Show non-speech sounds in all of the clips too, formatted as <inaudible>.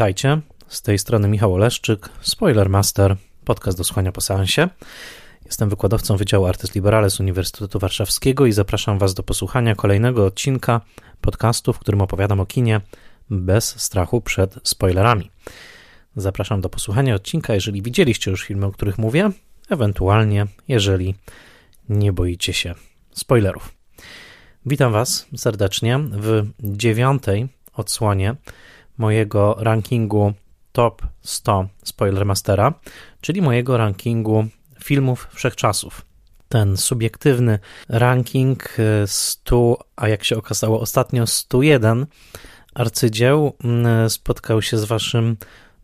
Witajcie, z tej strony Michał Oleszczyk, Spoilermaster, podcast do słuchania po seansie. Jestem wykładowcą Wydziału Artys Liberales Uniwersytetu Warszawskiego i zapraszam Was do posłuchania kolejnego odcinka podcastu, w którym opowiadam o kinie bez strachu przed spoilerami. Zapraszam do posłuchania odcinka, jeżeli widzieliście już filmy, o których mówię, ewentualnie jeżeli nie boicie się spoilerów. Witam Was serdecznie w dziewiątej odsłonie mojego rankingu Top 100 Spoilermastera, czyli mojego rankingu filmów wszechczasów. Ten subiektywny ranking 100, a jak się okazało ostatnio 101 arcydzieł mm, spotkał się z Waszym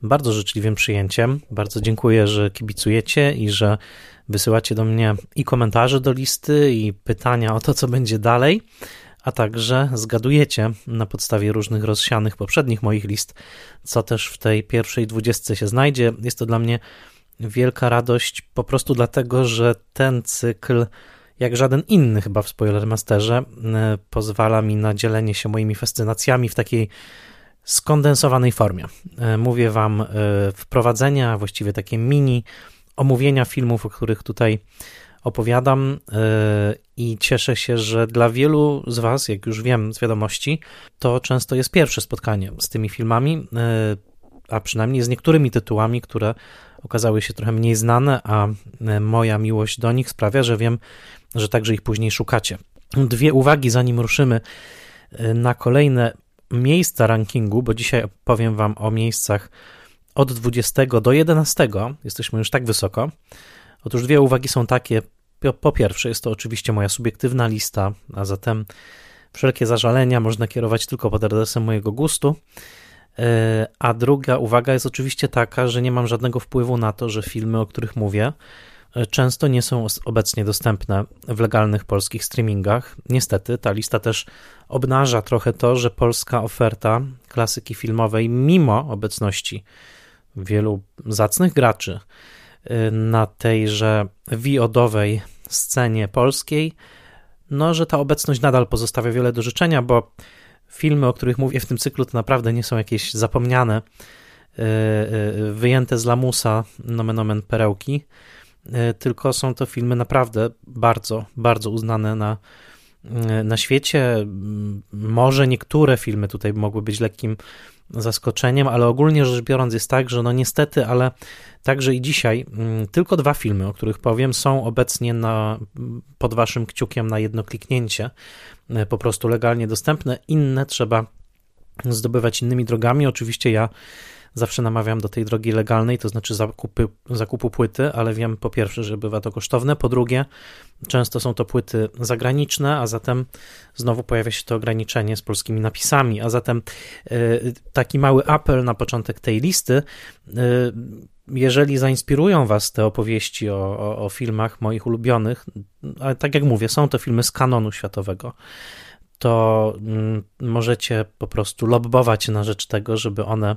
bardzo życzliwym przyjęciem. Bardzo dziękuję, że kibicujecie i że wysyłacie do mnie i komentarze do listy, i pytania o to, co będzie dalej, a także zgadujecie na podstawie różnych rozsianych poprzednich moich list, co też w tej pierwszej dwudziestce się znajdzie. Jest to dla mnie wielka radość po prostu dlatego, że ten cykl, jak żaden inny chyba w Spoilermasterze, pozwala mi na dzielenie się moimi fascynacjami w takiej skondensowanej formie. Mówię Wam wprowadzenia, właściwie takie mini omówienia filmów, o których tutaj opowiadam i cieszę się, że dla wielu z Was, jak już wiem z wiadomości, to często jest pierwsze spotkanie z tymi filmami, a przynajmniej z niektórymi tytułami, które okazały się trochę mniej znane, a moja miłość do nich sprawia, że wiem, że także ich później szukacie. Dwie uwagi, zanim ruszymy na kolejne miejsca rankingu, bo dzisiaj powiem Wam o miejscach od 20 do 11. Jesteśmy już tak wysoko. Otóż dwie uwagi są takie. Po pierwsze, jest to oczywiście moja subiektywna lista, a zatem wszelkie zażalenia można kierować tylko pod adresem mojego gustu. E, a druga uwaga jest oczywiście taka, że nie mam żadnego wpływu na to, że filmy, o których mówię, e, często nie są obecnie dostępne w legalnych polskich streamingach. Niestety, ta lista też obnaża trochę to, że polska oferta klasyki filmowej, mimo obecności wielu zacnych graczy na tejże wiodowej scenie polskiej, no, że ta obecność nadal pozostawia wiele do życzenia, bo filmy, o których mówię w tym cyklu, to naprawdę nie są jakieś zapomniane, y, y, wyjęte z lamusa, nomen omen perełki, tylko są to filmy naprawdę bardzo, bardzo uznane na, na świecie. Może niektóre filmy tutaj mogły być lekkim zaskoczeniem, ale ogólnie rzecz biorąc jest tak, że no niestety, ale także i dzisiaj mm, tylko dwa filmy, o których powiem, są obecnie na, pod waszym kciukiem na jedno kliknięcie, e, po prostu legalnie dostępne. Inne trzeba zdobywać innymi drogami. Oczywiście ja zawsze namawiam do tej drogi legalnej, to znaczy zakupy, zakupu płyty, ale wiem po pierwsze, że bywa to kosztowne, po drugie, często są to płyty zagraniczne, a zatem znowu pojawia się to ograniczenie z polskimi napisami, a zatem y, taki mały apel na początek tej listy. Y, jeżeli zainspirują Was te opowieści o, o, o filmach moich ulubionych, ale tak jak mówię, są to filmy z kanonu światowego, to mm, możecie po prostu lobbować na rzecz tego, żeby one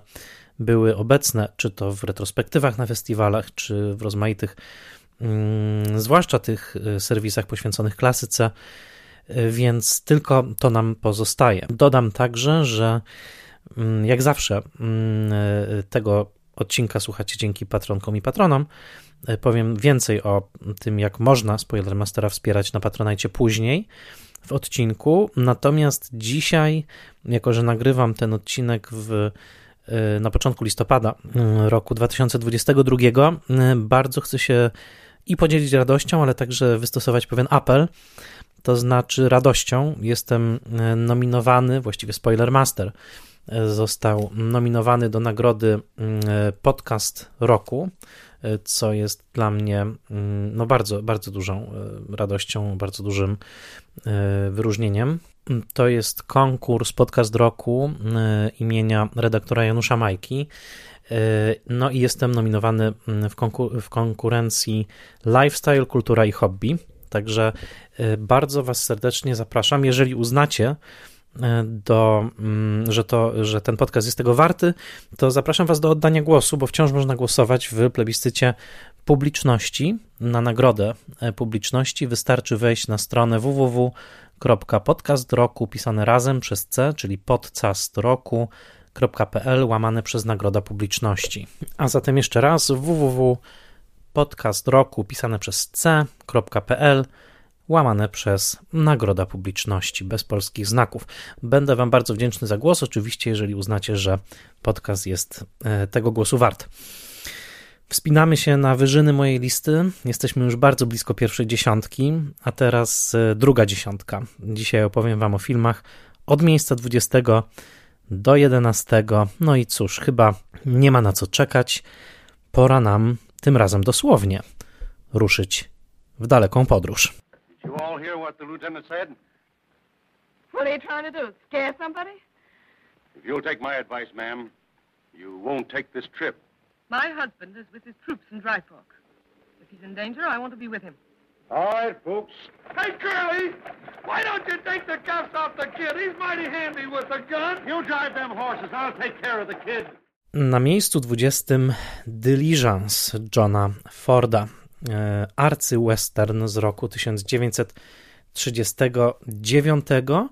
były obecne, czy to w retrospektywach na festiwalach, czy w rozmaitych, mm, zwłaszcza tych y, serwisach poświęconych klasyce, y, więc tylko to nam pozostaje. Dodam także, że mm, jak zawsze mm, y, tego odcinka słuchacie dzięki patronkom i patronom. Powiem więcej o tym, jak można Spoilermastera wspierać na Patronajcie później w odcinku. Natomiast dzisiaj, jako że nagrywam ten odcinek w na początku listopada y, roku 2022. Y, bardzo chcę się i podzielić radością, ale także wystosować pewien apel. To znaczy, radością jestem nominowany, właściwie Spoiler Master został nominowany do nagrody Podcast Roku, co jest dla mnie no bardzo, bardzo dużą radością, bardzo dużym wyróżnieniem. To jest konkurs podcast roku y, imienia redaktora Janusza Majki. Y, no i jestem nominowany w, konkur w konkurencji Lifestyle, Kultura i Hobby. Także y, bardzo Was serdecznie zapraszam. Jeżeli uznacie, do, mm, że, to, że ten podcast jest tego warty, to zapraszam Was do oddania głosu, bo wciąż można głosować w plebiscycie publiczności na nagrodę publiczności. Wystarczy wejść na stronę www podcast roku pisane razem przez C, czyli podcast roku www.podcastroku.pl łamane przez Nagroda Publiczności. A zatem jeszcze raz www.podcastroku pisane przez c.pl łamane przez Nagroda Publiczności bez polskich znaków. Będę Wam bardzo wdzięczny za głos, oczywiście, jeżeli uznacie, że podcast jest e, tego głosu wart. Wspinamy się na wyżyny mojej listy. Jesteśmy już bardzo blisko pierwszej dziesiątki, a teraz e, druga dziesiątka. Dzisiaj opowiem Wam o filmach od miejsca 20 do 11. No i cóż, chyba nie ma na co czekać. Pora nam, tym razem dosłownie, ruszyć w daleką podróż. Did you all hear what the lieutenant said? What are you trying to do? Scare somebody? If you'll take my advice, ma'am, you won't take this trip. My husband is with his troops in Dry Fork. If he's in danger, I want to be with him. All right, folks. Hey, Curly, why don't you take the cuffs off the kid? He's mighty handy with a gun. You drive them horses. I'll take care of the kid. Na miejscu 20 Diligence Johna Forda, e, arcy-western z roku 1939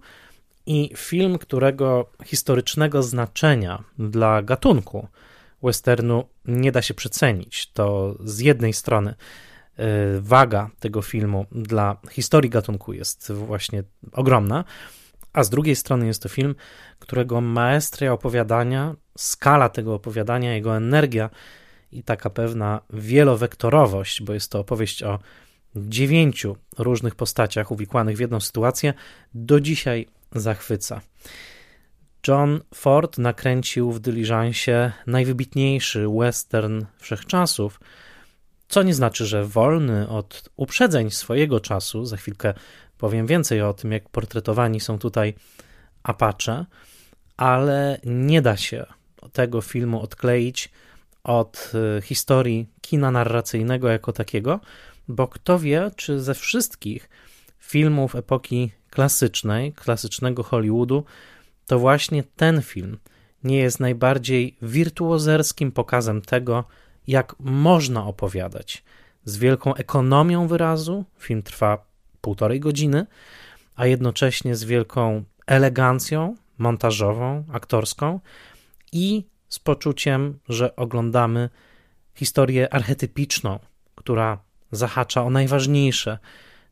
i film, którego historycznego znaczenia dla gatunku westernu nie da się przecenić. To z jednej strony e, waga tego filmu dla historii gatunku jest właśnie ogromna, a z drugiej strony jest to film, którego maestria opowiadania, skala tego opowiadania, jego energia i taka pewna wielowektorowość, bo jest to opowieść o dziewięciu różnych postaciach uwikłanych w jedną sytuację, do dzisiaj zachwyca. John Ford nakręcił w Diligencie najwybitniejszy western wszechczasów, co nie znaczy, że wolny od uprzedzeń swojego czasu. Za chwilkę powiem więcej o tym, jak portretowani są tutaj Apache, ale nie da się tego filmu odkleić od y, historii kina narracyjnego jako takiego, bo kto wie, czy ze wszystkich filmów epoki klasycznej, klasycznego Hollywoodu, to właśnie ten film nie jest najbardziej wirtuozerskim pokazem tego, jak można opowiadać z wielką ekonomią wyrazu. Film trwa półtorej godziny, a jednocześnie z wielką elegancją montażową, aktorską i z poczuciem, że oglądamy historię archetypiczną, która zahacza o najważniejsze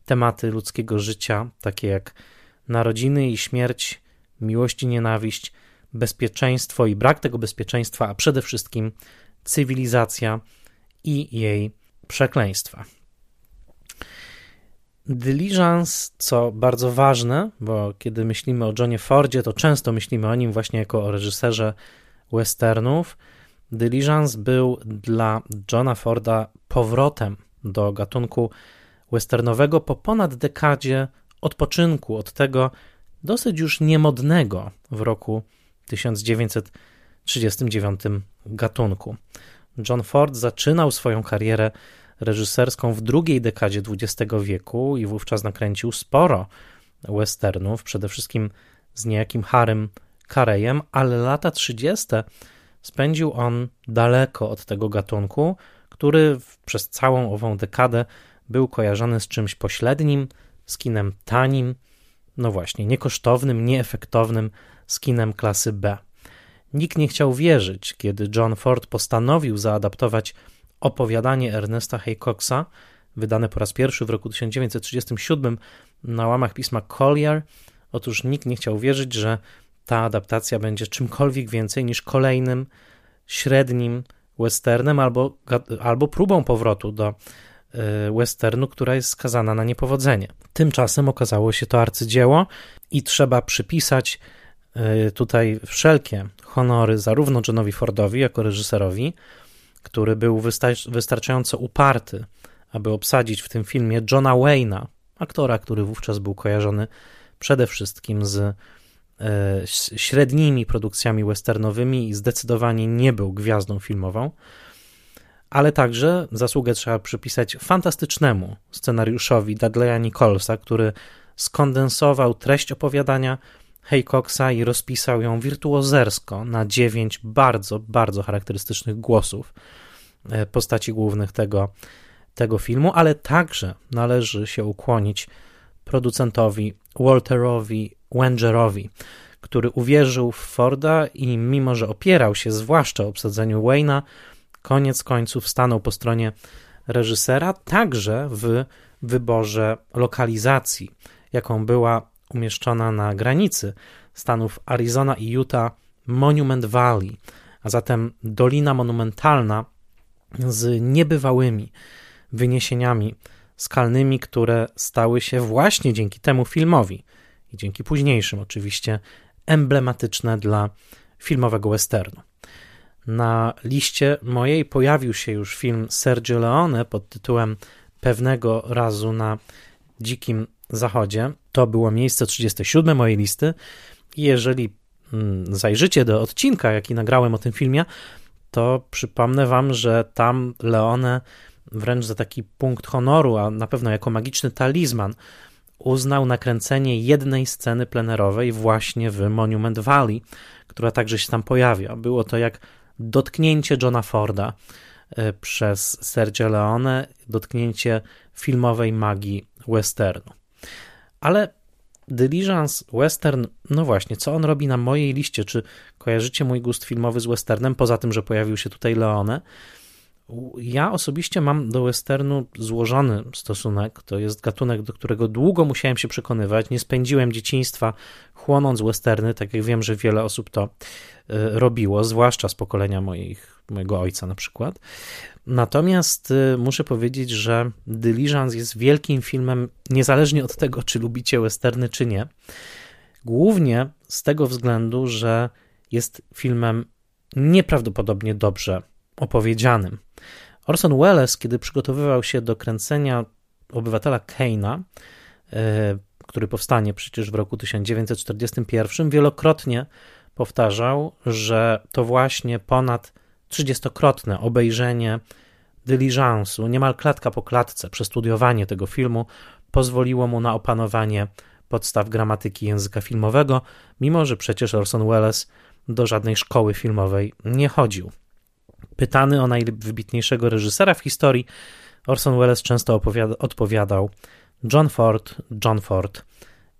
tematy ludzkiego życia, takie jak narodziny i śmierć, miłość i nienawiść, bezpieczeństwo i brak tego bezpieczeństwa, a przede wszystkim cywilizacja i jej przekleństwa. Diligence, co bardzo ważne, bo kiedy myślimy o Johnie Fordzie, to często myślimy o nim właśnie jako o reżyserze westernów. Diligence był dla Johna Forda powrotem do gatunku westernowego po ponad dekadzie odpoczynku od tego dosyć już niemodnego w roku 1939 gatunku. John Ford zaczynał swoją karierę reżyserską w drugiej dekadzie XX wieku i wówczas nakręcił sporo westernów, przede wszystkim z niejakim Harym Karejem, ale lata 30. spędził on daleko od tego gatunku, który przez całą ową dekadę był kojarzony z czymś pośrednim, z kinem tanim, no właśnie, niekosztownym, nieefektownym, z kinem klasy B. Nikt nie chciał wierzyć, kiedy John Ford postanowił zaadaptować opowiadanie Ernesta Haycoxa, wydane po raz pierwszy w roku 1937 na łamach pisma Collier. Otóż nikt nie chciał wierzyć, że ta adaptacja będzie czymkolwiek więcej niż kolejnym średnim westernem albo, albo próbą powrotu do westernu, która jest skazana na niepowodzenie. Tymczasem okazało się to arcydzieło i trzeba przypisać e, tutaj wszelkie honory zarówno Johnowi Fordowi jako reżyserowi, który był wystarczająco uparty, aby obsadzić w tym filmie Johna Wayna, aktora, który wówczas był kojarzony przede wszystkim z e, średnimi produkcjami westernowymi i zdecydowanie nie był gwiazdą filmową, ale także zasługę trzeba przypisać fantastycznemu scenariuszowi Dudleya Nicholsa, który skondensował treść opowiadania Haycoxa i rozpisał ją wirtuozersko na dziewięć bardzo, bardzo charakterystycznych głosów e, postaci głównych tego, tego filmu, ale także należy się ukłonić producentowi Walterowi Wengerowi, który uwierzył w Forda i mimo, że opierał się zwłaszcza obsadzeniu Wayne'a, koniec końców stanął po stronie reżysera, także w wyborze lokalizacji, jaką była umieszczona na granicy stanów Arizona i Utah Monument Valley, a zatem Dolina Monumentalna z niebywałymi wyniesieniami skalnymi, które stały się właśnie dzięki temu filmowi i dzięki późniejszym oczywiście emblematyczne dla filmowego westernu. Na liście mojej pojawił się już film Sergio Leone pod tytułem Pewnego razu na Dzikim Zachodzie. To było miejsce 37 mojej listy. Jeżeli mm, zajrzycie do odcinka, jaki nagrałem o tym filmie, to przypomnę wam, że tam Leone wręcz za taki punkt honoru, a na pewno jako magiczny talizman, uznał nakręcenie jednej sceny plenerowej właśnie w Monument Valley, która także się tam pojawia. Było to jak dotknięcie Johna Forda e, przez Sergio Leone, dotknięcie filmowej magii westernu. Ale Diligence Western, no właśnie, co on robi na mojej liście? Czy kojarzycie mój gust filmowy z westernem, poza tym, że pojawił się tutaj Leone? Ja osobiście mam do westernu złożony stosunek. To jest gatunek, do którego długo musiałem się przekonywać. Nie spędziłem dzieciństwa chłonąc westerny, tak jak wiem, że wiele osób to e, robiło, zwłaszcza z pokolenia moich, mojego ojca na przykład. Natomiast e, muszę powiedzieć, że Diligence jest wielkim filmem, niezależnie od tego, czy lubicie westerny, czy nie. Głównie z tego względu, że jest filmem nieprawdopodobnie dobrze opowiedzianym. Orson Welles, kiedy przygotowywał się do kręcenia Obywatela Keina, e, który powstanie przecież w roku 1941, wielokrotnie powtarzał, że to właśnie ponad trzydziestokrotne obejrzenie dyliżansu, niemal klatka po klatce, przestudiowanie tego filmu pozwoliło mu na opanowanie podstaw gramatyki języka filmowego, mimo że przecież Orson Welles do żadnej szkoły filmowej nie chodził. Pytany o najwybitniejszego reżysera w historii, Orson Welles często odpowiadał John Ford, John Ford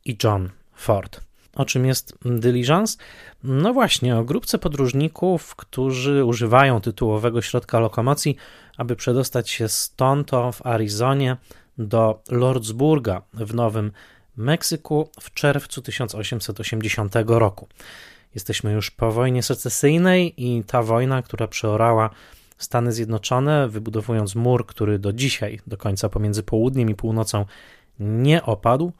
i John Ford. O czym jest Diligence? No właśnie, o grupce podróżników, którzy używają tytułowego środka lokomocji, aby przedostać się stąd w Arizonie do Lordsburga w Nowym Meksyku w czerwcu 1880 roku. Jesteśmy już po wojnie secesyjnej i ta wojna, która przeorała Stany Zjednoczone, wybudowując mur, który do dzisiaj, do końca pomiędzy południem i północą nie opadł.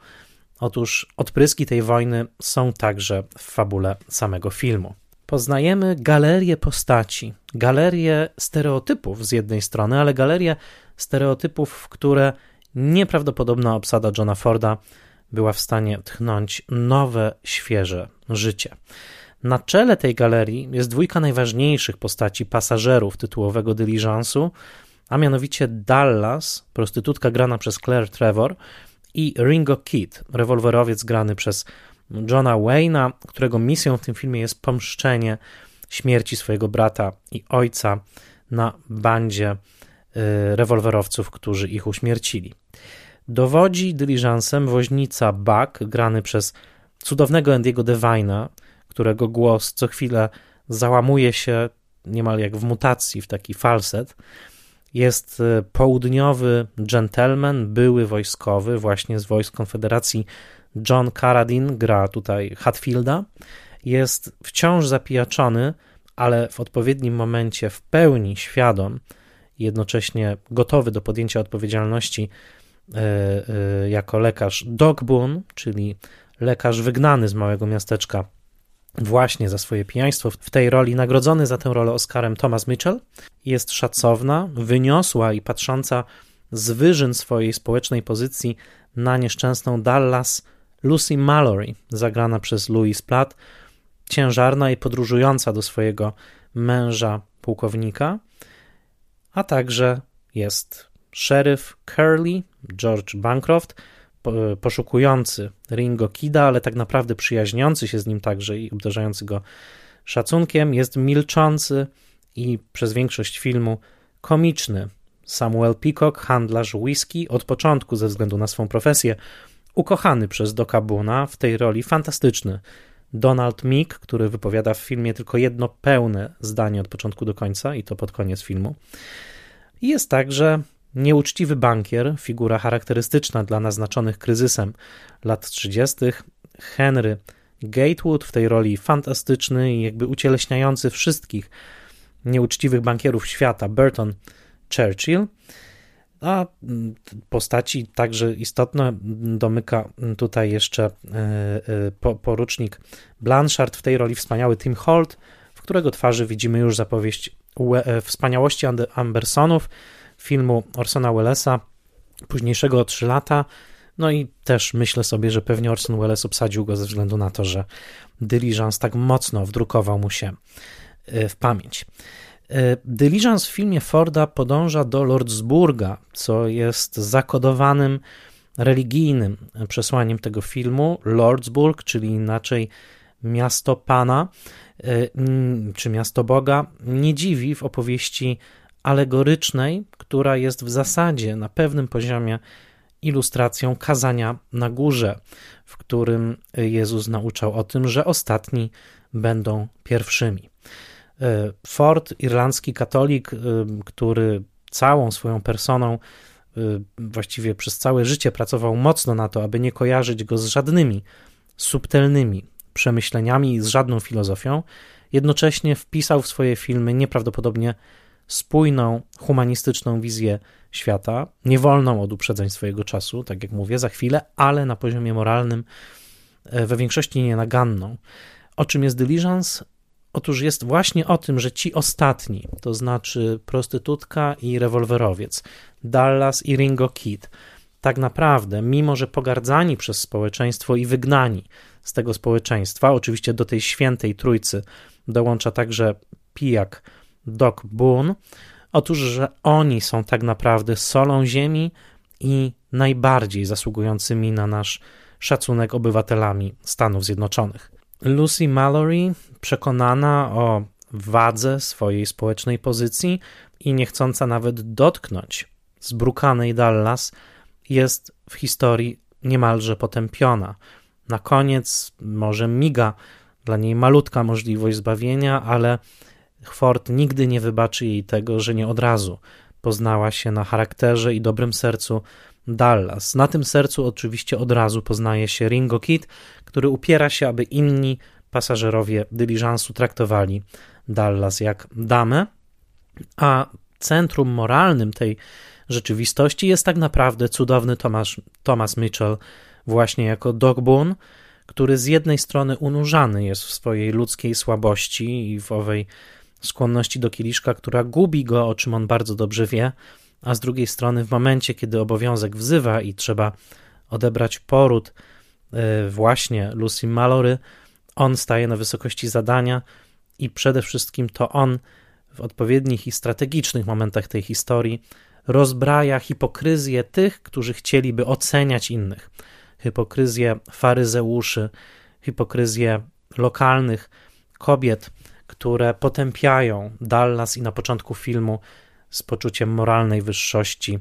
Otóż odpryski tej wojny są także w fabule samego filmu. Poznajemy galerię postaci, galerię stereotypów z jednej strony, ale galerię stereotypów, w które nieprawdopodobna obsada Johna Forda była w stanie tchnąć nowe, świeże życie. Na czele tej galerii jest dwójka najważniejszych postaci pasażerów tytułowego dyliżansu, a mianowicie Dallas, prostytutka grana przez Claire Trevor i Ringo Kid, rewolwerowiec grany przez Johna Wayne'a, którego misją w tym filmie jest pomszczenie śmierci swojego brata i ojca na bandzie y, rewolwerowców, którzy ich uśmiercili. Dowodzi dyliżansem woźnica Buck, grany przez cudownego Andiego Devina, którego głos co chwilę załamuje się niemal jak w mutacji, w taki falset. Jest e, południowy gentleman, były wojskowy, właśnie z wojsk Konfederacji. John Carradine gra tutaj Hatfielda. Jest wciąż zapijaczony, ale w odpowiednim momencie w pełni świadom, jednocześnie gotowy do podjęcia odpowiedzialności e, e, jako lekarz Dog Boone, czyli lekarz wygnany z małego miasteczka właśnie za swoje pijaństwo. W tej roli nagrodzony za tę rolę Oscarem Thomas Mitchell jest szacowna, wyniosła i patrząca z wyżyn swojej społecznej pozycji na nieszczęsną Dallas Lucy Mallory, zagrana przez Louis Platt, ciężarna i podróżująca do swojego męża pułkownika, a także jest szeryf Curly, George Bancroft, poszukujący Ringo Kida, ale tak naprawdę przyjaźniący się z nim także i obdarzający go szacunkiem, jest milczący i przez większość filmu komiczny. Samuel Peacock, handlarz whisky, od początku ze względu na swą profesję, ukochany przez Doka Buna, w tej roli fantastyczny Donald Meek, który wypowiada w filmie tylko jedno pełne zdanie od początku do końca i to pod koniec filmu. Jest także nieuczciwy bankier, figura charakterystyczna dla naznaczonych kryzysem lat 30. Henry Gatewood w tej roli fantastyczny i jakby ucieleśniający wszystkich nieuczciwych bankierów świata, Burton Churchill. A postaci także istotne domyka tutaj jeszcze e, e, porucznik Blanchard w tej roli wspaniały Tim Holt, w którego twarzy widzimy już zapowieść e, wspaniałości Ambersonów, filmu Orsona Wellesa, późniejszego o 3 lata. No i też myślę sobie, że pewnie Orson Welles obsadził go ze względu na to, że Diligence tak mocno wdrukował mu się w pamięć. E, Diligence w filmie Forda podąża do Lordsburga, co jest zakodowanym religijnym przesłaniem tego filmu. Lordsburg, czyli inaczej miasto Pana, e, czy miasto Boga, nie dziwi w opowieści alegorycznej, która jest w zasadzie na pewnym poziomie ilustracją kazania na górze, w którym Jezus nauczał o tym, że ostatni będą pierwszymi. E, Ford, irlandzki katolik, e, który całą swoją personą e, właściwie przez całe życie pracował mocno na to, aby nie kojarzyć go z żadnymi subtelnymi przemyśleniami, z żadną filozofią, jednocześnie wpisał w swoje filmy nieprawdopodobnie spójną, humanistyczną wizję świata, niewolną od uprzedzeń swojego czasu, tak jak mówię, za chwilę, ale na poziomie moralnym we większości nienaganną. O czym jest Diligence? Otóż jest właśnie o tym, że ci ostatni, to znaczy prostytutka i rewolwerowiec, Dallas i Ringo Kid, tak naprawdę, mimo że pogardzani przez społeczeństwo i wygnani z tego społeczeństwa, oczywiście do tej świętej trójcy dołącza także pijak Doc Boone, otóż, że oni są tak naprawdę solą ziemi i najbardziej zasługującymi na nasz szacunek obywatelami Stanów Zjednoczonych. Lucy Mallory, przekonana o wadze swojej społecznej pozycji i niechcąca nawet dotknąć zbrukanej Dallas, jest w historii niemalże potępiona. Na koniec może miga dla niej malutka możliwość zbawienia, ale Ford nigdy nie wybaczy jej tego, że nie od razu poznała się na charakterze i dobrym sercu Dallas. Na tym sercu oczywiście od razu poznaje się Ringo Kid, który upiera się, aby inni pasażerowie dyliżansu traktowali Dallas jak damę, a centrum moralnym tej rzeczywistości jest tak naprawdę cudowny Thomas, Thomas Mitchell, właśnie jako Dog Boone, który z jednej strony unurzany jest w swojej ludzkiej słabości i w owej skłonności do kieliszka, która gubi go, o czym on bardzo dobrze wie, a z drugiej strony w momencie, kiedy obowiązek wzywa i trzeba odebrać poród e, właśnie Lucy Mallory, on staje na wysokości zadania i przede wszystkim to on w odpowiednich i strategicznych momentach tej historii rozbraja hipokryzję tych, którzy chcieliby oceniać innych. Hipokryzję faryzeuszy, hipokryzję lokalnych kobiet, które potępiają Dallas i na początku filmu z poczuciem moralnej wyższości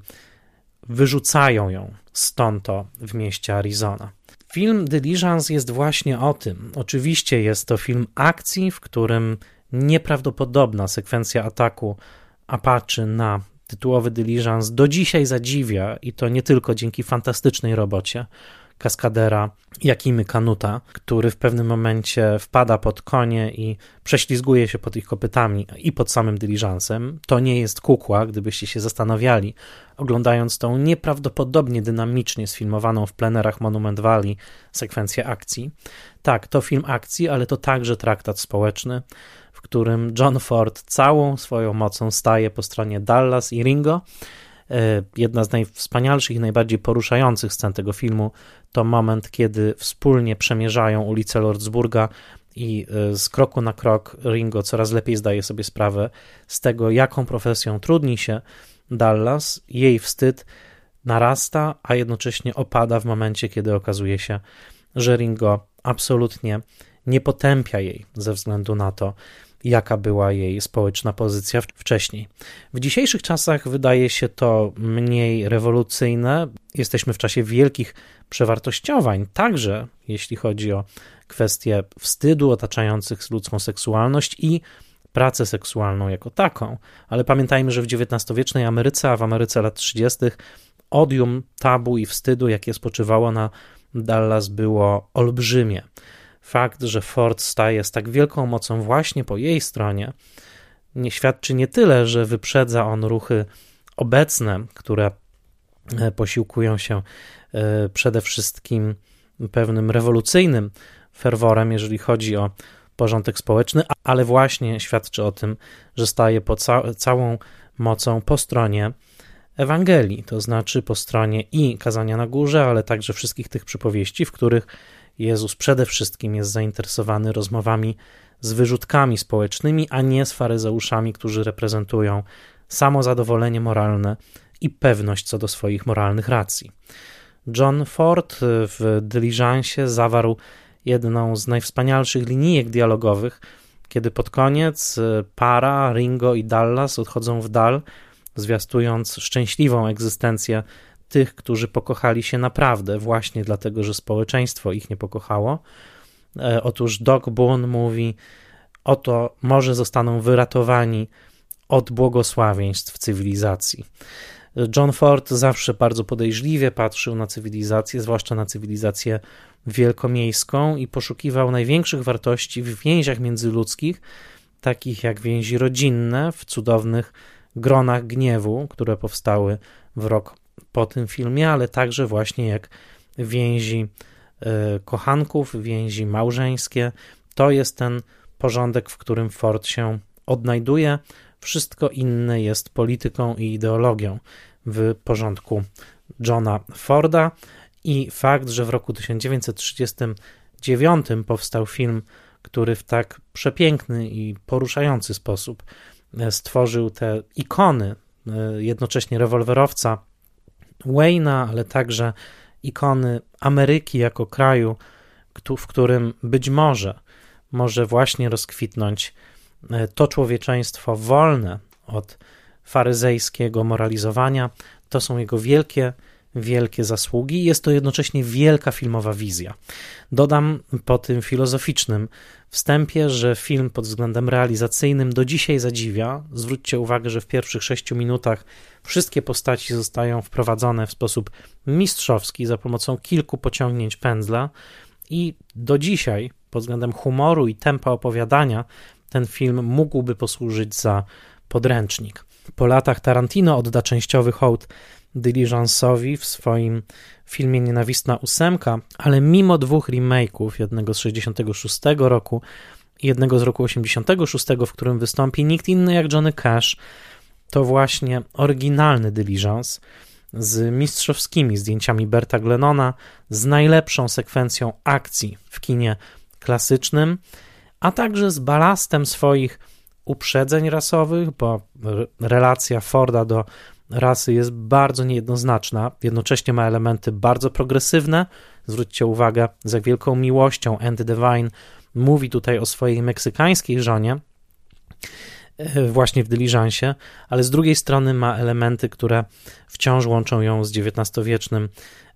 wyrzucają ją stąd to w mieście Arizona. Film Diligence jest właśnie o tym. Oczywiście jest to film akcji, w którym nieprawdopodobna sekwencja ataku Apache na tytułowy Diligence do dzisiaj zadziwia i to nie tylko dzięki fantastycznej robocie kaskadera Jakimy Kanuta, który w pewnym momencie wpada pod konie i prześlizguje się pod ich kopytami i pod samym dyliżansem. To nie jest kukła, gdybyście się zastanawiali, oglądając tą nieprawdopodobnie dynamicznie sfilmowaną w plenerach Monument Valley sekwencję akcji. Tak, to film akcji, ale to także traktat społeczny, w którym John Ford całą swoją mocą staje po stronie Dallas i Ringo, E, jedna z najwspanialszych i najbardziej poruszających scen tego filmu to moment, kiedy wspólnie przemierzają ulicę Lordsburga i e, z kroku na krok Ringo coraz lepiej zdaje sobie sprawę z tego, jaką profesją trudni się Dallas. Jej wstyd narasta, a jednocześnie opada w momencie, kiedy okazuje się, że Ringo absolutnie nie potępia jej ze względu na to, jaka była jej społeczna pozycja wcześniej. W dzisiejszych czasach wydaje się to mniej rewolucyjne. Jesteśmy w czasie wielkich przewartościowań, także jeśli chodzi o kwestie wstydu otaczających ludzką seksualność i pracę seksualną jako taką. Ale pamiętajmy, że w XIX-wiecznej Ameryce, a w Ameryce lat 30., odium tabu i wstydu, jakie spoczywało na Dallas, było olbrzymie. Fakt, że Ford staje z tak wielką mocą właśnie po jej stronie, nie świadczy nie tyle, że wyprzedza on ruchy obecne, które e, posiłkują się e, przede wszystkim pewnym rewolucyjnym ferworem, jeżeli chodzi o porządek społeczny, ale właśnie świadczy o tym, że staje po ca całą mocą po stronie Ewangelii, to znaczy po stronie i kazania na górze, ale także wszystkich tych przypowieści, w których Jezus przede wszystkim jest zainteresowany rozmowami z wyrzutkami społecznymi, a nie z faryzeuszami, którzy reprezentują samozadowolenie moralne i pewność co do swoich moralnych racji. John Ford w Diligencie zawarł jedną z najwspanialszych linijek dialogowych, kiedy pod koniec para, Ringo i Dallas odchodzą w dal, zwiastując szczęśliwą egzystencję tych, którzy pokochali się naprawdę, właśnie dlatego, że społeczeństwo ich nie pokochało. E, otóż Doc Boone mówi: Oto może zostaną wyratowani od błogosławieństw cywilizacji. John Ford zawsze bardzo podejrzliwie patrzył na cywilizację, zwłaszcza na cywilizację wielkomiejską, i poszukiwał największych wartości w więziach międzyludzkich, takich jak więzi rodzinne, w cudownych gronach gniewu, które powstały w rok po tym filmie, ale także właśnie jak więzi e, kochanków, więzi małżeńskie. To jest ten porządek, w którym Ford się odnajduje. Wszystko inne jest polityką i ideologią w porządku Johna Forda. I fakt, że w roku 1939 powstał film, który w tak przepiękny i poruszający sposób e, stworzył te ikony, e, jednocześnie rewolwerowca Wayne'a, ale także ikony Ameryki jako kraju, w którym być może może właśnie rozkwitnąć e, to człowieczeństwo wolne od faryzejskiego moralizowania. To są jego wielkie wielkie zasługi. Jest to jednocześnie wielka filmowa wizja. Dodam po tym filozoficznym wstępie, że film pod względem realizacyjnym do dzisiaj zadziwia. Zwróćcie uwagę, że w pierwszych sześciu minutach wszystkie postaci zostają wprowadzone w sposób mistrzowski za pomocą kilku pociągnięć pędzla i do dzisiaj pod względem humoru i tempa opowiadania ten film mógłby posłużyć za podręcznik. Po latach Tarantino odda częściowy hołd Diligence'owi w swoim filmie Nienawistna ósemka, ale mimo dwóch remake'ów, jednego z 66 roku i jednego z roku 86, w którym wystąpi nikt inny jak Johnny Cash, to właśnie oryginalny Diligence z mistrzowskimi zdjęciami Berta Glennona, z najlepszą sekwencją akcji w kinie klasycznym, a także z balastem swoich uprzedzeń rasowych, bo relacja Forda do rasy jest bardzo niejednoznaczna, jednocześnie ma elementy bardzo progresywne. Zwróćcie uwagę, z jak wielką miłością Andy Devine mówi tutaj o swojej meksykańskiej żonie, e, właśnie w dyliżansie, ale z drugiej strony ma elementy, które wciąż łączą ją z XIX-wiecznym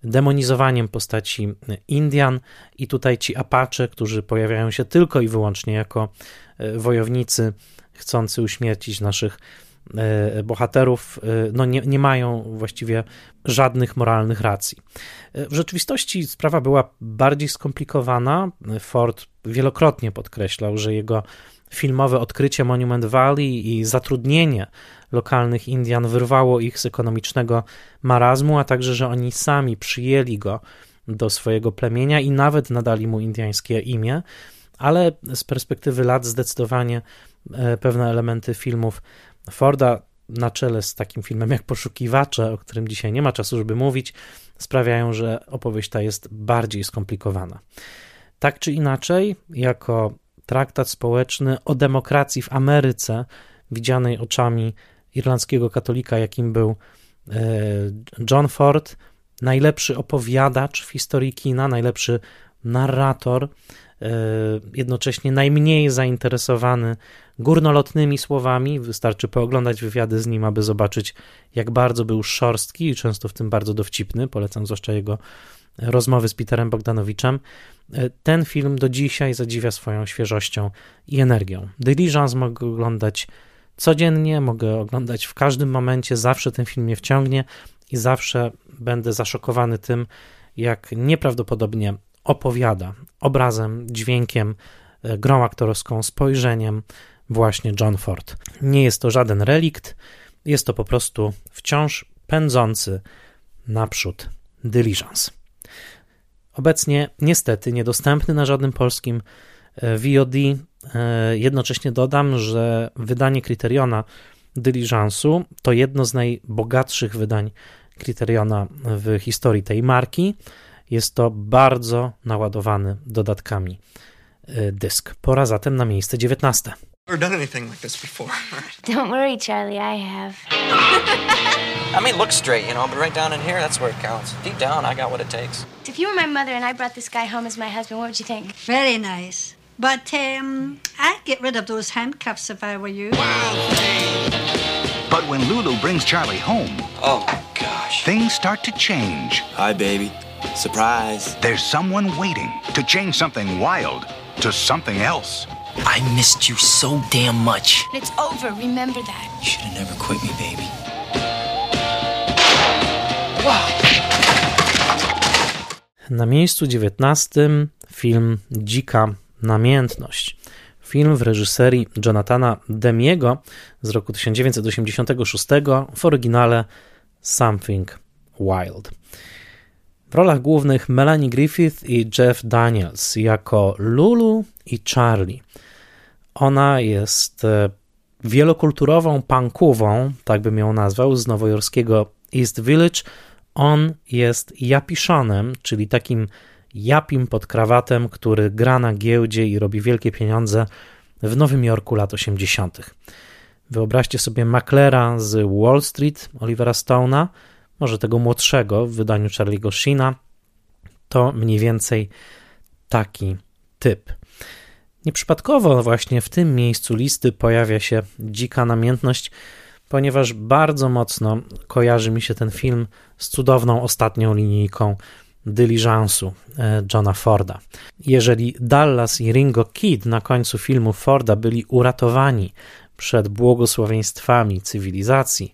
demonizowaniem postaci Indian i tutaj ci Apache, którzy pojawiają się tylko i wyłącznie jako e, wojownicy chcący uśmiercić naszych bohaterów e, no nie, nie mają właściwie żadnych moralnych racji. E, w rzeczywistości sprawa była bardziej skomplikowana. Ford wielokrotnie podkreślał, że jego filmowe odkrycie Monument Valley i zatrudnienie lokalnych Indian wyrwało ich z ekonomicznego marazmu, a także, że oni sami przyjęli go do swojego plemienia i nawet nadali mu indiańskie imię, ale z perspektywy lat zdecydowanie pewne elementy filmów Forda na czele z takim filmem jak Poszukiwacze, o którym dzisiaj nie ma czasu, żeby mówić, sprawiają, że opowieść ta jest bardziej skomplikowana. Tak czy inaczej, jako traktat społeczny o demokracji w Ameryce, widzianej oczami irlandzkiego katolika, jakim był e, John Ford, najlepszy opowiadacz w historii kina, najlepszy narrator, jednocześnie najmniej zainteresowany górnolotnymi słowami. Wystarczy pooglądać wywiady z nim, aby zobaczyć, jak bardzo był szorstki i często w tym bardzo dowcipny. Polecam zwłaszcza jego rozmowy z Peterem Bogdanowiczem. Ten film do dzisiaj zadziwia swoją świeżością i energią. Diligence mogę oglądać codziennie, mogę oglądać w każdym momencie, zawsze ten film mnie wciągnie i zawsze będę zaszokowany tym, jak nieprawdopodobnie opowiada obrazem, dźwiękiem, e, grą aktorską, spojrzeniem właśnie John Ford. Nie jest to żaden relikt, jest to po prostu wciąż pędzący naprzód Diligence. Obecnie niestety niedostępny na żadnym polskim e, VOD. E, jednocześnie dodam, że wydanie Kryteriona Diligence'u to jedno z najbogatszych wydań Kryteriona w historii tej marki. Jest to bardzo naładowany dodatkami e, dysk. Pora zatem na miejsce 19. Never done anything like this before. <laughs> Don't worry, Charlie, I have. <laughs> I mean, look straight, you know, but right down in here, that's where it counts. Deep down, I got what it takes. If you were my mother and I brought this guy home as my husband, what would you think? Very nice. But um, I'd get rid of those handcuffs if I were you. But when Lulu brings Charlie home, Oh, gosh. things start to change. Hi, baby. Surprise. There's someone waiting to change something wild to something else. I missed you so damn much. It's over, remember that. You should have never quit me, baby. Na miejscu 19 film Dzika Namiętność. Film w reżyserii Jonathana Demiego z roku 1986, w oryginale Something Wild. W rolach głównych Melanie Griffith i Jeff Daniels jako Lulu i Charlie. Ona jest e, wielokulturową punkową, tak bym ją nazwał, z nowojorskiego East Village. On jest japiszonem, czyli takim japim pod krawatem, który gra na giełdzie i robi wielkie pieniądze w Nowym Jorku lat 80. Wyobraźcie sobie maklera z Wall Street Olivera Stone'a, może tego młodszego w wydaniu Charlie'ego Sheena. To mniej więcej taki typ. Nieprzypadkowo właśnie w tym miejscu listy pojawia się dzika namiętność, ponieważ bardzo mocno kojarzy mi się ten film z cudowną ostatnią linijką Diligence'u e, Johna Forda. Jeżeli Dallas i Ringo Kid na końcu filmu Forda byli uratowani przed błogosławieństwami cywilizacji,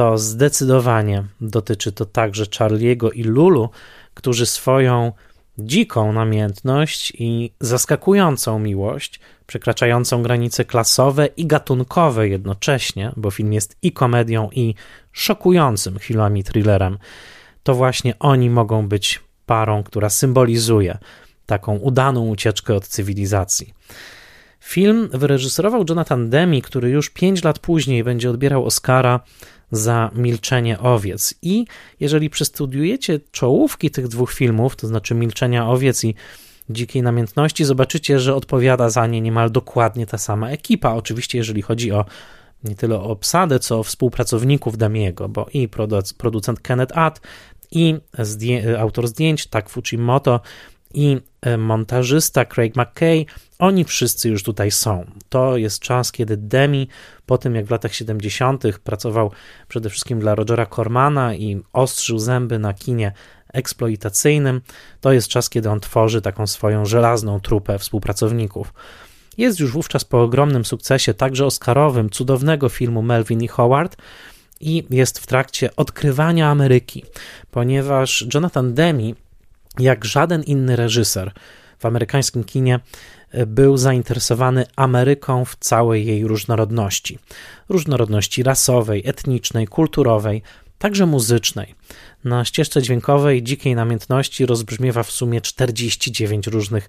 to zdecydowanie dotyczy to także Charliego i Lulu, którzy swoją dziką namiętność i zaskakującą miłość, przekraczającą granice klasowe i gatunkowe jednocześnie, bo film jest i komedią, i szokującym chwilami thrillerem, to właśnie oni mogą być parą, która symbolizuje taką udaną ucieczkę od cywilizacji. Film wyreżyserował Jonathan Demi, który już pięć lat później będzie odbierał Oscara za Milczenie Owiec. I jeżeli przestudiujecie czołówki tych dwóch filmów, to znaczy Milczenia Owiec i Dzikiej Namiętności, zobaczycie, że odpowiada za nie niemal dokładnie ta sama ekipa. Oczywiście, jeżeli chodzi o nie tyle o obsadę, co o współpracowników Damiego, bo i producent Kenneth Add, i zdję autor zdjęć Tak Fujimoto, i e, montażysta Craig McKay, oni wszyscy już tutaj są. To jest czas, kiedy Demi, po tym jak w latach 70. pracował przede wszystkim dla Rogera Cormana i ostrzył zęby na kinie eksploitacyjnym, to jest czas, kiedy on tworzy taką swoją żelazną trupę współpracowników. Jest już wówczas po ogromnym sukcesie, także Oscarowym, cudownego filmu Melvin i Howard, i jest w trakcie odkrywania Ameryki, ponieważ Jonathan Demi jak żaden inny reżyser w amerykańskim kinie e, był zainteresowany Ameryką w całej jej różnorodności. Różnorodności rasowej, etnicznej, kulturowej, także muzycznej. Na ścieżce dźwiękowej Dzikiej Namiętności rozbrzmiewa w sumie 49 różnych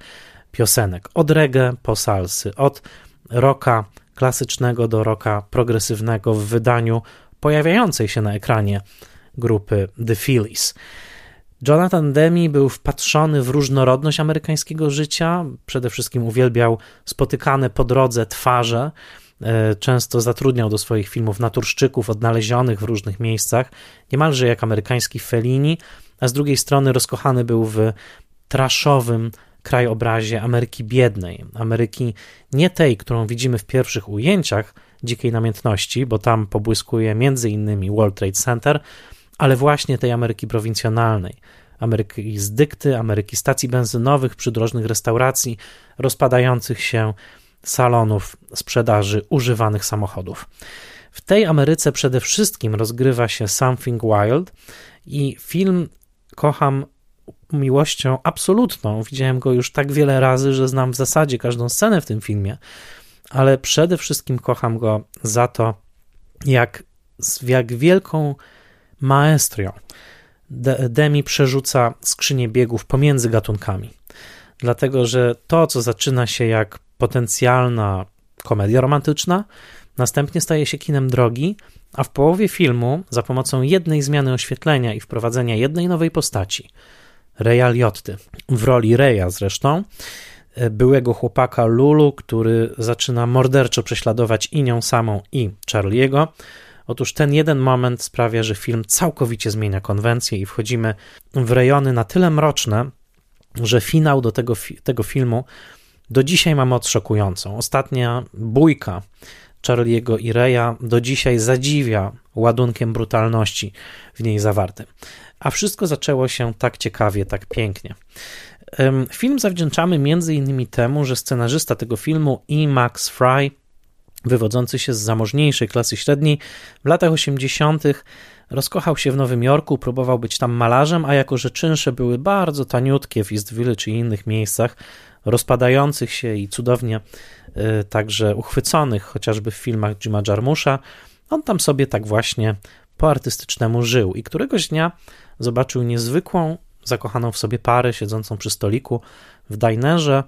piosenek. Od reggae po salsy, od rocka klasycznego do rocka progresywnego w wydaniu pojawiającej się na ekranie grupy The Phillies. Jonathan Demi był wpatrzony w różnorodność amerykańskiego życia. Przede wszystkim uwielbiał spotykane po drodze twarze. E, często zatrudniał do swoich filmów naturszczyków odnalezionych w różnych miejscach, niemalże jak amerykański Fellini, a z drugiej strony rozkochany był w traszowym krajobrazie Ameryki biednej, Ameryki nie tej, którą widzimy w pierwszych ujęciach dzikiej namiętności, bo tam pobłyskuje między innymi World Trade Center, ale właśnie tej Ameryki prowincjonalnej, Ameryki z dykty, Ameryki stacji benzynowych, przydrożnych restauracji, rozpadających się salonów sprzedaży używanych samochodów. W tej Ameryce przede wszystkim rozgrywa się Something Wild i film kocham miłością absolutną. Widziałem go już tak wiele razy, że znam w zasadzie każdą scenę w tym filmie, ale przede wszystkim kocham go za to, jak, jak wielką maestrią Demi przerzuca skrzynię biegów pomiędzy gatunkami. Dlatego, że to, co zaczyna się jak potencjalna komedia romantyczna, następnie staje się kinem drogi, a w połowie filmu, za pomocą jednej zmiany oświetlenia i wprowadzenia jednej nowej postaci, Reya Liotty, w roli Reya zresztą, e, byłego chłopaka Lulu, który zaczyna morderczo prześladować i nią samą, i Charlie'ego. Otóż ten jeden moment sprawia, że film całkowicie zmienia konwencję i wchodzimy w rejony na tyle mroczne, że finał do tego, tego filmu do dzisiaj ma moc szokującą. Ostatnia bójka Charlie'ego i Reya do dzisiaj zadziwia ładunkiem brutalności w niej zawartym. A wszystko zaczęło się tak ciekawie, tak pięknie. Film zawdzięczamy między innymi temu, że scenarzysta tego filmu i Max Fry, wywodzący się z zamożniejszej klasy średniej, w latach 80. rozkochał się w Nowym Jorku, próbował być tam malarzem, a jako że czynsze były bardzo taniutkie w Eastville czy innych miejscach, rozpadających się i cudownie y, także uchwyconych, chociażby w filmach Jima Jarmusza, on tam sobie tak właśnie po artystycznemu żył i któregoś dnia zobaczył niezwykłą, zakochaną w sobie parę siedzącą przy stoliku w dinerze.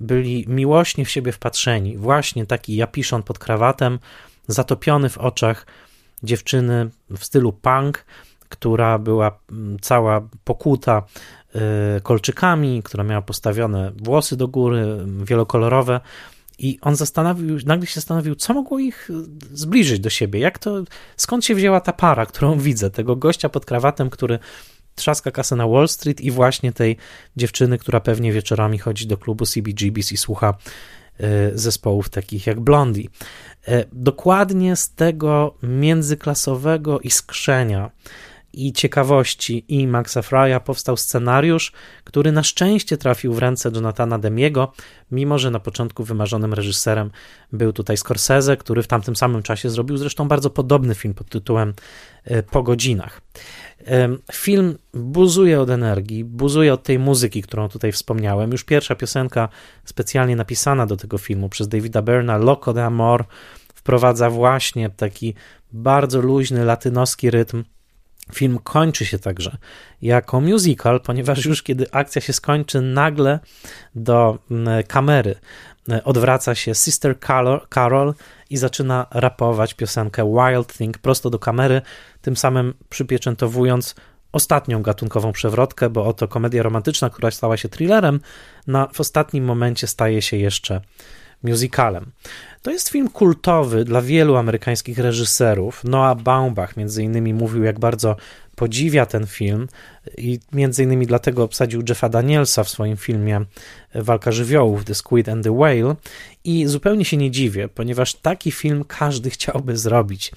Byli miłośnie w siebie wpatrzeni. Właśnie taki japiszon pod krawatem, zatopiony w oczach dziewczyny w stylu punk, która była mm, cała pokuta y, kolczykami, która miała postawione włosy do góry, wielokolorowe. I on zastanowił, nagle się zastanowił, co mogło ich zbliżyć do siebie, jak to, skąd się wzięła ta para, którą widzę, tego gościa pod krawatem, który trzaska kasę na Wall Street i właśnie tej dziewczyny, która pewnie wieczorami chodzi do klubu CBGB's i słucha y, zespołów takich jak Blondie. Y, dokładnie z tego międzyklasowego iskrzenia i ciekawości i Maxa Frya powstał scenariusz, który na szczęście trafił w ręce Jonathana Demiego, mimo że na początku wymarzonym reżyserem był tutaj Scorsese, który w tamtym samym czasie zrobił zresztą bardzo podobny film pod tytułem e, Po godzinach. Film buzuje od energii, buzuje od tej muzyki, którą tutaj wspomniałem. Już pierwsza piosenka specjalnie napisana do tego filmu przez Davida Berna, Loco de Amor, wprowadza właśnie taki bardzo luźny, latynoski rytm, Film kończy się także jako musical, ponieważ już kiedy akcja się skończy, nagle do mm, kamery e, odwraca się Sister Carol i zaczyna rapować piosenkę Wild Thing prosto do kamery, tym samym przypieczętowując ostatnią gatunkową przewrotkę, bo oto komedia romantyczna, która stała się thrillerem, na, w ostatnim momencie staje się jeszcze musicalem. To jest film kultowy dla wielu amerykańskich reżyserów. Noah Baumbach między innymi mówił, jak bardzo podziwia ten film i między innymi dlatego obsadził Jeffa Danielsa w swoim filmie Walka żywiołów The Squid and the Whale i zupełnie się nie dziwię, ponieważ taki film każdy chciałby zrobić.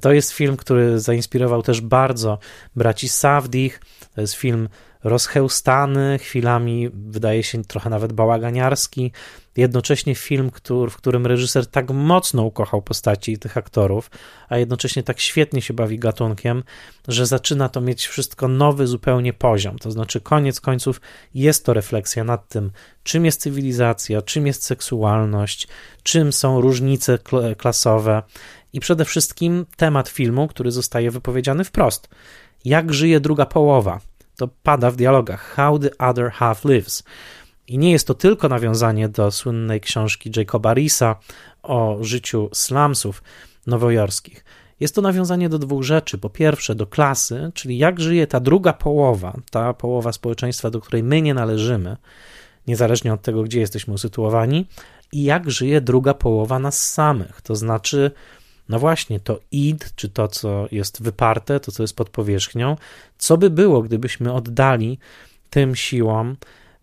To jest film, który zainspirował też bardzo braci Savdich, to jest film rozchełstany, chwilami wydaje się trochę nawet bałaganiarski. Jednocześnie film, który, w którym reżyser tak mocno ukochał postaci tych aktorów, a jednocześnie tak świetnie się bawi gatunkiem, że zaczyna to mieć wszystko nowy zupełnie poziom. To znaczy, koniec końców jest to refleksja nad tym, czym jest cywilizacja, czym jest seksualność, czym są różnice klasowe i przede wszystkim temat filmu, który zostaje wypowiedziany wprost. Jak żyje druga połowa? to pada w dialogach How the Other Half Lives. I nie jest to tylko nawiązanie do słynnej książki Jacoba Risa o życiu slumsów nowojorskich. Jest to nawiązanie do dwóch rzeczy. Po pierwsze, do klasy, czyli jak żyje ta druga połowa, ta połowa społeczeństwa, do której my nie należymy, niezależnie od tego, gdzie jesteśmy usytuowani, i jak żyje druga połowa nas samych, to znaczy no właśnie, to id, czy to, co jest wyparte, to, co jest pod powierzchnią, co by było, gdybyśmy oddali tym siłom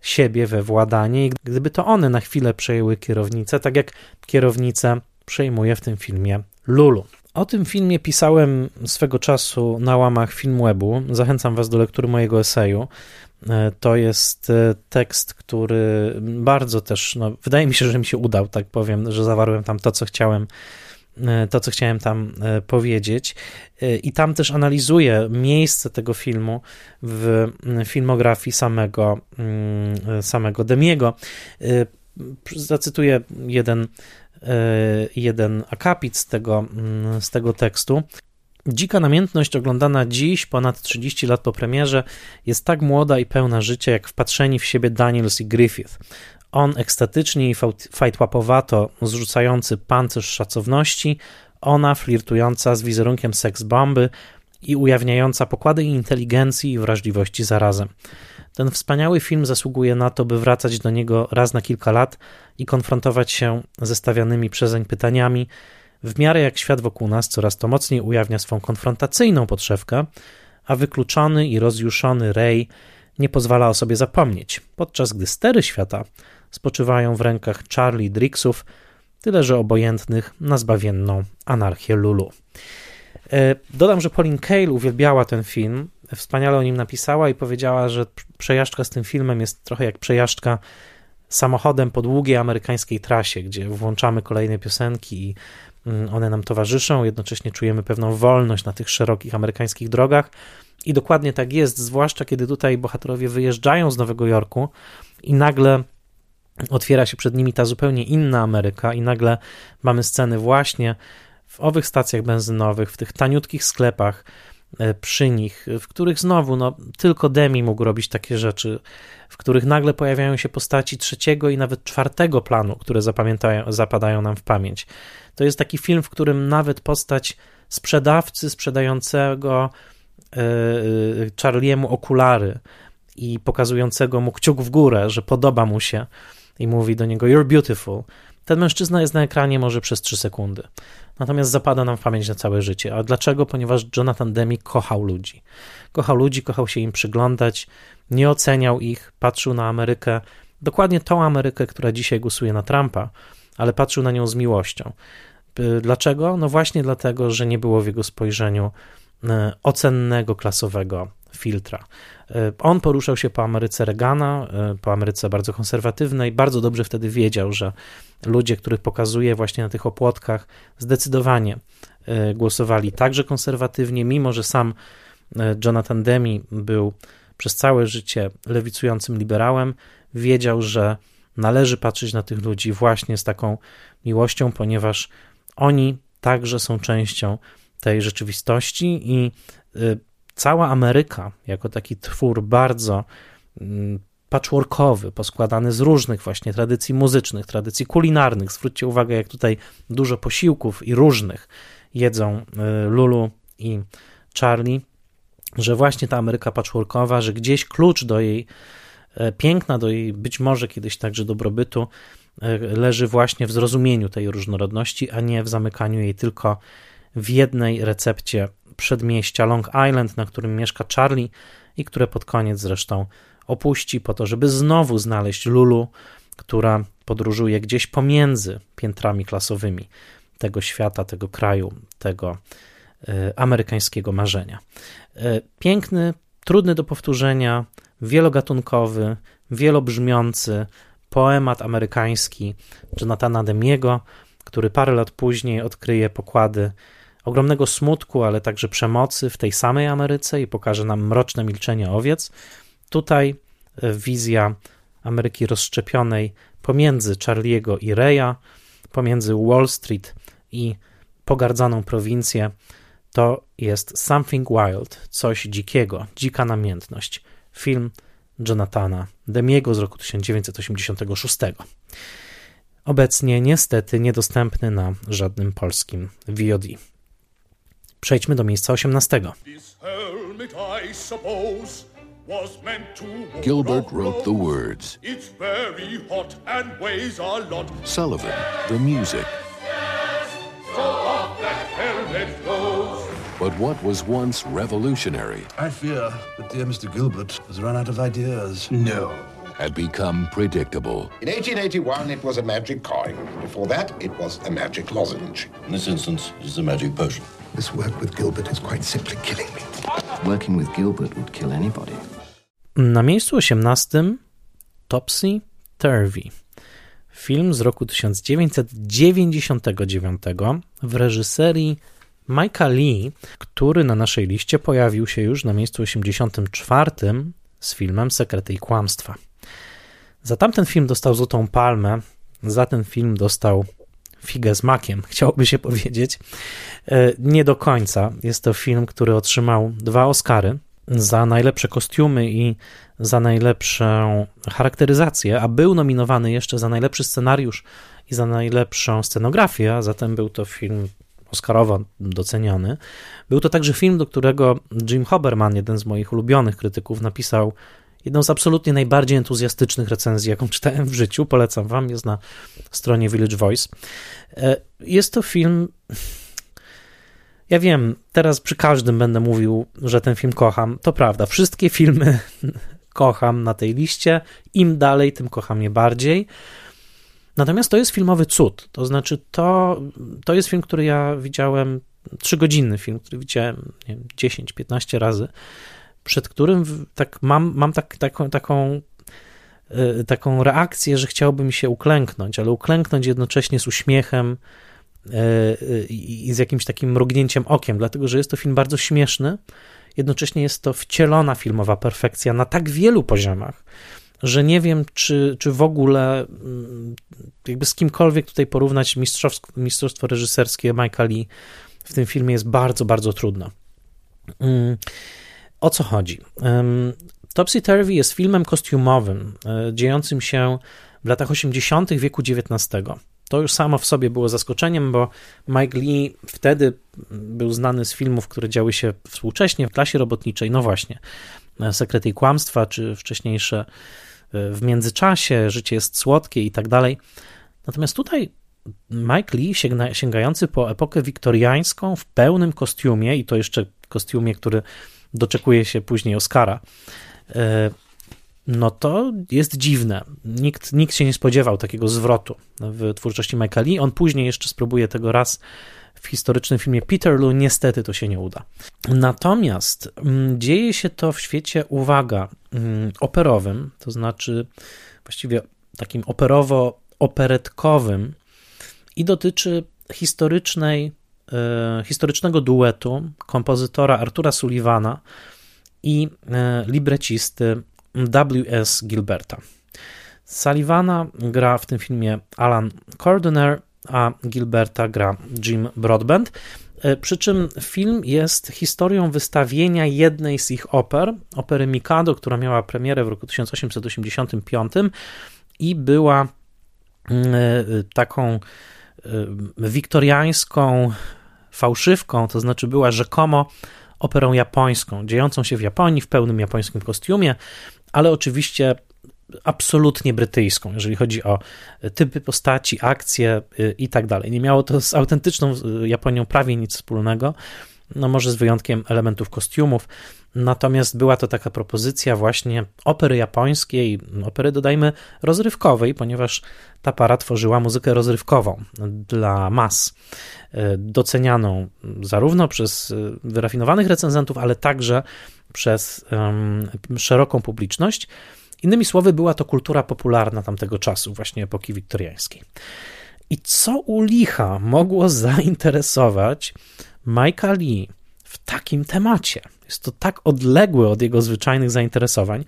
siebie we władanie i gdyby to one na chwilę przejęły kierownicę, tak jak kierownicę przejmuje w tym filmie Lulu. O tym filmie pisałem swego czasu na łamach Filmwebu. Zachęcam Was do lektury mojego eseju. E, to jest e, tekst, który bardzo też, no, wydaje mi się, że mi się udał, tak powiem, że zawarłem tam to, co chciałem to, co chciałem tam powiedzieć. I tam też analizuję miejsce tego filmu w filmografii samego, mm, samego Demiego. Zacytuję jeden E, jeden akapit z tego, mm, z tego tekstu. Dzika namiętność oglądana dziś, ponad 30 lat po premierze, jest tak młoda i pełna życia, jak wpatrzeni w siebie Daniels i Griffith. On ekstatycznie i fajtłapowato zrzucający pancerz szacowności, ona flirtująca z wizerunkiem seks bomby i ujawniająca pokłady inteligencji i wrażliwości zarazem. Ten wspaniały film zasługuje na to, by wracać do niego raz na kilka lat i konfrontować się ze stawianymi przezeń pytaniami, w miarę jak świat wokół nas coraz to mocniej ujawnia swą konfrontacyjną podszewkę, a wykluczony i rozjuszony Ray nie pozwala o sobie zapomnieć, podczas gdy stery świata spoczywają w rękach Charlie Drixów, tyle że obojętnych na zbawienną anarchię Lulu. E, dodam, że Pauline Kael uwielbiała ten film, wspaniale o nim napisała i powiedziała, że przejażdżka z tym filmem jest trochę jak przejażdżka samochodem po długiej amerykańskiej trasie, gdzie włączamy kolejne piosenki i mm, one nam towarzyszą, jednocześnie czujemy pewną wolność na tych szerokich amerykańskich drogach. I dokładnie tak jest, zwłaszcza kiedy tutaj bohaterowie wyjeżdżają z Nowego Jorku i nagle otwiera się przed nimi ta zupełnie inna Ameryka, i nagle mamy sceny właśnie w owych stacjach benzynowych, w tych taniutkich sklepach, E, przy nich, w których znowu no, tylko Demi mógł robić takie rzeczy, w których nagle pojawiają się postaci trzeciego i nawet czwartego planu, które zapadają nam w pamięć. To jest taki film, w którym nawet postać sprzedawcy sprzedającego yy, Charliemu okulary i pokazującego mu kciuk w górę, że podoba mu się i mówi do niego You're beautiful. Ten mężczyzna jest na ekranie może przez 3 sekundy natomiast zapada nam w pamięć na całe życie. A dlaczego? Ponieważ Jonathan Demi kochał ludzi. Kochał ludzi, kochał się im przyglądać, nie oceniał ich, patrzył na Amerykę, dokładnie tą Amerykę, która dzisiaj głosuje na Trumpa, ale patrzył na nią z miłością. Dlaczego? No właśnie dlatego, że nie było w jego spojrzeniu e, ocennego, klasowego filtra. E, on poruszał się po Ameryce Reagana, e, po Ameryce bardzo konserwatywnej, bardzo dobrze wtedy wiedział, że ludzie, których pokazuje właśnie na tych opłotkach, zdecydowanie e, głosowali także konserwatywnie, mimo że sam Jonathan Demi był przez całe życie lewicującym liberałem, wiedział, że należy patrzeć na tych ludzi właśnie z taką miłością, ponieważ oni także są częścią tej rzeczywistości i cała Ameryka, jako taki twór bardzo mm, patchworkowy, poskładany z różnych właśnie tradycji muzycznych, tradycji kulinarnych. Zwróćcie uwagę, jak tutaj dużo posiłków i różnych jedzą y, Lulu i Charlie, że właśnie ta Ameryka patchworkowa, że gdzieś klucz do jej e, piękna, do jej być może kiedyś także dobrobytu e, leży właśnie w zrozumieniu tej różnorodności, a nie w zamykaniu jej tylko w jednej recepcie przedmieścia Long Island, na którym mieszka Charlie i które pod koniec zresztą opuści po to, żeby znowu znaleźć Lulu, która podróżuje gdzieś pomiędzy piętrami klasowymi tego świata, tego kraju, tego y, amerykańskiego marzenia. Y, piękny, trudny do powtórzenia, wielogatunkowy, wielobrzmiący poemat amerykański Jonathana Demiego, który parę lat później odkryje pokłady ogromnego smutku, ale także przemocy w tej samej Ameryce i pokaże nam mroczne milczenie owiec. Tutaj e, wizja Ameryki rozszczepionej pomiędzy Charliego i Reya, pomiędzy Wall Street i pogardzaną prowincję, to jest Something Wild, coś dzikiego, dzika namiętność. Film Jonathana Demiego z roku 1986. Obecnie niestety niedostępny na żadnym polskim VOD. Przejdźmy do miejsca 18. Gilbert wrote the words. It's very hot and weighs a lot. Sullivan, the music. But what was once revolutionary? I fear that dear Mr. Gilbert has run out of ideas. No. had become predictable. In 1881, it was a magic coin. Before that, it was a magic lozenge. In this instance, it's a magic potion. This work with Gilbert is quite simply killing me. Working with Gilbert would kill anybody. Na miejscu 18 Topsy Turvy. Film z roku 1999 w reżyserii Mike'a Lee, który na naszej liście pojawił się już na miejscu 84 z filmem Sekrety i Kłamstwa. Za tamten film dostał Złotą Palmę, za ten film dostał figę z makiem, <laughs> chciałoby się powiedzieć. E, nie do końca. Jest to film, który otrzymał dwa Oscary za najlepsze kostiumy i za najlepszą charakteryzację, a był nominowany jeszcze za najlepszy scenariusz i za najlepszą scenografię, a zatem był to film Oscarowo doceniony. Był to także film, do którego Jim Hoberman, jeden z moich ulubionych krytyków, napisał jedną z absolutnie najbardziej entuzjastycznych recenzji, jaką <laughs> czytałem w życiu. Polecam wam, jest na stronie Village Voice. E, jest to film. Ja wiem, teraz przy każdym będę mówił, że ten film kocham. To prawda, wszystkie filmy <laughs> kocham na tej liście. Im dalej, tym kocham je bardziej. Natomiast to jest filmowy cud. To znaczy, to, to jest film, który ja widziałem, trzygodzinny film, który widziałem 10-15 razy, przed którym tak mam, mam tak, taką, taką, e, taką reakcję, że chciałbym się uklęknąć, ale uklęknąć jednocześnie z uśmiechem e, i z jakimś takim mrugnięciem okiem, dlatego że jest to film bardzo śmieszny. Jednocześnie jest to wcielona filmowa perfekcja na tak wielu poziomach, że nie wiem, czy, czy w ogóle mm, jakby z kimkolwiek tutaj porównać mistrzostwo, mistrzostwo reżyserskie Michael Lee w tym filmie jest bardzo, bardzo trudno. O co chodzi? Topsy Turvy jest filmem kostiumowym, e, dziejącym się w latach 80. wieku XIX. To już samo w sobie było zaskoczeniem, bo Mike Lee wtedy był znany z filmów, które działy się współcześnie w klasie robotniczej. No właśnie, e, Sekrety i Kłamstwa, czy wcześniejsze w międzyczasie, życie jest słodkie i tak dalej. Natomiast tutaj Mike Lee, sięga, sięgający po epokę wiktoriańską w pełnym kostiumie, i to jeszcze kostiumie, który doczekuje się później Oscara, e, no to jest dziwne. Nikt, nikt się nie spodziewał takiego zwrotu w twórczości Mike'a Lee. On później jeszcze spróbuje tego raz w historycznym filmie Peterloo, niestety to się nie uda. Natomiast mm, dzieje się to w świecie, uwaga, mm, operowym, to znaczy właściwie takim operowo-operetkowym i dotyczy historycznej, historycznego duetu kompozytora Artura Sullivana i e, librecisty W.S. Gilberta. Sullivana gra w tym filmie Alan Cordoner, a Gilberta gra Jim Broadbent. E, przy czym film jest historią wystawienia jednej z ich oper, opery Mikado, która miała premierę w roku 1885 i była mm, e, taką e, wiktoriańską fałszywką, to znaczy była rzekomo operą japońską, dziejącą się w Japonii w pełnym japońskim kostiumie, ale oczywiście absolutnie brytyjską, jeżeli chodzi o typy postaci, akcje y, i tak dalej. Nie miało to z autentyczną y, Japonią prawie nic wspólnego, no może z wyjątkiem elementów kostiumów, natomiast była to taka propozycja właśnie opery japońskiej, opery dodajmy rozrywkowej, ponieważ ta para tworzyła muzykę rozrywkową dla mas, y, docenianą zarówno przez wyrafinowanych recenzentów, ale także przez um, szeroką publiczność. Innymi słowy, była to kultura popularna tamtego czasu, właśnie epoki wiktoriańskiej. I co u licha mogło <laughs> zainteresować Mike'a Lee w takim temacie? Jest to tak odległe od jego zwyczajnych zainteresowań.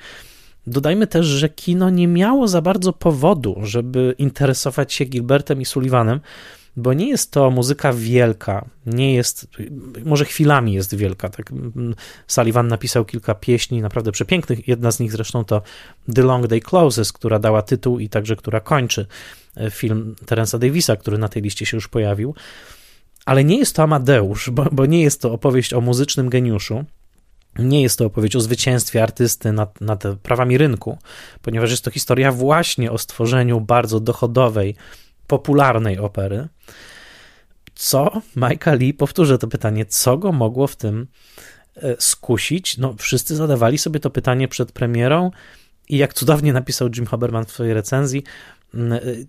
Dodajmy też, że kino nie miało za bardzo powodu, żeby interesować się Gilbertem i Sullivanem, bo nie jest to muzyka wielka, nie jest, może chwilami jest wielka. Tak? Sullivan napisał kilka pieśni naprawdę przepięknych. Jedna z nich zresztą to The Long Day Closes, która dała tytuł i także która kończy e, film Terensa Davisa, który na tej liście się już pojawił. Ale nie jest to Amadeusz, bo, bo nie jest to opowieść o muzycznym geniuszu. Nie jest to opowieść o zwycięstwie artysty nad, nad prawami rynku, ponieważ jest to historia właśnie o stworzeniu bardzo dochodowej, popularnej opery. Co Michael Lee, powtórzę to pytanie, co go mogło w tym e, skusić? No, wszyscy zadawali sobie to pytanie przed premierą I jak cudownie napisał Jim Haberman w swojej recenzji,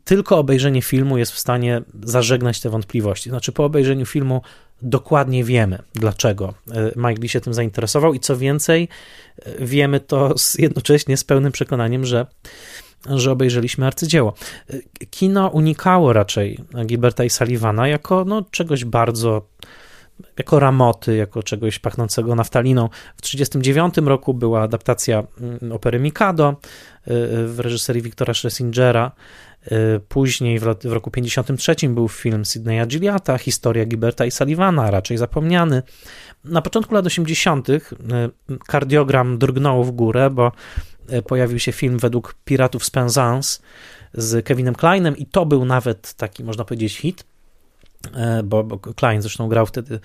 tylko obejrzenie filmu jest w stanie zażegnać te wątpliwości. Znaczy, po obejrzeniu filmu dokładnie wiemy, dlaczego Mike Lee się tym zainteresował, i co więcej, wiemy to z, jednocześnie z pełnym przekonaniem, że że obejrzeliśmy arcydzieło. Kino unikało raczej Gilberta i Sullivana jako no, czegoś bardzo jako ramoty, jako czegoś pachnącego naftaliną. W 1939 roku była adaptacja mm, opery Mikado w reżyserii Wiktora Schlesingera. Y, później w roku 1953 był film Sydneya Gilliata, historia Gilberta i Sullivana, raczej zapomniany. Na początku lat 80. Y, kardiogram drgnął w górę, bo pojawił się film według Piratów z Penzance z Kevinem Kleinem i to był nawet taki, można powiedzieć, hit, bo, bo Klein zresztą grał wtedy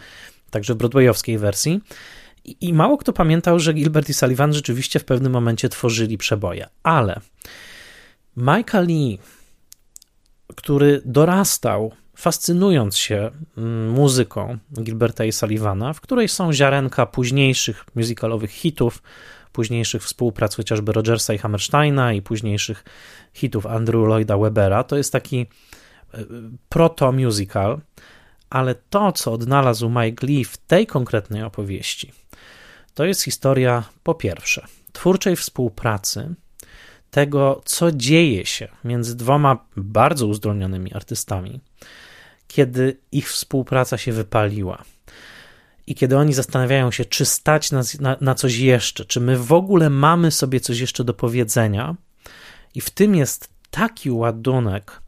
także w broadwayowskiej wersji. I, I mało kto pamiętał, że Gilbert i Sullivan rzeczywiście w pewnym momencie tworzyli przeboje. Ale Michael Lee, który dorastał fascynując się mm, muzyką Gilberta i Sullivana, w której są ziarenka późniejszych musicalowych hitów, późniejszych współprac chociażby Rogersa i Hammersteina i późniejszych hitów Andrew Lloyda Webera. To jest taki e, proto-musical, ale to, co odnalazł Mike Lee w tej konkretnej opowieści, to jest historia po pierwsze twórczej współpracy, tego, co dzieje się między dwoma bardzo uzdolnionymi artystami, kiedy ich współpraca się wypaliła i kiedy oni zastanawiają się, czy stać na, na, na, coś jeszcze, czy my w ogóle mamy sobie coś jeszcze do powiedzenia, i w tym jest taki ładunek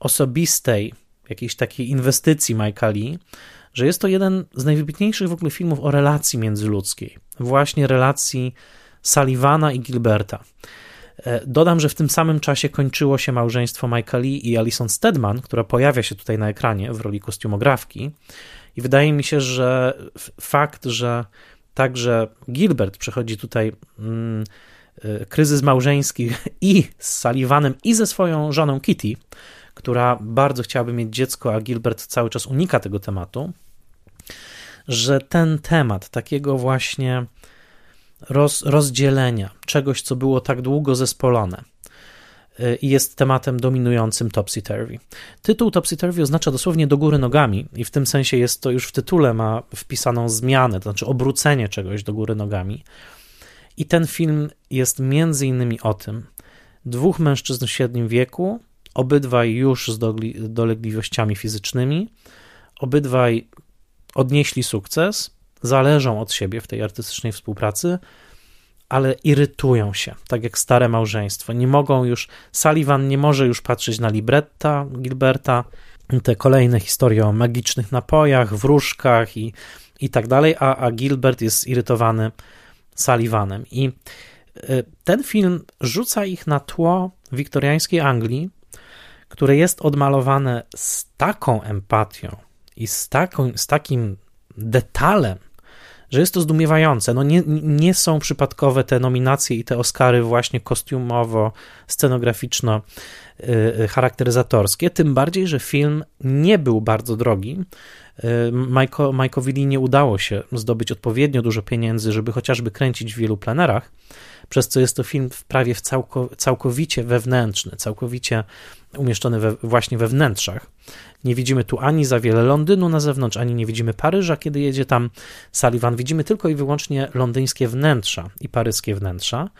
osobistej, jakiejś takiej inwestycji Michaeli, że jest to jeden z najwybitniejszych w ogóle filmów o relacji międzyludzkiej, właśnie relacji Sullivana i Gilberta. E, dodam, że w tym samym czasie kończyło się małżeństwo Michaeli i Alison Stedman, która pojawia się tutaj na ekranie w roli kostiumografki. I wydaje mi się, że fakt, że także Gilbert przechodzi tutaj mm, y, kryzys małżeński <laughs> i z Sullivanem, i ze swoją żoną Kitty, która bardzo chciałaby mieć dziecko, a Gilbert cały czas unika tego tematu, że ten temat takiego właśnie roz, rozdzielenia czegoś, co było tak długo zespolone, i jest tematem dominującym topsy-turvy. Tytuł topsy-turvy oznacza dosłownie do góry nogami i w tym sensie jest to już w tytule ma wpisaną zmianę, to znaczy obrócenie czegoś do góry nogami. I ten film jest między innymi o tym. Dwóch mężczyzn w średnim wieku, obydwaj już z dolegliwościami fizycznymi, obydwaj odnieśli sukces, zależą od siebie w tej artystycznej współpracy, ale irytują się, tak jak stare małżeństwo. Nie mogą już, Sullivan nie może już patrzeć na libretta Gilberta, te kolejne historie o magicznych napojach, wróżkach i, i tak dalej, a, a Gilbert jest irytowany Sullivanem. I y, ten film rzuca ich na tło wiktoriańskiej Anglii, które jest odmalowane z taką empatią i z, taką, z takim detalem, że jest to zdumiewające. No nie, nie są przypadkowe te nominacje i te Oscary właśnie kostiumowo, scenograficzno y, charakteryzatorskie, tym bardziej, że film nie był bardzo drogi. Y, Mike'owi Lee nie udało się zdobyć odpowiednio dużo pieniędzy, żeby chociażby kręcić w wielu plenerach, przez co jest to film prawie całkowicie wewnętrzny, całkowicie umieszczony we, właśnie we wnętrzach. Nie widzimy tu ani za wiele Londynu na zewnątrz, ani nie widzimy Paryża, kiedy jedzie tam Sullivan. Widzimy tylko i wyłącznie londyńskie wnętrza i paryskie wnętrza,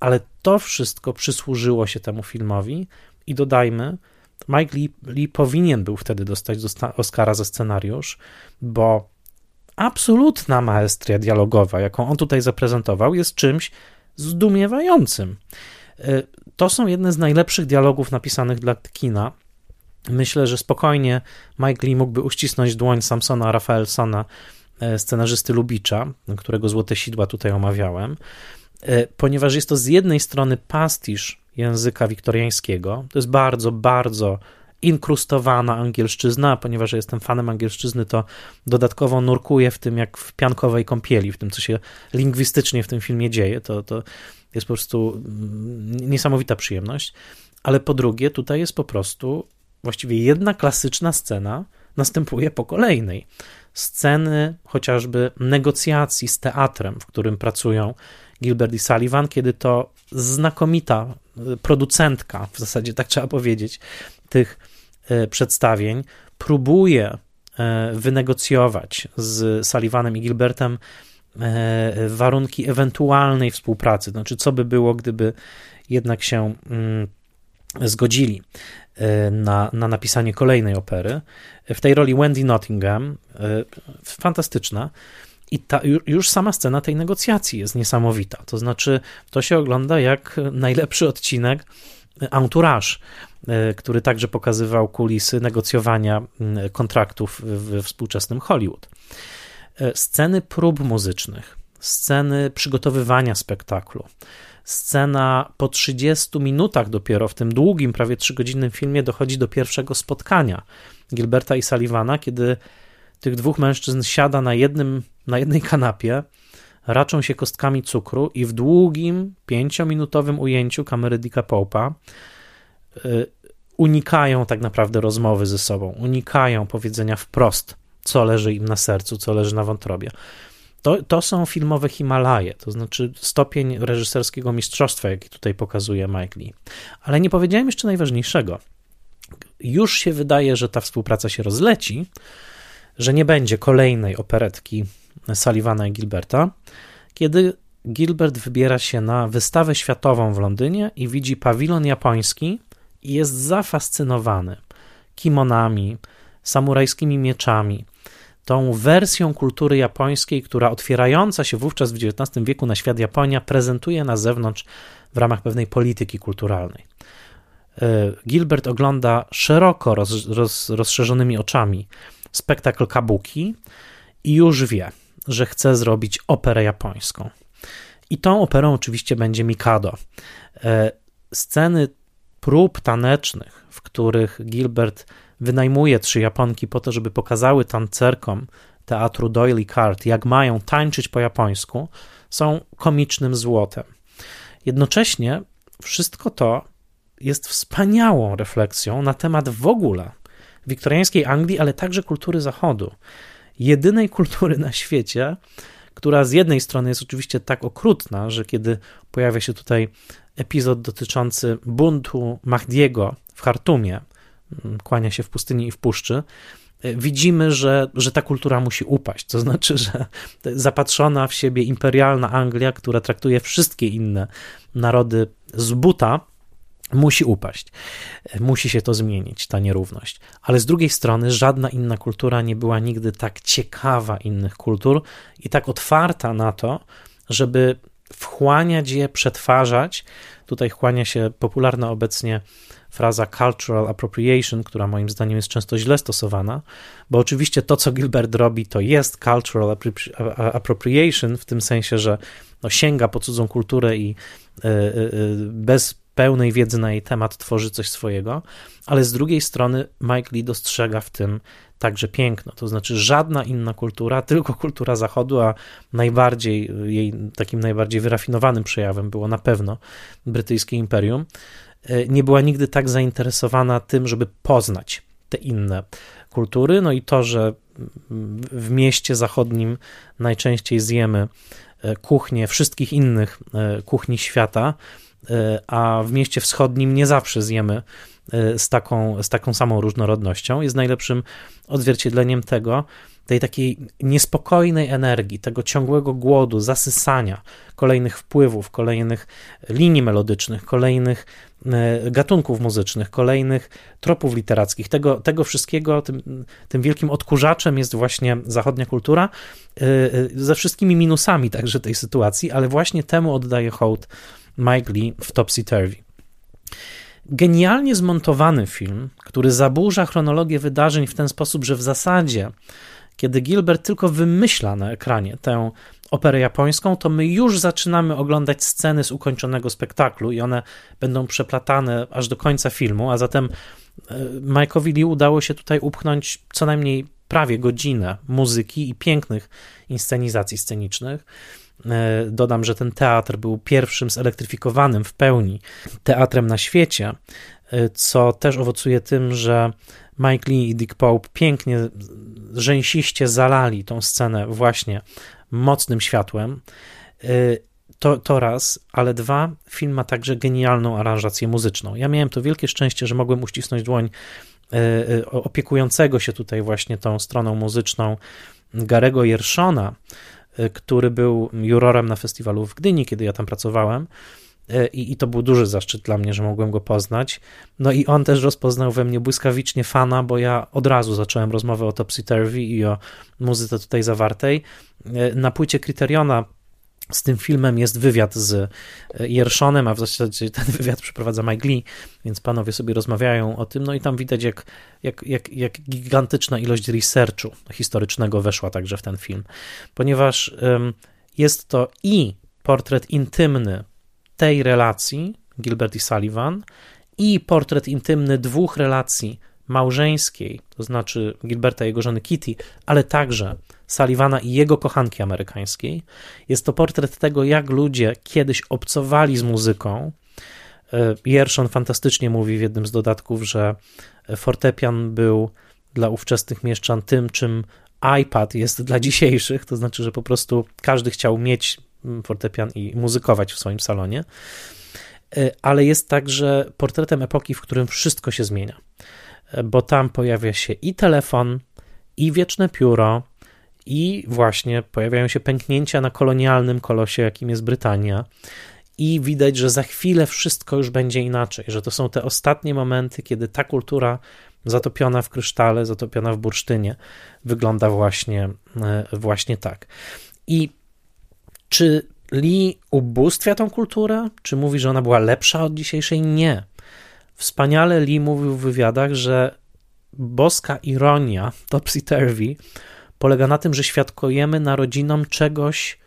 ale to wszystko przysłużyło się temu filmowi i dodajmy, Mike Lee, Lee powinien był wtedy dostać Oscara za scenariusz, bo absolutna maestria dialogowa, jaką on tutaj zaprezentował, jest czymś zdumiewającym. E, to są jedne z najlepszych dialogów napisanych dla kina. Myślę, że spokojnie Mike Lee mógłby uścisnąć dłoń Samsona Rafaelsona, e, scenarzysty Lubicza, którego Złote Sidła tutaj omawiałem, e, ponieważ jest to z jednej strony pastisz języka wiktoriańskiego, to jest bardzo, bardzo inkrustowana angielszczyzna, ponieważ jestem fanem angielszczyzny, to dodatkowo nurkuję w tym jak w piankowej kąpieli, w tym, co się lingwistycznie w tym filmie dzieje. To, to jest po prostu mm, niesamowita przyjemność. Ale po drugie, tutaj jest po prostu właściwie jedna klasyczna scena następuje po kolejnej. Sceny chociażby negocjacji z teatrem, w którym pracują Gilbert i Sullivan, kiedy to znakomita producentka, w zasadzie tak trzeba powiedzieć, tych przedstawień, próbuje wynegocjować z Sullivanem i Gilbertem warunki ewentualnej współpracy. Znaczy, co by było, gdyby jednak się mm, zgodzili e, na, na napisanie kolejnej opery. W tej roli Wendy Nottingham, e, fantastyczna. I ta, już sama scena tej negocjacji jest niesamowita. To znaczy, to się ogląda jak najlepszy odcinek Entourage, e, który także pokazywał kulisy negocjowania kontraktów w współczesnym Hollywood. Sceny prób muzycznych, sceny przygotowywania spektaklu, scena po 30 minutach dopiero w tym długim, prawie 3-godzinnym filmie dochodzi do pierwszego spotkania Gilberta i Sullivana, kiedy tych dwóch mężczyzn siada na, jednym, na jednej kanapie, raczą się kostkami cukru i w długim, pięciominutowym ujęciu kamery Dicka Pope'a y, unikają tak naprawdę rozmowy ze sobą, unikają powiedzenia wprost, co leży im na sercu, co leży na wątrobie. To, to są filmowe Himalaje, to znaczy stopień reżyserskiego mistrzostwa, jaki tutaj pokazuje Mike Lee. Ale nie powiedziałem jeszcze najważniejszego. Już się wydaje, że ta współpraca się rozleci, że nie będzie kolejnej operetki Sullivana i Gilberta, kiedy Gilbert wybiera się na wystawę światową w Londynie i widzi pawilon japoński i jest zafascynowany kimonami, samurajskimi mieczami, tą wersją kultury japońskiej, która otwierająca się wówczas w XIX wieku na świat Japonia prezentuje na zewnątrz w ramach pewnej polityki kulturalnej. E, Gilbert ogląda szeroko roz, roz, rozszerzonymi oczami spektakl kabuki i już wie, że chce zrobić operę japońską. I tą operą oczywiście będzie Mikado. E, sceny prób tanecznych, w których Gilbert wynajmuje trzy Japonki po to, żeby pokazały tancerkom teatru Doyle Cart, jak mają tańczyć po japońsku, są komicznym złotem. Jednocześnie wszystko to jest wspaniałą refleksją na temat w ogóle wiktoriańskiej Anglii, ale także kultury Zachodu. Jedynej kultury na świecie, która z jednej strony jest oczywiście tak okrutna, że kiedy pojawia się tutaj epizod dotyczący buntu Mahdiego w Hartumie, kłania się w pustyni i w puszczy, e, widzimy, że, że ta kultura musi upaść. To znaczy, że zapatrzona w siebie imperialna Anglia, która traktuje wszystkie inne narody z buta, musi upaść. E, musi się to zmienić, ta nierówność. Ale z drugiej strony, żadna inna kultura nie była nigdy tak ciekawa innych kultur i tak otwarta na to, żeby wchłaniać je, przetwarzać. Tutaj wchłania się popularna obecnie fraza cultural appropriation, która moim zdaniem jest często źle stosowana, bo oczywiście to, co Gilbert robi, to jest cultural appropriation, w tym sensie, że no, sięga po cudzą kulturę i y, y, bez pełnej wiedzy na jej temat tworzy coś swojego, ale z drugiej strony Mike Lee dostrzega w tym także piękno. To znaczy, żadna inna kultura, tylko kultura Zachodu, a najbardziej jej takim najbardziej wyrafinowanym przejawem było na pewno brytyjskie imperium, E, nie była nigdy tak zainteresowana tym, żeby poznać te inne kultury. No i to, że w mieście zachodnim najczęściej zjemy e, kuchnię wszystkich innych e, kuchni świata, a w mieście wschodnim nie zawsze zjemy z taką, z taką samą różnorodnością, jest najlepszym odzwierciedleniem tego, tej takiej niespokojnej energii, tego ciągłego głodu, zasysania kolejnych wpływów, kolejnych linii melodycznych, kolejnych e, gatunków muzycznych, kolejnych tropów literackich, tego, tego wszystkiego, tym, tym wielkim odkurzaczem jest właśnie zachodnia kultura, e, e, ze wszystkimi minusami także tej sytuacji, ale właśnie temu oddaje hołd Mike Lee w Topsy Turvy. Genialnie zmontowany film, który zaburza chronologię wydarzeń w ten sposób, że w zasadzie kiedy Gilbert tylko wymyśla na ekranie tę operę japońską, to my już zaczynamy oglądać sceny z ukończonego spektaklu i one będą przeplatane aż do końca filmu, a zatem e, Mike'owi Lee udało się tutaj upchnąć co najmniej prawie godzinę muzyki i pięknych inscenizacji scenicznych. E, dodam, że ten teatr był pierwszym zelektryfikowanym w pełni teatrem na świecie, co też owocuje tym, że Mike Lee i Dick Pope pięknie, rzęsiście zalali tą scenę właśnie mocnym światłem. Y, to, to raz, ale dwa, film ma także genialną aranżację muzyczną. Ja miałem to wielkie szczęście, że mogłem uścisnąć dłoń opiekującego się tutaj właśnie tą stroną muzyczną Garego Jerszona, który był jurorem na festiwalu w Gdyni, kiedy ja tam pracowałem. I, I, to był duży zaszczyt dla mnie, że mogłem go poznać. No i on też rozpoznał we mnie błyskawicznie fana, bo ja od razu zacząłem rozmowę o Topsy Turvy i o muzyce tutaj zawartej. Na płycie Kryteriona z tym filmem jest wywiad z Jerszonem, a w zasadzie ten wywiad przeprowadza Mike Lee, więc panowie sobie rozmawiają o tym, no i tam widać, jak, jak, jak, jak gigantyczna ilość researchu historycznego weszła także w ten film, ponieważ um, jest to i portret intymny tej relacji, Gilbert i Sullivan, i portret intymny dwóch relacji małżeńskiej, to znaczy Gilberta i jego żony Kitty, ale także Sullivana i jego kochanki amerykańskiej. Jest to portret tego, jak ludzie kiedyś obcowali z muzyką. Jerszon fantastycznie mówi w jednym z dodatków, że fortepian był dla ówczesnych mieszczan tym, czym iPad jest dla dzisiejszych, to znaczy, że po prostu każdy chciał mieć fortepian i muzykować w swoim salonie, ale jest także portretem epoki, w którym wszystko się zmienia, bo tam pojawia się i telefon, i wieczne pióro, i właśnie pojawiają się pęknięcia na kolonialnym kolosie, jakim jest Brytania. I widać, że za chwilę wszystko już będzie inaczej, że to są te ostatnie momenty, kiedy ta kultura zatopiona w krysztale, zatopiona w bursztynie, wygląda właśnie, właśnie tak. I czy Lee ubóstwia tą kulturę? Czy mówi, że ona była lepsza od dzisiejszej? Nie. Wspaniale Lee mówił w wywiadach, że boska ironia topsy-turvy polega na tym, że świadkujemy narodzinom czegoś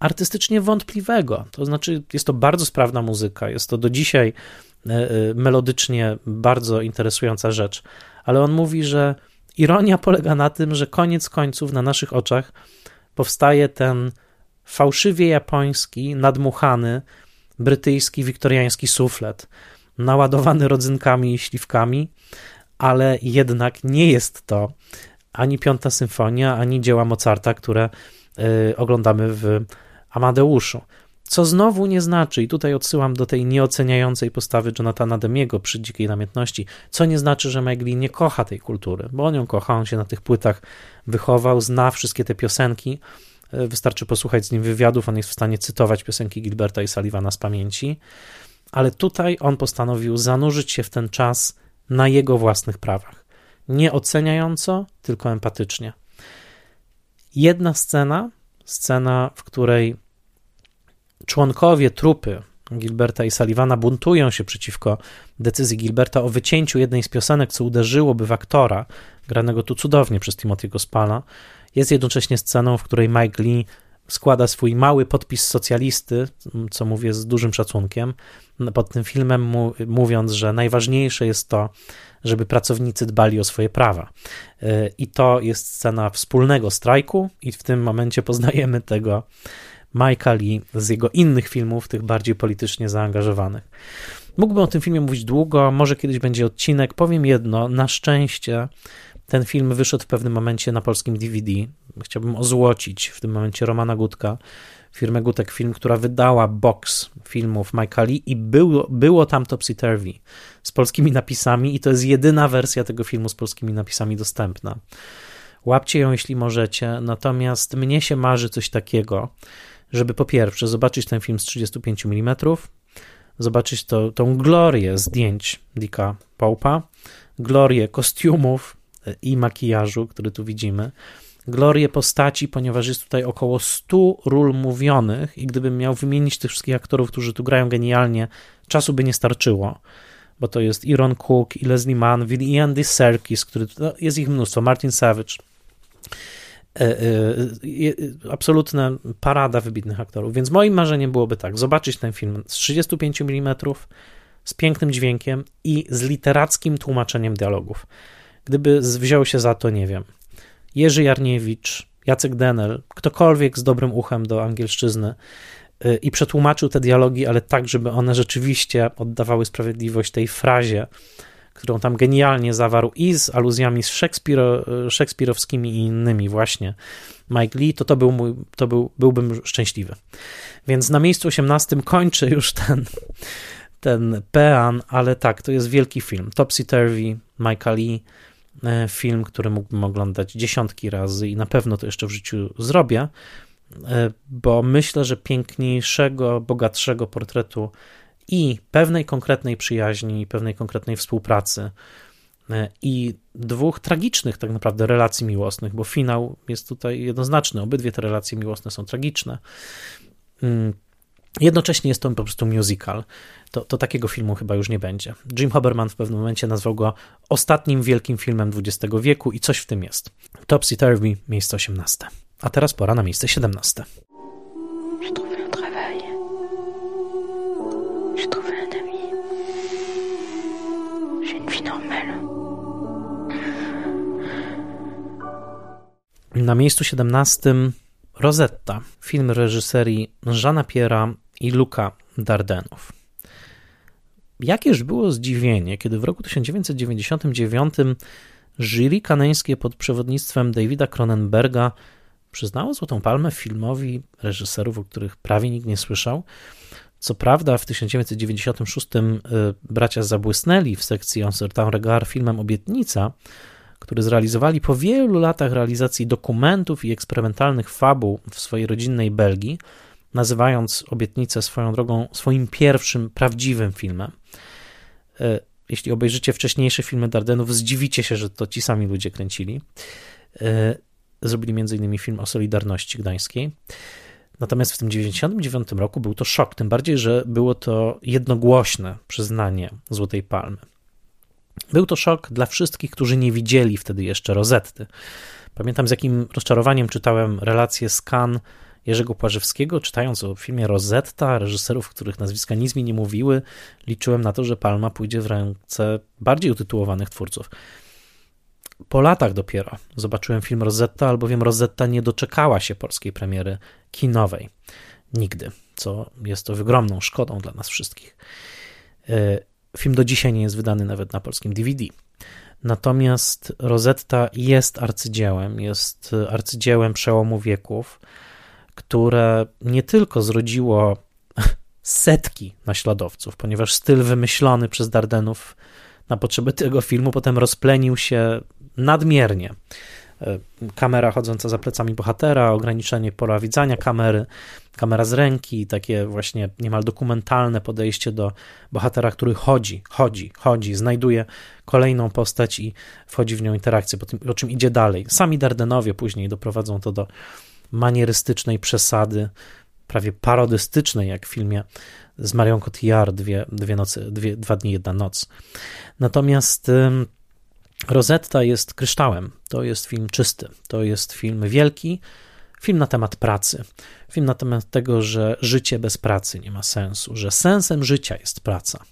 artystycznie wątpliwego. To znaczy, jest to bardzo sprawna muzyka, jest to do dzisiaj e, e, melodycznie bardzo interesująca rzecz, ale on mówi, że ironia polega na tym, że koniec końców na naszych oczach powstaje ten fałszywie japoński, nadmuchany, brytyjski, wiktoriański suflet, naładowany rodzynkami i śliwkami, ale jednak nie jest to ani Piąta Symfonia, ani dzieła Mozarta, które y, oglądamy w Amadeuszu. Co znowu nie znaczy, i tutaj odsyłam do tej nieoceniającej postawy Jonathana Demiego przy Dzikiej Namiętności, co nie znaczy, że Megli nie kocha tej kultury, bo on ją kocha, on się na tych płytach wychował, zna wszystkie te piosenki, wystarczy posłuchać z nim wywiadów, on jest w stanie cytować piosenki Gilberta i Sullivana z pamięci, ale tutaj on postanowił zanurzyć się w ten czas na jego własnych prawach nie oceniająco, tylko empatycznie. Jedna scena, scena, w której członkowie trupy Gilberta i Sullivana buntują się przeciwko decyzji Gilberta o wycięciu jednej z piosenek, co uderzyłoby w aktora, granego tu cudownie przez Timothy'ego Spala, jest jednocześnie sceną, w której Mike Lee składa swój mały podpis socjalisty, co mówię z dużym szacunkiem, pod tym filmem, mówiąc, że najważniejsze jest to, żeby pracownicy dbali o swoje prawa. I to jest scena wspólnego strajku, i w tym momencie poznajemy tego Mike'a Lee z jego innych filmów, tych bardziej politycznie zaangażowanych. Mógłbym o tym filmie mówić długo, może kiedyś będzie odcinek. Powiem jedno, na szczęście ten film wyszedł w pewnym momencie na polskim DVD. Chciałbym ozłocić w tym momencie Romana Gutka, firmę Gutek Film, która wydała box filmów Mike'a Lee i było, było tam Topsy Turvy z polskimi napisami i to jest jedyna wersja tego filmu z polskimi napisami dostępna. Łapcie ją, jeśli możecie, natomiast mnie się marzy coś takiego, żeby po pierwsze zobaczyć ten film z 35 mm, zobaczyć to, tą glorię zdjęć Dicka Paupa, glorię kostiumów i makijażu, który tu widzimy, glorię postaci, ponieważ jest tutaj około 100 ról mówionych i gdybym miał wymienić tych wszystkich aktorów, którzy tu grają genialnie, czasu by nie starczyło, bo to jest Iron Cook, i Leslie Manville, i Andy Serkis, który, no, jest ich mnóstwo, Martin Savage, e, e, absolutna parada wybitnych aktorów, więc moim marzeniem byłoby tak, zobaczyć ten film z 35 mm, z pięknym dźwiękiem i z literackim tłumaczeniem dialogów. Gdyby wziął się za to, nie wiem, Jerzy Jarniewicz, Jacek Denel, ktokolwiek z dobrym uchem do angielszczyzny y, i przetłumaczył te dialogi, ale tak, żeby one rzeczywiście oddawały sprawiedliwość tej frazie, którą tam genialnie zawarł i z aluzjami szekspiro, szekspirowskimi i innymi właśnie Mike Lee, to to, był mój, to był, byłbym szczęśliwy. Więc na miejscu 18 kończę już ten, ten pean, ale tak, to jest wielki film. Topsy Turvy, Mike Lee, film, który mógłbym oglądać dziesiątki razy i na pewno to jeszcze w życiu zrobię, e, bo myślę, że piękniejszego, bogatszego portretu i pewnej konkretnej przyjaźni, i pewnej konkretnej współpracy e, i dwóch tragicznych tak naprawdę relacji miłosnych, bo finał jest tutaj jednoznaczny, obydwie te relacje miłosne są tragiczne. Mm, jednocześnie jest to po prostu musical. To, to takiego filmu chyba już nie będzie. Jim Haberman w pewnym momencie nazwał go ostatnim wielkim filmem XX wieku i coś w tym jest. Topsy Turvy, miejsce 18. A teraz pora na miejsce 17. Na miejscu 17 Rosetta, film reżyserii Żana Piera i Luca Dardenów. Jakież było zdziwienie, kiedy w roku 1999 jury kaneńskie pod przewodnictwem Davida Cronenberga przyznało Złotą Palmę filmowi reżyserów, o których prawie nikt nie słyszał. Co prawda w 1996 y, bracia zabłysnęli w sekcji On Certain Regard filmem Obietnica, który zrealizowali po wielu latach realizacji dokumentów i eksperymentalnych fabuł w swojej rodzinnej Belgii, nazywając Obietnicę swoją drogą swoim pierwszym prawdziwym filmem. E, jeśli obejrzycie wcześniejsze filmy Dardenów, zdziwicie się, że to ci sami ludzie kręcili. E, zrobili m.in. film o Solidarności Gdańskiej. Natomiast w tym 1999 roku był to szok, tym bardziej, że było to jednogłośne przyznanie Złotej Palmy. Był to szok dla wszystkich, którzy nie widzieli wtedy jeszcze Rozetty. Pamiętam z jakim rozczarowaniem czytałem relacje z Jerzego Płażewskiego, czytając o filmie Rosetta, reżyserów, których nazwiska nic mi nie mówiły, liczyłem na to, że Palma pójdzie w ręce bardziej utytułowanych twórców. Po latach dopiero zobaczyłem film Rosetta, albowiem Rosetta nie doczekała się polskiej premiery kinowej. Nigdy, co jest to ogromną szkodą dla nas wszystkich. E, film do dzisiaj nie jest wydany nawet na polskim DVD. Natomiast Rosetta jest arcydziełem, jest arcydziełem przełomu wieków które nie tylko zrodziło <laughs> setki naśladowców, ponieważ styl wymyślony przez Dardenów na potrzeby tego filmu potem rozplenił się nadmiernie. E, kamera chodząca za plecami bohatera, ograniczenie pola widzenia kamery, kamera z ręki, takie właśnie niemal dokumentalne podejście do bohatera, który chodzi, chodzi, chodzi, znajduje kolejną postać i wchodzi w nią interakcję, po, tym, po czym idzie dalej. Sami Dardenowie później doprowadzą to do manierystycznej przesady, prawie parodystycznej, jak w filmie z Marią Cotillard, dwie, dwie nocy, dwie, dwa dni, jedna noc. Natomiast Rosetta jest kryształem. To jest film czysty, to jest film wielki, film na temat pracy, film na temat tego, że życie bez pracy nie ma sensu, że sensem życia jest praca.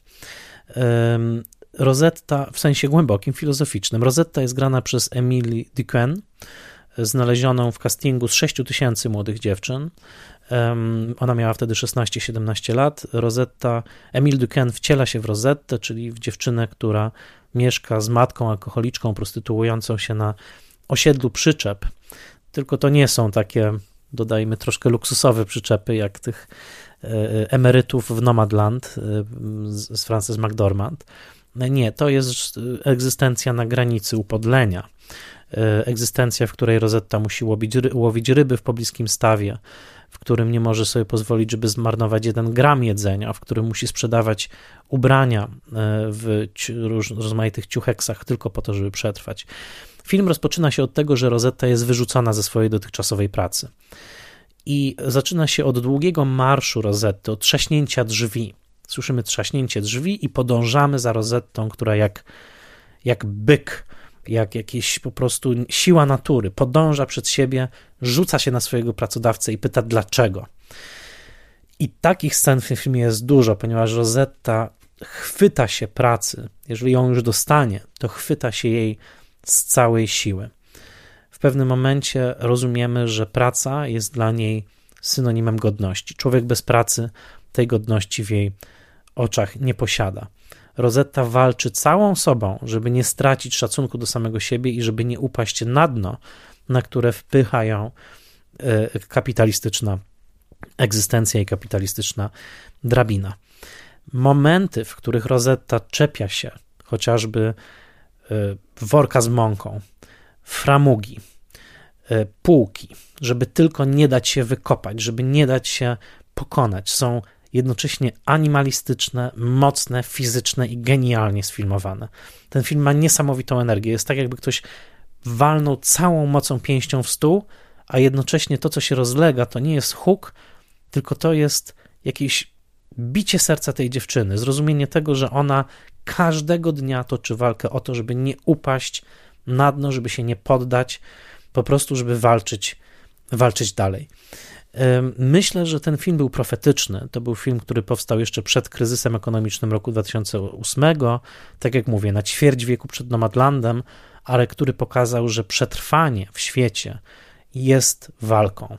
Rosetta w sensie głębokim, filozoficznym. Rosetta jest grana przez Emily Duquesne, znalezioną w castingu z 6 tysięcy młodych dziewczyn. Ona miała wtedy 16-17 lat. Rosetta, Emil Duquesne wciela się w Rosettę, czyli w dziewczynę, która mieszka z matką alkoholiczką prostytuującą się na osiedlu przyczep. Tylko to nie są takie, dodajmy, troszkę luksusowe przyczepy, jak tych e, e, emerytów w Nomadland e, z Frances McDormand. Nie, to jest egzystencja na granicy upodlenia. E, egzystencja, w której Rosetta musi łowić, łowić ryby w pobliskim stawie, w którym nie może sobie pozwolić, żeby zmarnować jeden gram jedzenia, w którym musi sprzedawać ubrania e, w rozmaitych ciucheksach tylko po to, żeby przetrwać. Film rozpoczyna się od tego, że Rosetta jest wyrzucona ze swojej dotychczasowej pracy. I zaczyna się od długiego marszu Rosetty, od trzaśnięcia drzwi. Słyszymy trzaśnięcie drzwi i podążamy za Rosettą, która jak, jak byk jak jakieś po prostu siła natury, podąża przed siebie, rzuca się na swojego pracodawcę i pyta dlaczego. I takich scen w tym filmie jest dużo, ponieważ Rosetta chwyta się pracy. Jeżeli ją już dostanie, to chwyta się jej z całej siły. W pewnym momencie rozumiemy, że praca jest dla niej synonimem godności. Człowiek bez pracy tej godności w jej oczach nie posiada. Rosetta walczy całą sobą, żeby nie stracić szacunku do samego siebie i żeby nie upaść na dno, na które wpycha ją e, kapitalistyczna egzystencja i kapitalistyczna drabina. Momenty, w których Rosetta czepia się chociażby e, worka z mąką, framugi, e, półki, żeby tylko nie dać się wykopać, żeby nie dać się pokonać, są jednocześnie animalistyczne, mocne, fizyczne i genialnie sfilmowane. Ten film ma niesamowitą energię. Jest tak, jakby ktoś walnął całą mocą pięścią w stół, a jednocześnie to, co się rozlega, to nie jest huk, tylko to jest jakieś bicie serca tej dziewczyny, zrozumienie tego, że ona każdego dnia toczy walkę o to, żeby nie upaść na dno, żeby się nie poddać, po prostu, żeby walczyć, walczyć dalej. Myślę, że ten film był profetyczny. To był film, który powstał jeszcze przed kryzysem ekonomicznym roku 2008, tak jak mówię, na ćwierć wieku przed Nomadlandem, ale który pokazał, że przetrwanie w świecie jest walką.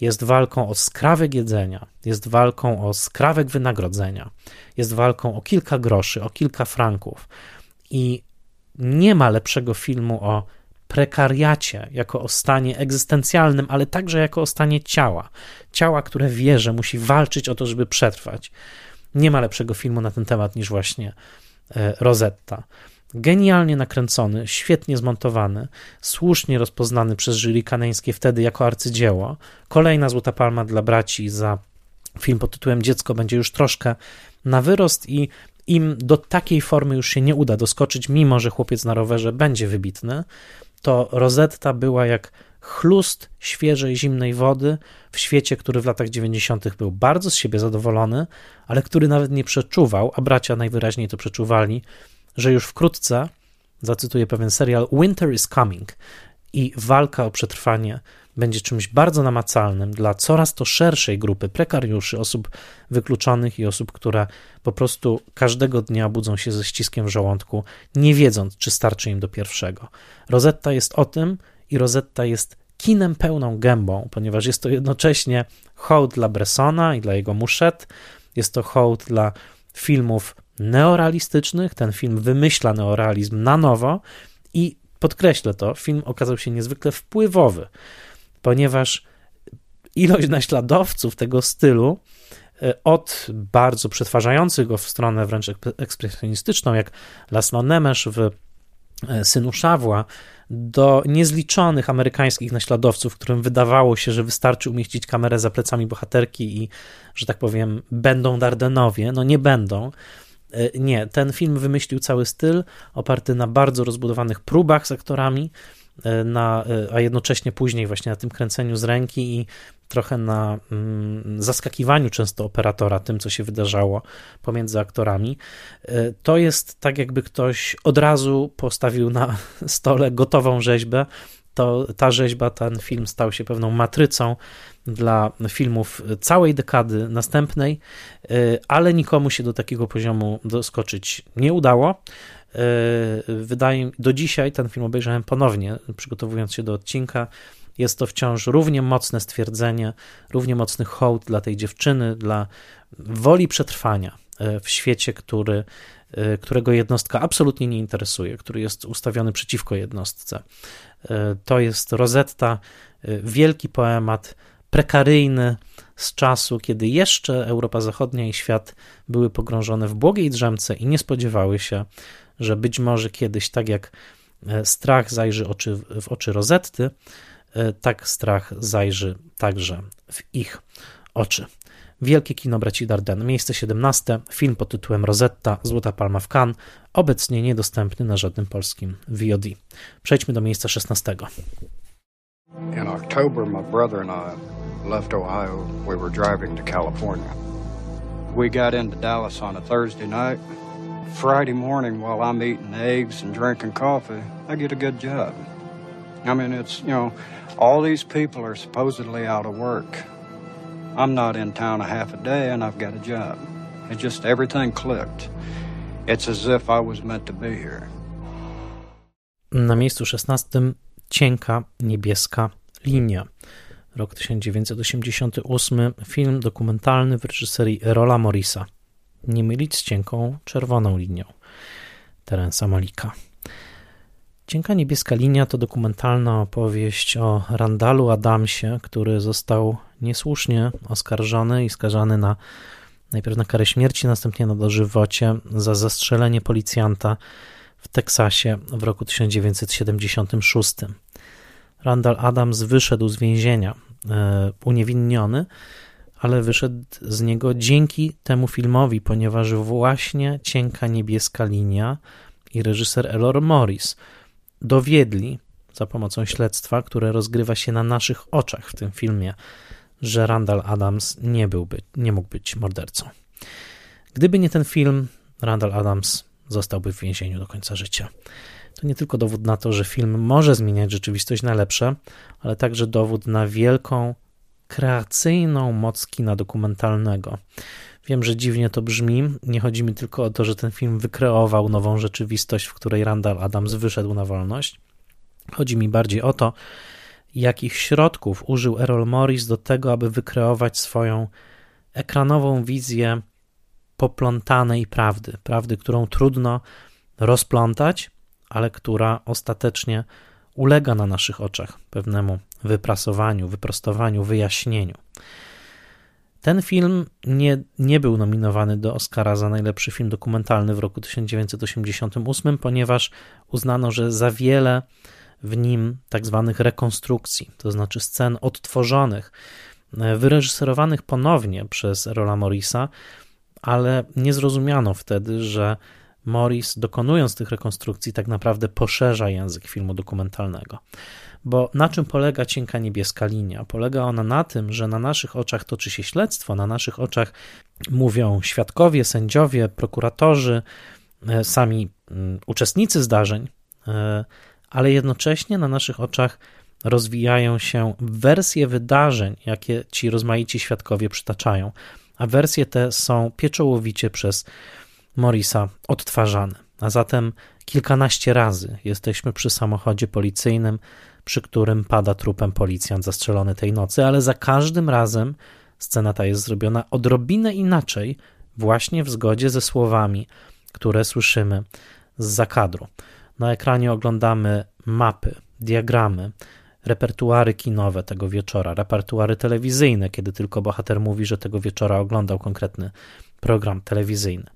Jest walką o skrawek jedzenia, jest walką o skrawek wynagrodzenia, jest walką o kilka groszy, o kilka franków. I nie ma lepszego filmu o prekariacie, jako o stanie egzystencjalnym, ale także jako o stanie ciała. Ciała, które wie, że musi walczyć o to, żeby przetrwać. Nie ma lepszego filmu na ten temat niż właśnie e, Rosetta. Genialnie nakręcony, świetnie zmontowany, słusznie rozpoznany przez jury kaneńskie wtedy jako arcydzieło. Kolejna Złota Palma dla braci za film pod tytułem Dziecko będzie już troszkę na wyrost i im do takiej formy już się nie uda doskoczyć, mimo że chłopiec na rowerze będzie wybitny, to Rosetta była jak chlust świeżej, zimnej wody w świecie, który w latach 90. był bardzo z siebie zadowolony, ale który nawet nie przeczuwał, a bracia najwyraźniej to przeczuwali, że już wkrótce, zacytuję pewien serial, Winter is Coming i walka o przetrwanie będzie czymś bardzo namacalnym dla coraz to szerszej grupy prekariuszy, osób wykluczonych i osób, które po prostu każdego dnia budzą się ze ściskiem w żołądku, nie wiedząc, czy starczy im do pierwszego. Rosetta jest o tym i Rosetta jest kinem pełną gębą, ponieważ jest to jednocześnie hołd dla Bressona i dla jego muszet, jest to hołd dla filmów neorealistycznych. Ten film wymyśla neorealizm na nowo i podkreślę to, film okazał się niezwykle wpływowy ponieważ ilość naśladowców tego stylu, e, od bardzo przetwarzających go w stronę wręcz ekspresjonistyczną, jak Laszlo Nemesz w e, Synu Szawła, do niezliczonych amerykańskich naśladowców, którym wydawało się, że wystarczy umieścić kamerę za plecami bohaterki i, że tak powiem, będą Dardenowie. No nie będą. E, nie, ten film wymyślił cały styl oparty na bardzo rozbudowanych próbach z aktorami, na, e, a jednocześnie później właśnie na tym kręceniu z ręki i trochę na mm, zaskakiwaniu często operatora tym, co się wydarzało pomiędzy aktorami. E, to jest tak, jakby ktoś od razu postawił na <laughs> stole gotową rzeźbę. To ta rzeźba, ten film stał się pewną matrycą dla filmów całej dekady następnej, ale nikomu się do takiego poziomu doskoczyć nie udało. E, wydaje do dzisiaj ten film obejrzałem ponownie, przygotowując się do odcinka. Jest to wciąż równie mocne stwierdzenie, równie mocny hołd dla tej dziewczyny, dla woli przetrwania e, w świecie, który, e, którego jednostka absolutnie nie interesuje, który jest ustawiony przeciwko jednostce. To jest Rosetta, wielki poemat, prekaryjny z czasu, kiedy jeszcze Europa Zachodnia i świat były pogrążone w błogiej drzemce i nie spodziewały się, że być może kiedyś, tak jak e, strach zajrzy oczy, w oczy Rozetty, e, tak strach zajrzy także w ich oczy. Wielkie kino braci Darden, miejsce 17, film pod tytułem Rosetta, Złota Palma w Cannes, obecnie niedostępny na żadnym polskim VOD. Przejdźmy do miejsca 16. In October, my brother and I left Ohio. We were driving to California. We got into Dallas on a Thursday night. Friday morning while I'm eating eggs and drinking coffee, I get a good job. I mean, it's, you know, all these people are supposedly out of work. I'm not in town a half a day and I've got a job. It just, everything clicked. It's as if I was meant to be here. Na miejscu 16 cienka niebieska linia. Rok 1988, film dokumentalny w reżyserii Rola Morisa. Nie mylić z cienką czerwoną linią Terensa Malika. Cienka niebieska linia to dokumentalna opowieść o Randalu Adamsie, który został niesłusznie oskarżony i skazany na najpierw na karę śmierci, następnie na dożywocie za zastrzelenie policjanta w Teksasie w roku 1976. Randall Adams wyszedł z więzienia e, uniewinniony, ale wyszedł z niego dzięki temu filmowi, ponieważ właśnie Cienka Niebieska Linia i reżyser Elor Morris dowiedli za pomocą śledztwa, które rozgrywa się na naszych oczach w tym filmie, że Randall Adams nie, byłby, nie mógł być mordercą. Gdyby nie ten film, Randall Adams zostałby w więzieniu do końca życia. To nie tylko dowód na to, że film może zmieniać rzeczywistość na lepsze, ale także dowód na wielką kreacyjną moc kina dokumentalnego. Wiem, że dziwnie to brzmi. Nie chodzi mi tylko o to, że ten film wykreował nową rzeczywistość, w której Randall Adams wyszedł na wolność. Chodzi mi bardziej o to, jakich środków użył Errol Morris do tego, aby wykreować swoją ekranową wizję poplątanej prawdy. Prawdy, którą trudno rozplątać, ale która ostatecznie ulega na naszych oczach pewnemu wyprasowaniu, wyprostowaniu, wyjaśnieniu. Ten film nie, nie był nominowany do Oscara za najlepszy film dokumentalny w roku 1988, ponieważ uznano, że za wiele w nim tak zwanych rekonstrukcji, to znaczy scen odtworzonych, e, wyreżyserowanych ponownie przez Rola Morrisa, ale nie zrozumiano wtedy, że Morris, dokonując tych rekonstrukcji, tak naprawdę poszerza język filmu dokumentalnego. Bo na czym polega cienka niebieska linia? Polega ona na tym, że na naszych oczach toczy się śledztwo, na naszych oczach mówią świadkowie, sędziowie, prokuratorzy, e, sami mm, uczestnicy zdarzeń, e, ale jednocześnie na naszych oczach rozwijają się wersje wydarzeń, jakie ci rozmaici świadkowie przytaczają, a wersje te są pieczołowicie przez Morisa odtwarzane. A zatem kilkanaście razy jesteśmy przy samochodzie policyjnym, przy którym pada trupem policjant zastrzelony tej nocy, ale za każdym razem scena ta jest zrobiona odrobinę inaczej, właśnie w zgodzie ze słowami, które słyszymy z zakadru. Na ekranie oglądamy mapy, diagramy, repertuary kinowe tego wieczora, repertuary telewizyjne, kiedy tylko bohater mówi, że tego wieczora oglądał konkretny program telewizyjny.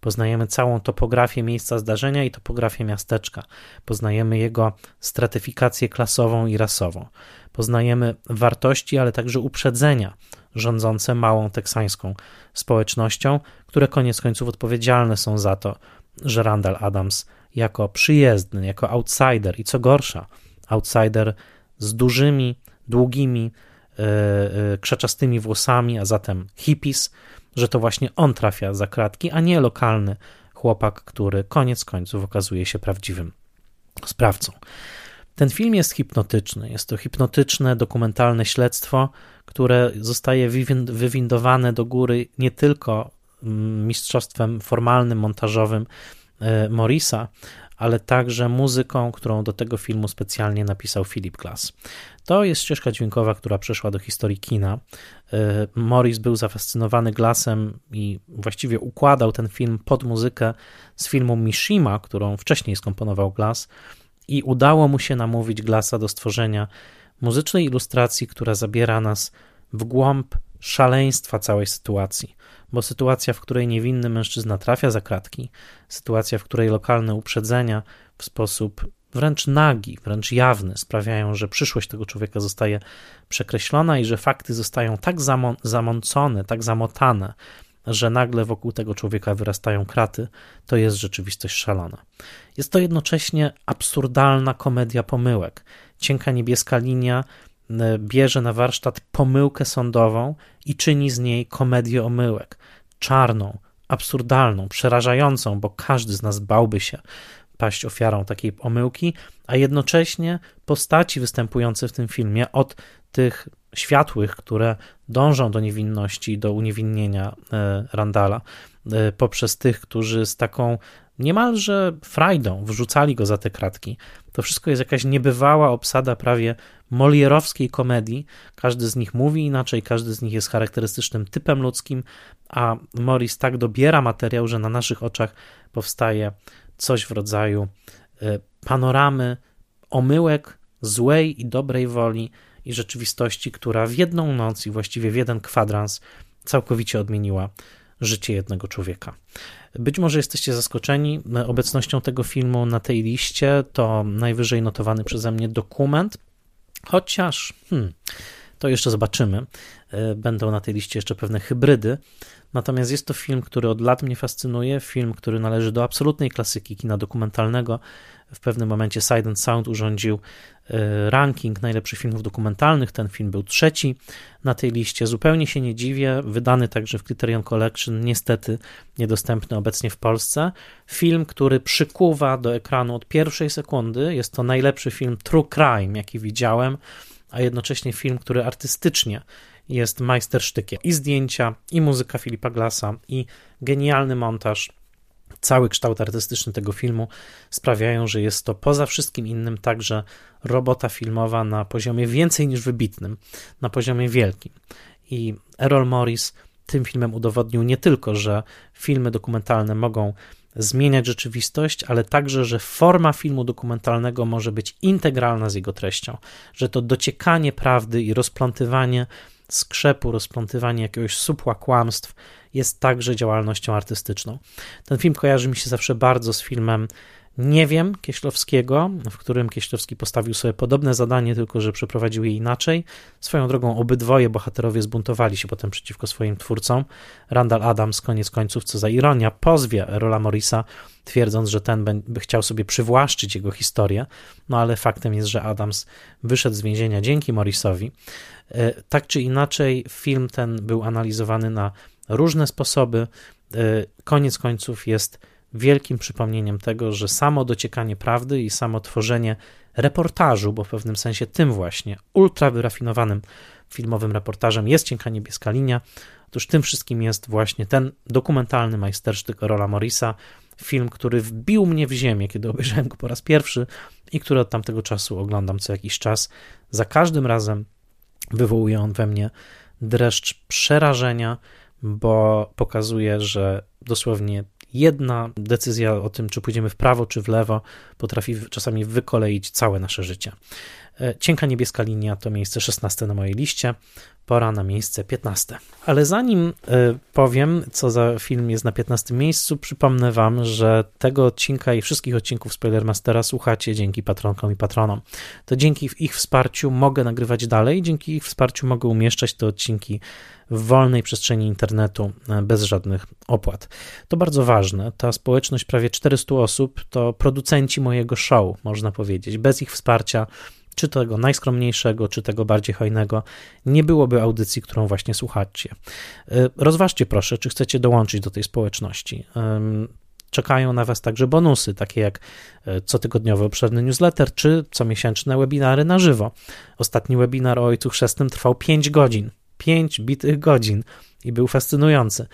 Poznajemy całą topografię miejsca zdarzenia i topografię miasteczka. Poznajemy jego stratyfikację klasową i rasową. Poznajemy wartości, ale także uprzedzenia rządzące małą teksańską społecznością, które koniec końców odpowiedzialne są za to, że Randall Adams jako przyjezdny, jako outsider i co gorsza, outsider z dużymi, długimi, yy, yy, krzaczastymi włosami, a zatem hippies, że to właśnie on trafia za kratki, a nie lokalny chłopak, który koniec końców okazuje się prawdziwym sprawcą. Ten film jest hipnotyczny. Jest to hipnotyczne, dokumentalne śledztwo, które zostaje wywindowane do góry nie tylko mm, mistrzostwem formalnym, montażowym e, Morisa, ale także muzyką, którą do tego filmu specjalnie napisał Philip Glass. To jest ścieżka dźwiękowa, która przeszła do historii kina. E, Morris był zafascynowany Glassem i właściwie układał ten film pod muzykę z filmu Mishima, którą wcześniej skomponował Glass i udało mu się namówić Glassa do stworzenia muzycznej ilustracji, która zabiera nas w głąb szaleństwa całej sytuacji, bo sytuacja, w której niewinny mężczyzna trafia za kratki, sytuacja, w której lokalne uprzedzenia w sposób wręcz nagi, wręcz jawny sprawiają, że przyszłość tego człowieka zostaje przekreślona i że fakty zostają tak zamącone, tak zamotane, że nagle wokół tego człowieka wyrastają kraty, to jest rzeczywistość szalona. Jest to jednocześnie absurdalna komedia pomyłek. Cienka niebieska linia bierze na warsztat pomyłkę sądową i czyni z niej komedię omyłek. Czarną, absurdalną, przerażającą, bo każdy z nas bałby się paść ofiarą takiej pomyłki, a jednocześnie postaci występujące w tym filmie od tych światłych, które dążą do niewinności, do uniewinnienia e, Randala, e, poprzez tych, którzy z taką niemalże frajdą wrzucali go za te kratki. To wszystko jest jakaś niebywała obsada prawie molierowskiej komedii. Każdy z nich mówi inaczej, każdy z nich jest charakterystycznym typem ludzkim, a Morris tak dobiera materiał, że na naszych oczach powstaje coś w rodzaju e, panoramy omyłek złej i dobrej woli i rzeczywistości, która w jedną noc i właściwie w jeden kwadrans całkowicie odmieniła życie jednego człowieka. Być może jesteście zaskoczeni obecnością tego filmu na tej liście. To najwyżej notowany przeze mnie dokument, chociaż hmm, to jeszcze zobaczymy. E, będą na tej liście jeszcze pewne hybrydy. Natomiast jest to film, który od lat mnie fascynuje, film, który należy do absolutnej klasyki kina dokumentalnego. W pewnym momencie Side and Sound urządził ranking najlepszych filmów dokumentalnych. Ten film był trzeci na tej liście. Zupełnie się nie dziwię. Wydany także w Criterion Collection, niestety niedostępny obecnie w Polsce. Film, który przykuwa do ekranu od pierwszej sekundy. Jest to najlepszy film True Crime, jaki widziałem, a jednocześnie film, który artystycznie jest majstersztykiem. I zdjęcia, i muzyka Filipa Glassa, i genialny montaż cały kształt artystyczny tego filmu sprawiają, że jest to poza wszystkim innym także robota filmowa na poziomie więcej niż wybitnym, na poziomie wielkim. I Errol Morris tym filmem udowodnił nie tylko, że filmy dokumentalne mogą zmieniać rzeczywistość, ale także, że forma filmu dokumentalnego może być integralna z jego treścią, że to dociekanie prawdy i rozplątywanie skrzepu, rozplątywanie jakiegoś supła kłamstw jest także działalnością artystyczną. Ten film kojarzy mi się zawsze bardzo z filmem Nie wiem Kieślowskiego, w którym Kieślowski postawił sobie podobne zadanie, tylko że przeprowadził je inaczej. Swoją drogą obydwoje bohaterowie zbuntowali się potem przeciwko swoim twórcom. Randall Adams, koniec końców, co za ironia, pozwie Rola Morrisa, twierdząc, że ten by chciał sobie przywłaszczyć jego historię. No ale faktem jest, że Adams wyszedł z więzienia dzięki Morrisowi. E, tak czy inaczej, film ten był analizowany na różne sposoby. E, koniec końców jest wielkim przypomnieniem tego, że samo dociekanie prawdy i samo tworzenie reportażu, bo w pewnym sensie tym właśnie ultra wyrafinowanym filmowym reportażem jest Cienka Niebieska Linia. Otóż tym wszystkim jest właśnie ten dokumentalny majstersztyk Rola Morrisa, film, który wbił mnie w ziemię, kiedy obejrzałem go po raz pierwszy i który od tamtego czasu oglądam co jakiś czas. Za każdym razem wywołuje on we mnie dreszcz przerażenia, bo pokazuje, że dosłownie jedna decyzja o tym, czy pójdziemy w prawo, czy w lewo, potrafi czasami wykoleić całe nasze życie. E, Cienka niebieska linia to miejsce 16 na mojej liście, pora na miejsce 15. Ale zanim e, powiem, co za film jest na 15 miejscu, przypomnę Wam, że tego odcinka i wszystkich odcinków Spoilermastera słuchacie dzięki patronkom i patronom. To dzięki ich wsparciu mogę nagrywać dalej, dzięki ich wsparciu mogę umieszczać te odcinki w wolnej przestrzeni internetu e, bez żadnych opłat. To bardzo ważne. Ta społeczność prawie 400 osób to producenci mojego show, można powiedzieć. Bez ich wsparcia czy tego najskromniejszego, czy tego bardziej hojnego, nie byłoby audycji, którą właśnie słuchacie. E, rozważcie proszę, czy chcecie dołączyć do tej społeczności. Czekają na Was także bonusy, takie jak e, cotygodniowy obszerny newsletter, czy comiesięczne webinary na żywo. Ostatni webinar o Ojcu Chrzestnym trwał 5 godzin. 5 bitych godzin i był fascynujący.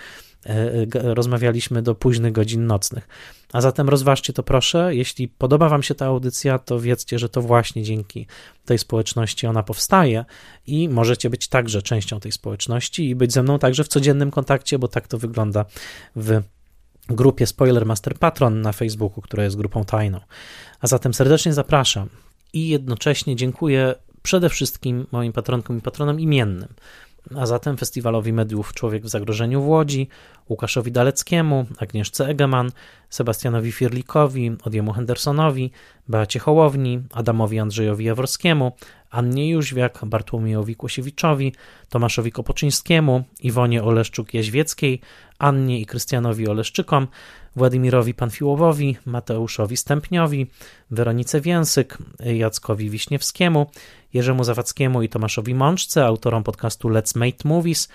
E, rozmawialiśmy do późnych godzin nocnych. A zatem rozważcie to proszę. Jeśli podoba Wam się ta audycja, to wiedzcie, że to właśnie dzięki tej społeczności ona powstaje i możecie być także częścią tej społeczności i być ze mną także w codziennym kontakcie, bo tak to wygląda w grupie Spoiler Master Patron na Facebooku, która jest grupą tajną. A zatem serdecznie zapraszam i jednocześnie dziękuję przede wszystkim moim patronkom i patronom imiennym a zatem Festiwalowi Mediów Człowiek w Zagrożeniu w Łodzi, Łukaszowi Daleckiemu, Agnieszce Egeman, Sebastianowi Firlikowi, Odjemu Hendersonowi, Beacie Hołowni, Adamowi Andrzejowi Jaworskiemu, Annie Jóźwiak, Bartłomiejowi Kłosiewiczowi, Tomaszowi Kopoczyńskiemu, Iwonie Oleszczuk-Jaźwieckiej, Annie i Krystianowi Oleszczykom, Władimirowi Panfiłowowi, Mateuszowi Stępniowi, Weronice Więsyk, Jackowi Wiśniewskiemu, Jerzemu Zawadzkiemu i Tomaszowi Mączce, autorom podcastu Let's Make Movies,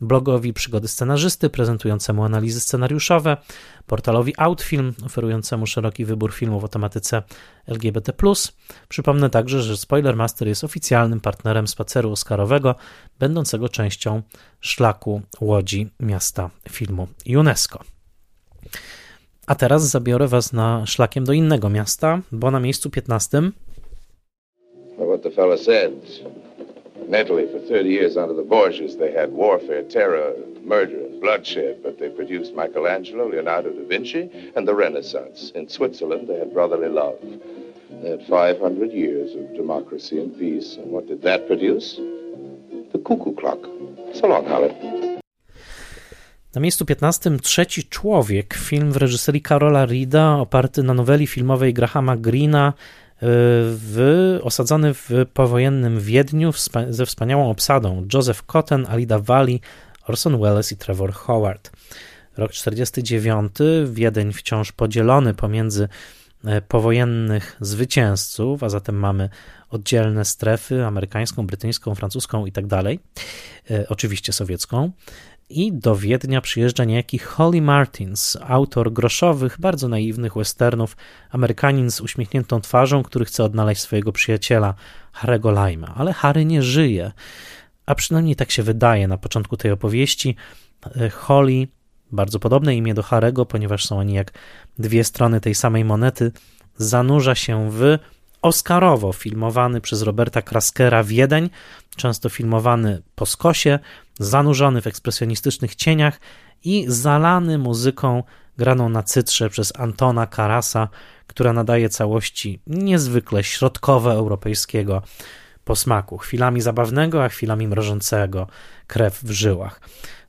blogowi Przygody Scenarzysty, prezentującemu analizy scenariuszowe, portalowi Outfilm, oferującemu szeroki wybór filmów o tematyce LGBT+. Przypomnę także, że Spoilermaster jest oficjalnym partnerem spaceru oscarowego, będącego częścią szlaku Łodzi Miasta Filmu UNESCO. A teraz zabiorę was na szlakiem do innego miasta, bo na miejscu 15 Well, what the fellow said. Mentally, for 30 years under the Borgias, they had warfare, terror, murder, and bloodshed, but they produced Michelangelo, Leonardo da Vinci, and the Renaissance. In Switzerland, they had brotherly love. They had 500 years of democracy and peace, and what did that produce? The cuckoo clock. So long, Holly. Na miejscu 15 Trzeci Człowiek, film w reżyserii Karola Rida, oparty na noweli filmowej Grahama Greena, w, osadzony w powojennym Wiedniu ze wspaniałą obsadą Joseph Cotton, Alida Valli, Orson Welles i Trevor Howard. Rok 49, Wiedeń wciąż podzielony pomiędzy e, powojennych zwycięzców, a zatem mamy oddzielne strefy amerykańską, brytyjską, francuską i tak dalej, e, oczywiście sowiecką i do Wiednia przyjeżdża niejaki Holly Martins, autor groszowych, bardzo naiwnych westernów, Amerykanin z uśmiechniętą twarzą, który chce odnaleźć swojego przyjaciela Harry'ego Lima. Ale Harry nie żyje, a przynajmniej tak się wydaje na początku tej opowieści. E, Holly, bardzo podobne imię do Harego, ponieważ są oni jak dwie strony tej samej monety, zanurza się w Oscarowo filmowany przez Roberta Kraskera Wiedeń, często filmowany po skosie, zanurzony w ekspresjonistycznych cieniach i zalany muzyką graną na cytrze przez Antona Karasa, która nadaje całości niezwykle środkowo-europejskiego posmaku, chwilami zabawnego, a chwilami mrożącego krew w żyłach.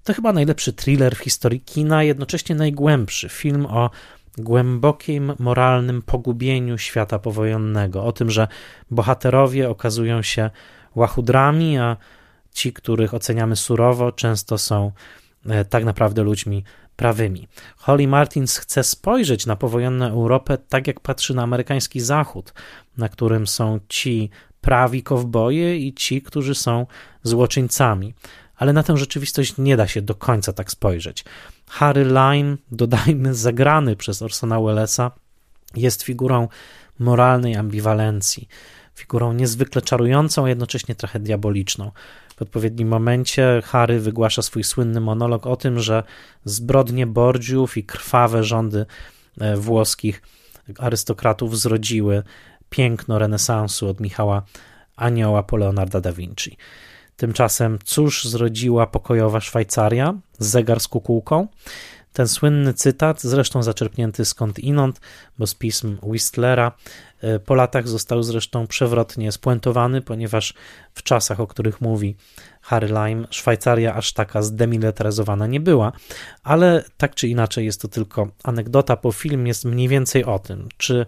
To chyba najlepszy thriller w historii kina, jednocześnie najgłębszy. Film o głębokim moralnym pogubieniu świata powojennego, o tym, że bohaterowie okazują się łachudrami, a ci, których oceniamy surowo, często są e, tak naprawdę ludźmi prawymi. Holly Martins chce spojrzeć na powojenną Europę tak, jak patrzy na amerykański Zachód, na którym są ci prawi kowboje i ci, którzy są złoczyńcami. Ale na tę rzeczywistość nie da się do końca tak spojrzeć. Harry Lime, <laughs> dodajmy, zagrany przez Orsona Wellesa, jest figurą moralnej ambiwalencji, figurą niezwykle czarującą, a jednocześnie trochę diaboliczną. W odpowiednim momencie Harry wygłasza swój słynny monolog o tym, że zbrodnie Borgiów i krwawe rządy e, włoskich arystokratów zrodziły piękno renesansu od Michała Anioła po Leonarda da Vinci. Tymczasem cóż zrodziła pokojowa Szwajcaria? Zegar z kukułką? Ten słynny cytat, zresztą zaczerpnięty skąd inąd, bo z pism Whistlera, e, po latach został zresztą przewrotnie spuentowany, ponieważ w czasach, o których mówi Harry Lime, Szwajcaria aż taka zdemilitaryzowana nie była, ale tak czy inaczej jest to tylko anegdota, bo film jest mniej więcej o tym, czy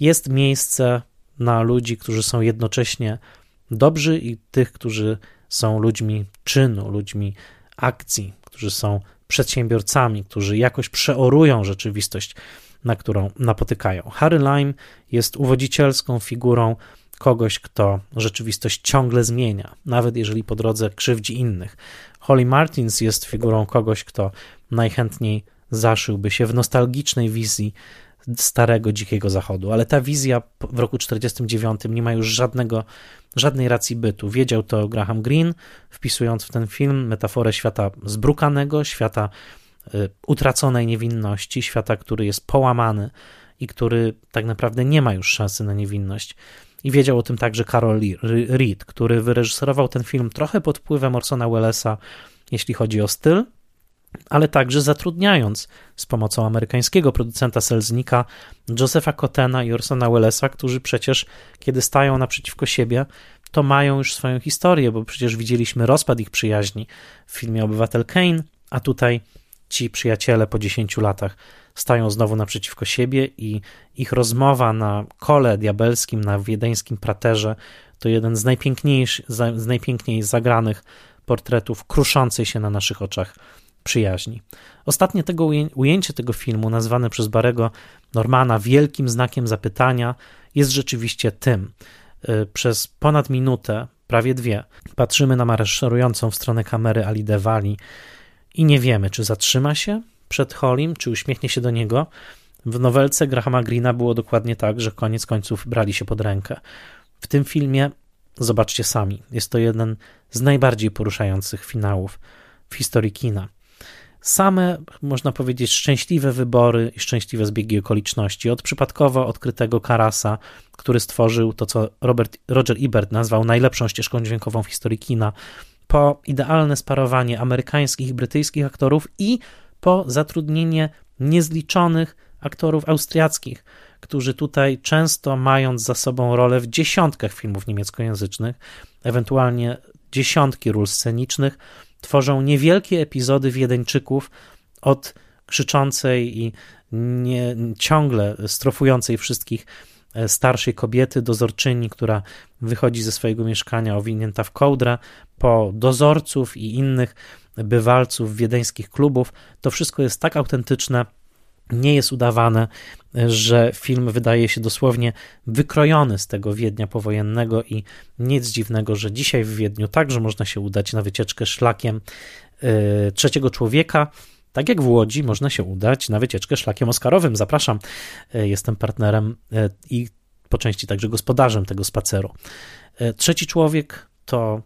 jest miejsce na ludzi, którzy są jednocześnie dobrzy i tych, którzy są ludźmi czynu, ludźmi akcji, którzy są przedsiębiorcami, którzy jakoś przeorują rzeczywistość, na którą napotykają. Harry Lime jest uwodzicielską figurą kogoś, kto rzeczywistość ciągle zmienia, nawet jeżeli po drodze krzywdzi innych. Holly Martins jest figurą kogoś, kto najchętniej zaszyłby się w nostalgicznej wizji starego, dzikiego zachodu, ale ta wizja w roku 49 nie ma już żadnego, żadnej racji bytu. Wiedział to Graham Greene, wpisując w ten film metaforę świata zbrukanego, świata y, utraconej niewinności, świata, który jest połamany i który tak naprawdę nie ma już szansy na niewinność. I wiedział o tym także Carol Reed, który wyreżyserował ten film trochę pod wpływem Orsona Wellesa, jeśli chodzi o styl, ale także zatrudniając z pomocą amerykańskiego producenta Selznika Josepha Cottena i Orsona Wellesa, którzy przecież, kiedy stają naprzeciwko siebie, to mają już swoją historię, bo przecież widzieliśmy rozpad ich przyjaźni w filmie Obywatel Kane, a tutaj ci przyjaciele po 10 latach stają znowu naprzeciwko siebie i ich rozmowa na kole diabelskim, na wiedeńskim praterze to jeden z, najpiękniejszych, z najpiękniej zagranych portretów kruszącej się na naszych oczach przyjaźni. Ostatnie tego ujęcie tego filmu, nazwane przez Barego Normana wielkim znakiem zapytania, jest rzeczywiście tym. Y, przez ponad minutę, prawie dwie, patrzymy na maszerującą w stronę kamery Ali Devali i nie wiemy, czy zatrzyma się przed Holim, czy uśmiechnie się do niego. W nowelce Grahama Greena było dokładnie tak, że koniec końców brali się pod rękę. W tym filmie, zobaczcie sami, jest to jeden z najbardziej poruszających finałów w historii kina. Same, można powiedzieć, szczęśliwe wybory i szczęśliwe zbiegi okoliczności. Od przypadkowo odkrytego Karasa, który stworzył to, co Robert, Roger Ebert nazwał najlepszą ścieżką dźwiękową w historii kina, po idealne sparowanie amerykańskich i brytyjskich aktorów i po zatrudnienie niezliczonych aktorów austriackich, którzy tutaj często mając za sobą rolę w dziesiątkach filmów niemieckojęzycznych, ewentualnie dziesiątki ról scenicznych, tworzą niewielkie epizody Wiedeńczyków od krzyczącej i nie, ciągle strofującej wszystkich e, starszej kobiety, dozorczyni, która wychodzi ze swojego mieszkania owinięta w kołdrę, po dozorców i innych bywalców wiedeńskich klubów. To wszystko jest tak autentyczne, nie jest udawane, że film wydaje się dosłownie wykrojony z tego Wiednia powojennego i nic dziwnego, że dzisiaj w Wiedniu także można się udać na wycieczkę szlakiem y, trzeciego człowieka. Tak jak w Łodzi można się udać na wycieczkę szlakiem oscarowym. Zapraszam, y, jestem partnerem y, i po części także gospodarzem tego spaceru. Trzeci człowiek to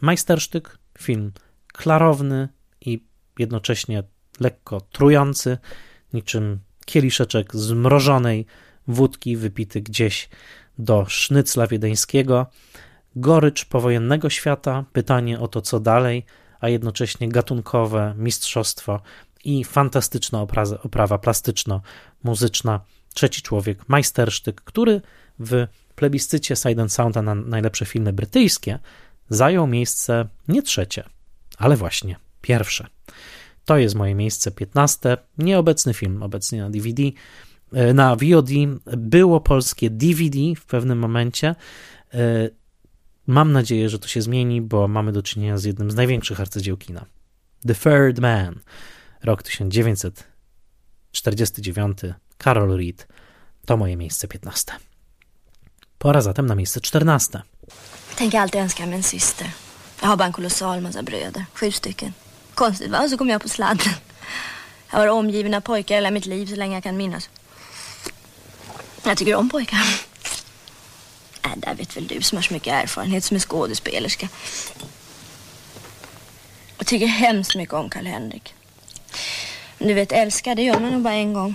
majstersztyk, film klarowny i jednocześnie lekko trujący niczym kieliszeczek zmrożonej wódki wypity gdzieś do sznycla wiedeńskiego, gorycz powojennego świata, pytanie o to, co dalej, a jednocześnie gatunkowe mistrzostwo i fantastyczna oprawa plastyczno-muzyczna. Trzeci człowiek, majstersztyk, który w plebiscycie Side and Sounda na najlepsze filmy brytyjskie zajął miejsce nie trzecie, ale właśnie pierwsze. To jest moje miejsce 15. Nieobecny film, obecnie na DVD. E, na VOD było polskie DVD w pewnym momencie. E, mam nadzieję, że to się zmieni, bo mamy do czynienia z jednym z największych arcydzieł kina. The Third Man, rok 1949, Carol Reed. To moje miejsce 15. Pora zatem na miejsce 14. Tänker alltid önska min syster. Jag har bara en kolossal massa bröder, sju stycken. Konstigt va? Så kom jag på sladden. Jag har varit omgiven av pojkar hela mitt liv så länge jag kan minnas. Jag tycker om pojkar. Äh, där vet väl du som har så mycket erfarenhet som är skådespelerska. Jag tycker hemskt mycket om Karl-Henrik. Du vet, älska, det gör man nog bara en gång.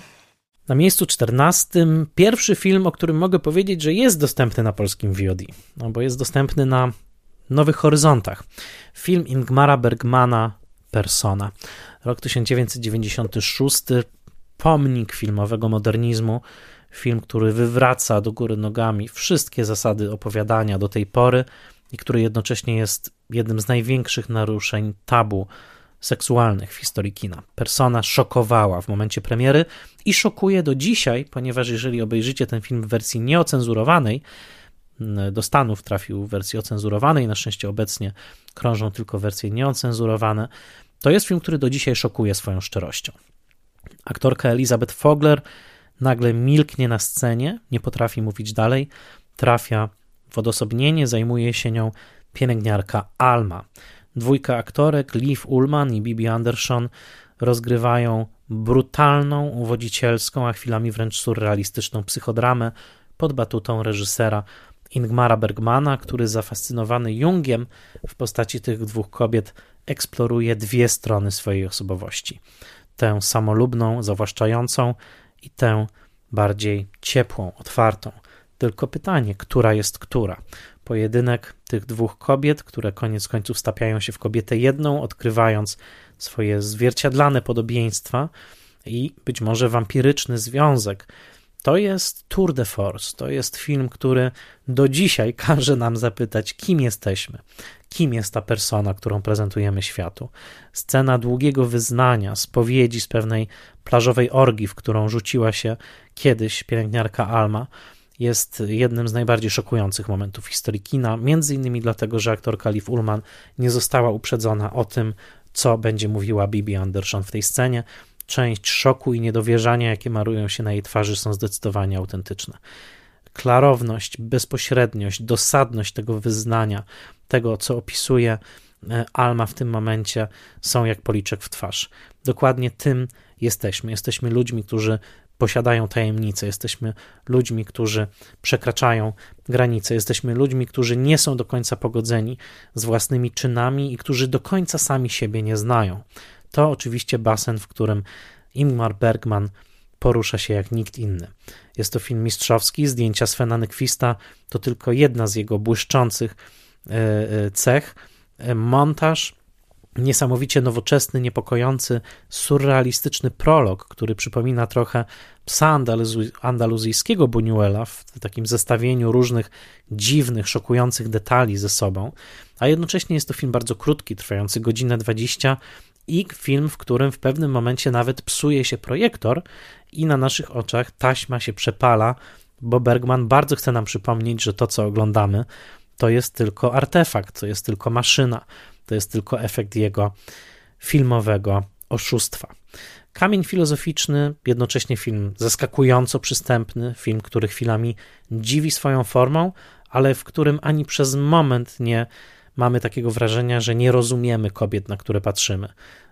Na miejscu 14 pierwszy film, o którym mogę powiedzieć, że jest dostępny na polskim VOD, no bo jest dostępny na Nowych Horyzontach. Film Ingmara Bergmana Persona. Rok 1996, pomnik filmowego modernizmu, film, który wywraca do góry nogami wszystkie zasady opowiadania do tej pory i który jednocześnie jest jednym z największych naruszeń tabu seksualnych w historii kina. Persona szokowała w momencie premiery i szokuje do dzisiaj, ponieważ jeżeli obejrzycie ten film w wersji nieocenzurowanej, do Stanów trafił w wersji ocenzurowanej, na szczęście obecnie krążą tylko wersje nieocenzurowane. To jest film, który do dzisiaj szokuje swoją szczerością. Aktorka Elizabeth Fogler nagle milknie na scenie, nie potrafi mówić dalej, trafia w odosobnienie, zajmuje się nią pielęgniarka Alma. Dwójka aktorek, Liv Ullman i Bibi Anderson, rozgrywają brutalną, uwodzicielską, a chwilami wręcz surrealistyczną psychodramę pod batutą reżysera Ingmara Bergmana, który zafascynowany Jungiem w postaci tych dwóch kobiet eksploruje dwie strony swojej osobowości: tę samolubną, zawłaszczającą i tę bardziej ciepłą, otwartą. Tylko pytanie, która jest która? Pojedynek tych dwóch kobiet, które koniec końców stapiają się w kobietę jedną, odkrywając swoje zwierciadlane podobieństwa i być może wampiryczny związek to jest tour de force, to jest film, który do dzisiaj <laughs> każe nam zapytać, kim jesteśmy, kim jest ta persona, którą prezentujemy światu. Scena długiego wyznania, spowiedzi z pewnej plażowej orgii, w którą rzuciła się kiedyś pielęgniarka Alma, jest jednym z najbardziej szokujących momentów historii kina, między innymi dlatego, że aktorka Liv Ullman nie została uprzedzona o tym, co będzie mówiła Bibi Anderson w tej scenie, część szoku i niedowierzania, jakie marują się na jej twarzy, są zdecydowanie autentyczne. Klarowność, bezpośredniość, dosadność tego wyznania, tego, co opisuje e, Alma w tym momencie, są jak policzek w twarz. Dokładnie tym jesteśmy. Jesteśmy ludźmi, którzy posiadają tajemnice, jesteśmy ludźmi, którzy przekraczają granice, jesteśmy ludźmi, którzy nie są do końca pogodzeni z własnymi czynami i którzy do końca sami siebie nie znają. To oczywiście basen, w którym Ingmar Bergman porusza się jak nikt inny. Jest to film mistrzowski, zdjęcia Svena Nyquista to tylko jedna z jego błyszczących e, e, cech. E, montaż, niesamowicie nowoczesny, niepokojący, surrealistyczny prolog, który przypomina trochę psa andaluzyjskiego Buñuela w takim zestawieniu różnych dziwnych, szokujących detali ze sobą, a jednocześnie jest to film bardzo krótki, trwający godzinę 20 i film, w którym w pewnym momencie nawet psuje się projektor i na naszych oczach taśma się przepala, bo Bergman bardzo chce nam przypomnieć, że to, co oglądamy, to jest tylko artefakt, to jest tylko maszyna, to jest tylko efekt jego filmowego oszustwa. Kamień filozoficzny, jednocześnie film zaskakująco przystępny, film, który chwilami dziwi swoją formą, ale w którym ani przez moment nie mamy takiego wrażenia, że nie rozumiemy kobiet, na które patrzymy.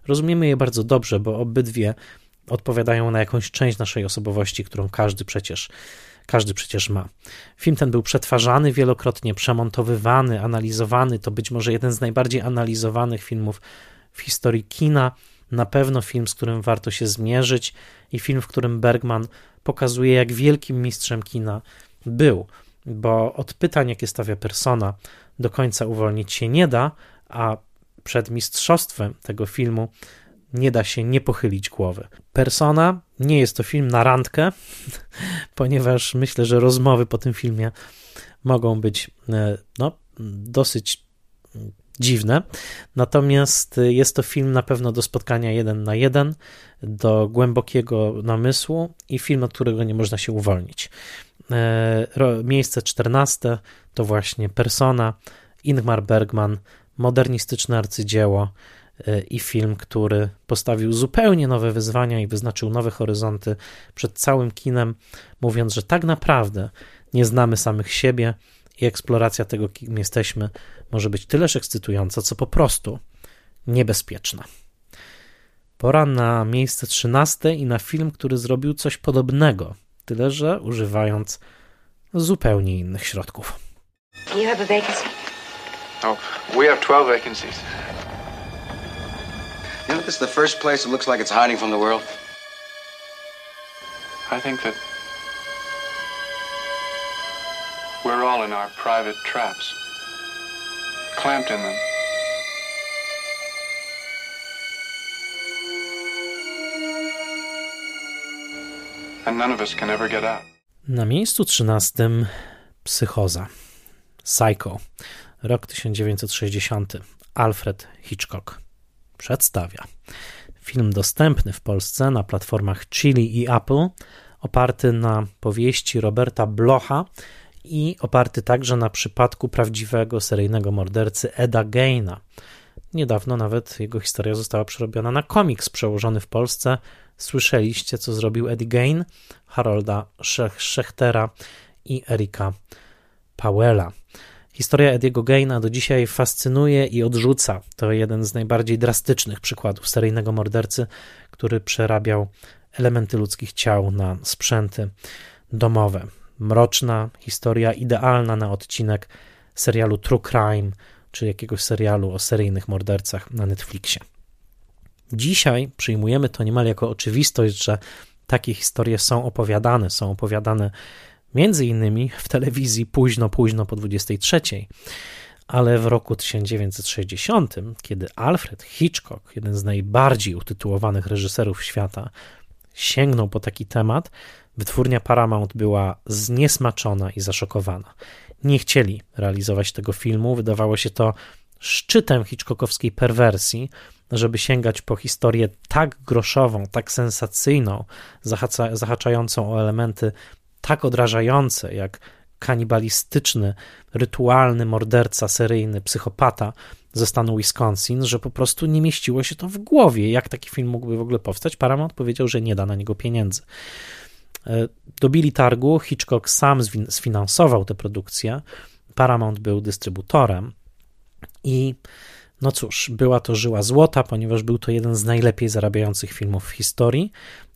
Rozumiemy je bardzo dobrze, bo obydwie odpowiadają na jakąś część naszej osobowości, którą każdy przecież każdy przecież ma. Film ten był przetwarzany wielokrotnie, przemontowywany, analizowany. To być może jeden z najbardziej analizowanych filmów w historii kina. Na pewno film, z którym warto się zmierzyć, i film, w którym Bergman pokazuje, jak wielkim mistrzem kina był. Bo od pytań, jakie stawia persona, do końca uwolnić się nie da, a przed mistrzostwem tego filmu nie da się nie pochylić głowy. Persona nie jest to film na randkę, <laughs> ponieważ myślę, że rozmowy po tym filmie mogą być e, no, dosyć dziwne. Natomiast jest to film na pewno do spotkania jeden na jeden, do głębokiego namysłu i film, od którego nie można się uwolnić. E, miejsce czternaste to właśnie Persona, Ingmar Bergman, modernistyczne arcydzieło e, i film, który postawił zupełnie nowe wyzwania i wyznaczył nowe horyzonty przed całym kinem, mówiąc, że tak naprawdę nie znamy samych siebie i eksploracja tego, kim jesteśmy, może być tyleż ekscytująca, co po prostu niebezpieczna. Pora na miejsce trzynaste i na film, który zrobił coś podobnego, tyle że używając zupełnie innych środków. You have a vacancy? Oh, we have 12 vacancies. You know, this is the first place that looks like it's hiding from the world. I think that we're all in our private traps, clamped in them. Na miejscu trzynastym psychoza. Psycho, rok 1960. Alfred Hitchcock przedstawia. Film dostępny w Polsce na platformach Chili i Apple, oparty na powieści Roberta Blocha i oparty także na przypadku prawdziwego seryjnego mordercy Eda Geina. Niedawno nawet jego historia została przerobiona na komiks przełożony w Polsce. Słyszeliście, co zrobił Eddie Gain, Harolda Schechtera i Erika Powella. Historia Ediego Gaina do dzisiaj fascynuje i odrzuca. To jeden z najbardziej drastycznych przykładów seryjnego mordercy, który przerabiał elementy ludzkich ciał na sprzęty domowe. Mroczna historia, idealna na odcinek serialu True Crime czy jakiegoś serialu o seryjnych mordercach na Netflixie. Dzisiaj przyjmujemy to niemal jako oczywistość, że takie historie są opowiadane, są opowiadane między innymi w telewizji późno, późno po 23. Ale w roku 1960, kiedy Alfred Hitchcock, jeden z najbardziej utytułowanych reżyserów świata, sięgnął po taki temat, wytwórnia Paramount była zniesmaczona i zaszokowana. Nie chcieli realizować tego filmu, wydawało się to szczytem hitchcockowskiej perwersji, żeby sięgać po historię tak groszową, tak sensacyjną, zahaczającą o elementy tak odrażające jak kanibalistyczny, rytualny morderca seryjny, psychopata ze stanu Wisconsin, że po prostu nie mieściło się to w głowie. Jak taki film mógłby w ogóle powstać? Paramount powiedział, że nie da na niego pieniędzy. E, dobili targu, Hitchcock sam sfinansował tę produkcję, Paramount był dystrybutorem i no cóż, była to żyła złota, ponieważ był to jeden z najlepiej zarabiających filmów w historii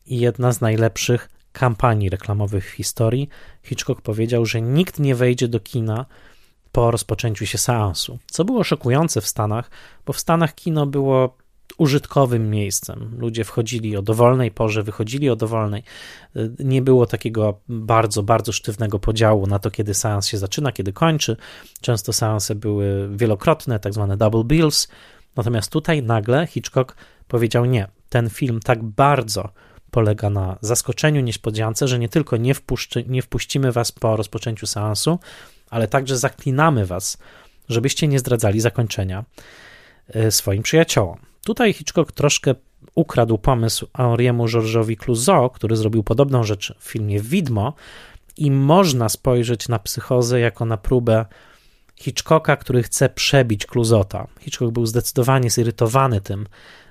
i jedna z najlepszych kampanii reklamowych w historii, Hitchcock powiedział, że nikt nie wejdzie do kina po rozpoczęciu się seansu, co było szokujące w Stanach, bo w Stanach kino było użytkowym miejscem. Ludzie wchodzili o dowolnej porze, wychodzili o dowolnej. Nie było takiego bardzo, bardzo sztywnego podziału na to, kiedy seans się zaczyna, kiedy kończy. Często seanse były wielokrotne, tak zwane double bills. Natomiast tutaj nagle Hitchcock powiedział nie. Ten film tak bardzo polega na zaskoczeniu, niespodziance, że nie tylko nie, wpuszczy, nie wpuścimy was po rozpoczęciu seansu, ale także zaklinamy was, żebyście nie zdradzali zakończenia e, swoim przyjaciołom. Tutaj Hitchcock troszkę ukradł pomysł Henriemu George'owi Clouseau, który zrobił podobną rzecz w filmie Widmo i można spojrzeć na psychozę jako na próbę Hitchcocka, który chce przebić Clouzota. Hitchcock był zdecydowanie zirytowany tym,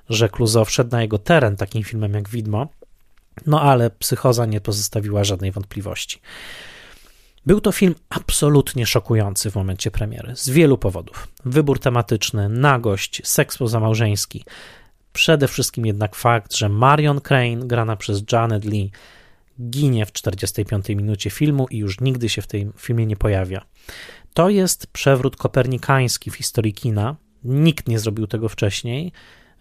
że Clouseau wszedł na jego teren takim filmem jak Widmo, no ale psychoza nie pozostawiła żadnej wątpliwości. Był to film absolutnie szokujący w momencie premiery, z wielu powodów. Wybór tematyczny, nagość, seks pozamałżeński. Przede wszystkim jednak fakt, że Marion Crane, grana przez Janet Lee, ginie w 45 minucie filmu i już nigdy się w tym filmie nie pojawia. To jest przewrót kopernikański w historii kina. Nikt nie zrobił tego wcześniej.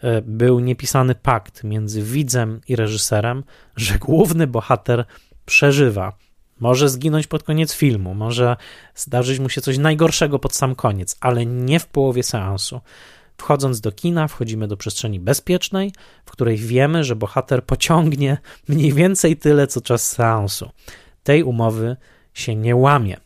E, był niepisany pakt między widzem i reżyserem, że główny bohater przeżywa może zginąć pod koniec filmu, może zdarzyć mu się coś najgorszego pod sam koniec, ale nie w połowie seansu. Wchodząc do kina, wchodzimy do przestrzeni bezpiecznej, w której wiemy, że bohater pociągnie mniej więcej tyle, co czas seansu. Tej umowy się nie łamie.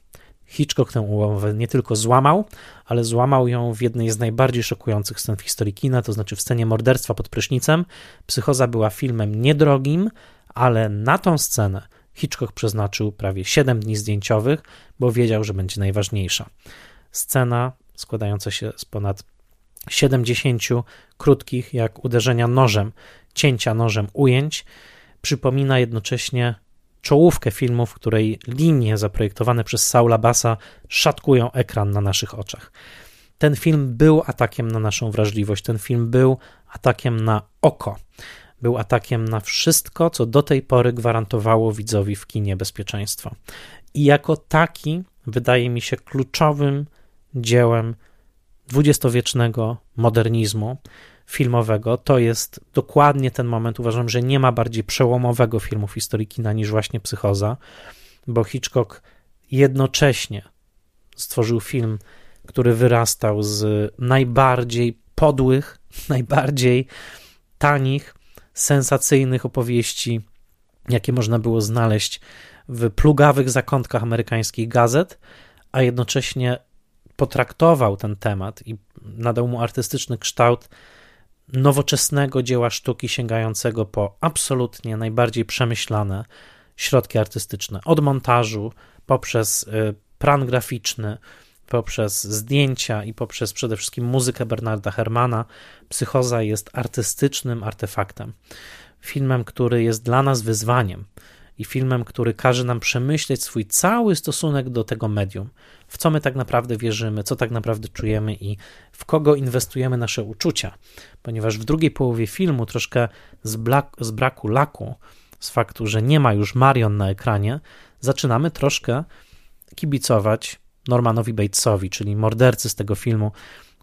Hitchcock tę umowę nie tylko złamał, ale złamał ją w jednej z najbardziej szokujących scen w historii kina, to znaczy w scenie morderstwa pod prysznicem. Psychoza była filmem niedrogim, ale na tą scenę Hitchcock przeznaczył prawie 7 dni zdjęciowych, bo wiedział, że będzie najważniejsza. Scena składająca się z ponad 70 krótkich, jak uderzenia nożem, cięcia nożem ujęć, przypomina jednocześnie czołówkę filmu, w której linie zaprojektowane przez Saula Bassa szatkują ekran na naszych oczach. Ten film był atakiem na naszą wrażliwość, ten film był atakiem na oko był atakiem na wszystko, co do tej pory gwarantowało widzowi w kinie bezpieczeństwo. I jako taki wydaje mi się kluczowym dziełem dwudziestowiecznego modernizmu filmowego. To jest dokładnie ten moment. Uważam, że nie ma bardziej przełomowego filmu w historii kina niż właśnie Psychoza, bo Hitchcock jednocześnie stworzył film, który wyrastał z najbardziej podłych, <laughs> najbardziej tanich, sensacyjnych opowieści, jakie można było znaleźć w plugawych zakątkach amerykańskich gazet, a jednocześnie potraktował ten temat i nadał mu artystyczny kształt nowoczesnego dzieła sztuki sięgającego po absolutnie najbardziej przemyślane środki artystyczne, od montażu poprzez y, plan graficzny, poprzez zdjęcia i poprzez przede wszystkim muzykę Bernarda Hermana, Psychoza jest artystycznym artefaktem. Filmem, który jest dla nas wyzwaniem i filmem, który każe nam przemyśleć swój cały stosunek do tego medium. W co my tak naprawdę wierzymy, co tak naprawdę czujemy i w kogo inwestujemy nasze uczucia. Ponieważ w drugiej połowie filmu, troszkę z, z braku laku, z faktu, że nie ma już Marion na ekranie, zaczynamy troszkę kibicować Normanowi Batesowi, czyli mordercy z tego filmu,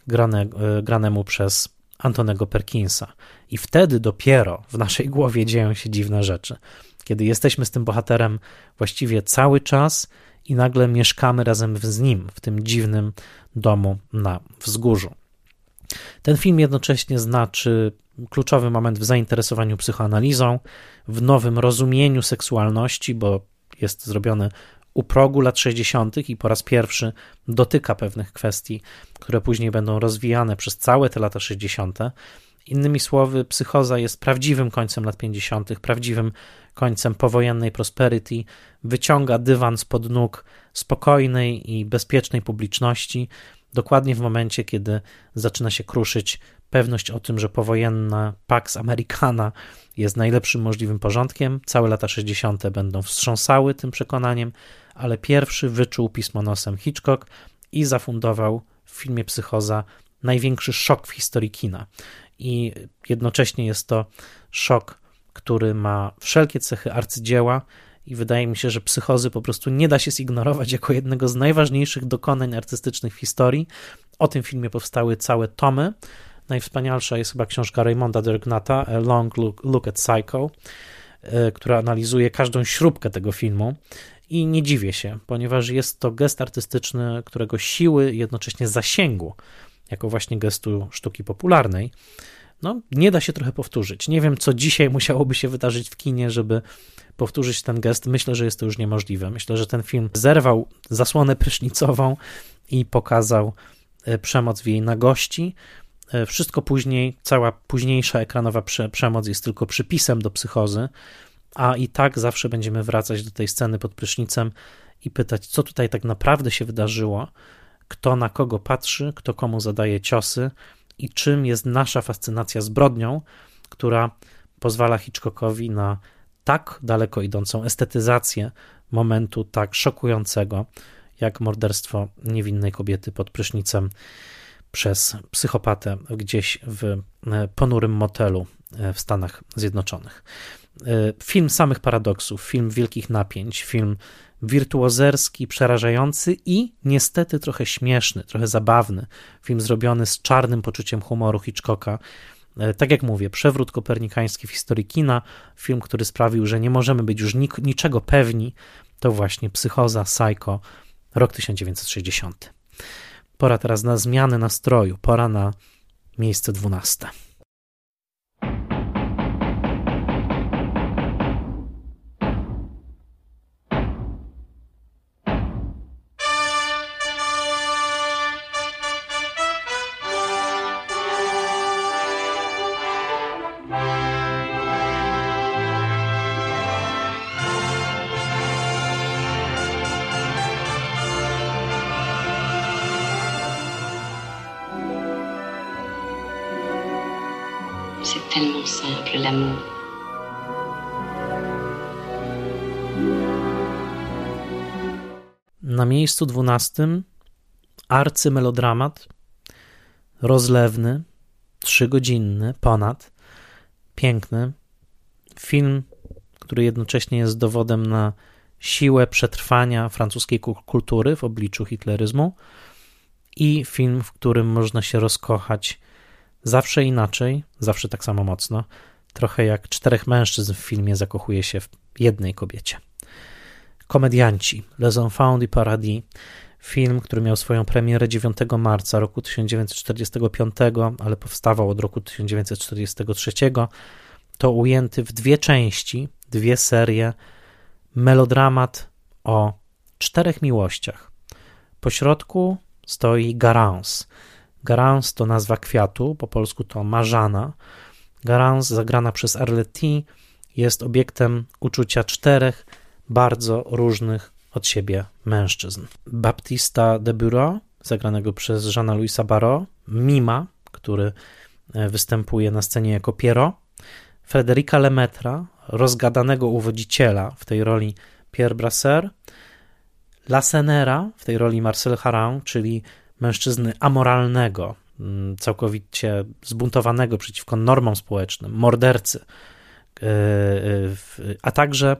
grane, e, granemu przez Antonego Perkinsa. I wtedy dopiero w naszej głowie dzieją się dziwne rzeczy. Kiedy jesteśmy z tym bohaterem właściwie cały czas i nagle mieszkamy razem z nim w tym dziwnym domu na wzgórzu. Ten film jednocześnie znaczy kluczowy moment w zainteresowaniu psychoanalizą, w nowym rozumieniu seksualności, bo jest zrobiony u progu lat 60. i po raz pierwszy dotyka pewnych kwestii, które później będą rozwijane przez całe te lata 60. Innymi słowy, psychoza jest prawdziwym końcem lat 50., prawdziwym końcem powojennej prosperity, wyciąga dywan spod nóg spokojnej i bezpiecznej publiczności, dokładnie w momencie, kiedy zaczyna się kruszyć pewność o tym, że powojenna Pax Americana jest najlepszym możliwym porządkiem. Całe lata 60. będą wstrząsały tym przekonaniem, ale pierwszy wyczuł pismo nosem Hitchcock i zafundował w filmie Psychoza największy szok w historii kina. I jednocześnie jest to szok, który ma wszelkie cechy arcydzieła, i wydaje mi się, że psychozy po prostu nie da się zignorować jako jednego z najważniejszych dokonań artystycznych w historii. O tym filmie powstały całe tomy. Najwspanialsza jest chyba książka Raymonda Dergnata, A Long Look, Look at Psycho, która analizuje każdą śrubkę tego filmu. I nie dziwię się, ponieważ jest to gest artystyczny, którego siły jednocześnie zasięgu, jako właśnie gestu sztuki popularnej, no, nie da się trochę powtórzyć. Nie wiem, co dzisiaj musiałoby się wydarzyć w kinie, żeby powtórzyć ten gest. Myślę, że jest to już niemożliwe. Myślę, że ten film zerwał zasłonę prysznicową i pokazał e, przemoc w jej nagości. E, wszystko później, cała późniejsza ekranowa prze, przemoc jest tylko przypisem do psychozy, a i tak zawsze będziemy wracać do tej sceny pod prysznicem i pytać, co tutaj tak naprawdę się wydarzyło, kto na kogo patrzy, kto komu zadaje ciosy i czym jest nasza fascynacja zbrodnią, która pozwala Hitchcockowi na tak daleko idącą estetyzację momentu tak szokującego, jak morderstwo niewinnej kobiety pod prysznicem przez psychopatę gdzieś w e, ponurym motelu e, w Stanach Zjednoczonych. E, film samych paradoksów, film wielkich napięć, film wirtuozerski, przerażający i niestety trochę śmieszny, trochę zabawny. Film zrobiony z czarnym poczuciem humoru Hitchcocka. Tak jak mówię, przewrót kopernikański w historii kina, film, który sprawił, że nie możemy być już niczego pewni, to właśnie Psychoza, Psycho, rok 1960. Pora teraz na zmianę nastroju, pora na miejsce dwunaste. Miejscu dwunastym arcymelodramat, rozlewny, trzygodzinny, ponad, piękny, film, który jednocześnie jest dowodem na siłę przetrwania francuskiej kultury w obliczu hitleryzmu i film, w którym można się rozkochać zawsze inaczej, zawsze tak samo mocno, trochę jak czterech mężczyzn w filmie zakochuje się w jednej kobiecie. Komedianci, Les Enfants du Paradis, film, który miał swoją premierę 9 marca roku 1945, ale powstawał od roku 1943, to ujęty w dwie części, dwie serie, melodramat o czterech miłościach. Po środku stoi Garance. Garance to nazwa kwiatu, po polsku to marzana. Garance, zagrana przez Arletty, jest obiektem uczucia czterech bardzo różnych od siebie mężczyzn. Baptista de Bureau, zagranego przez Jeana Louisa Barrault, Mima, który e, występuje na scenie jako Piero, Frederica Lemetra, rozgadanego uwodziciela w tej roli Pierre Brasser, Lasenera w tej roli Marcel Haran, czyli mężczyzny amoralnego, mm, całkowicie zbuntowanego przeciwko normom społecznym, mordercy, e, e, a także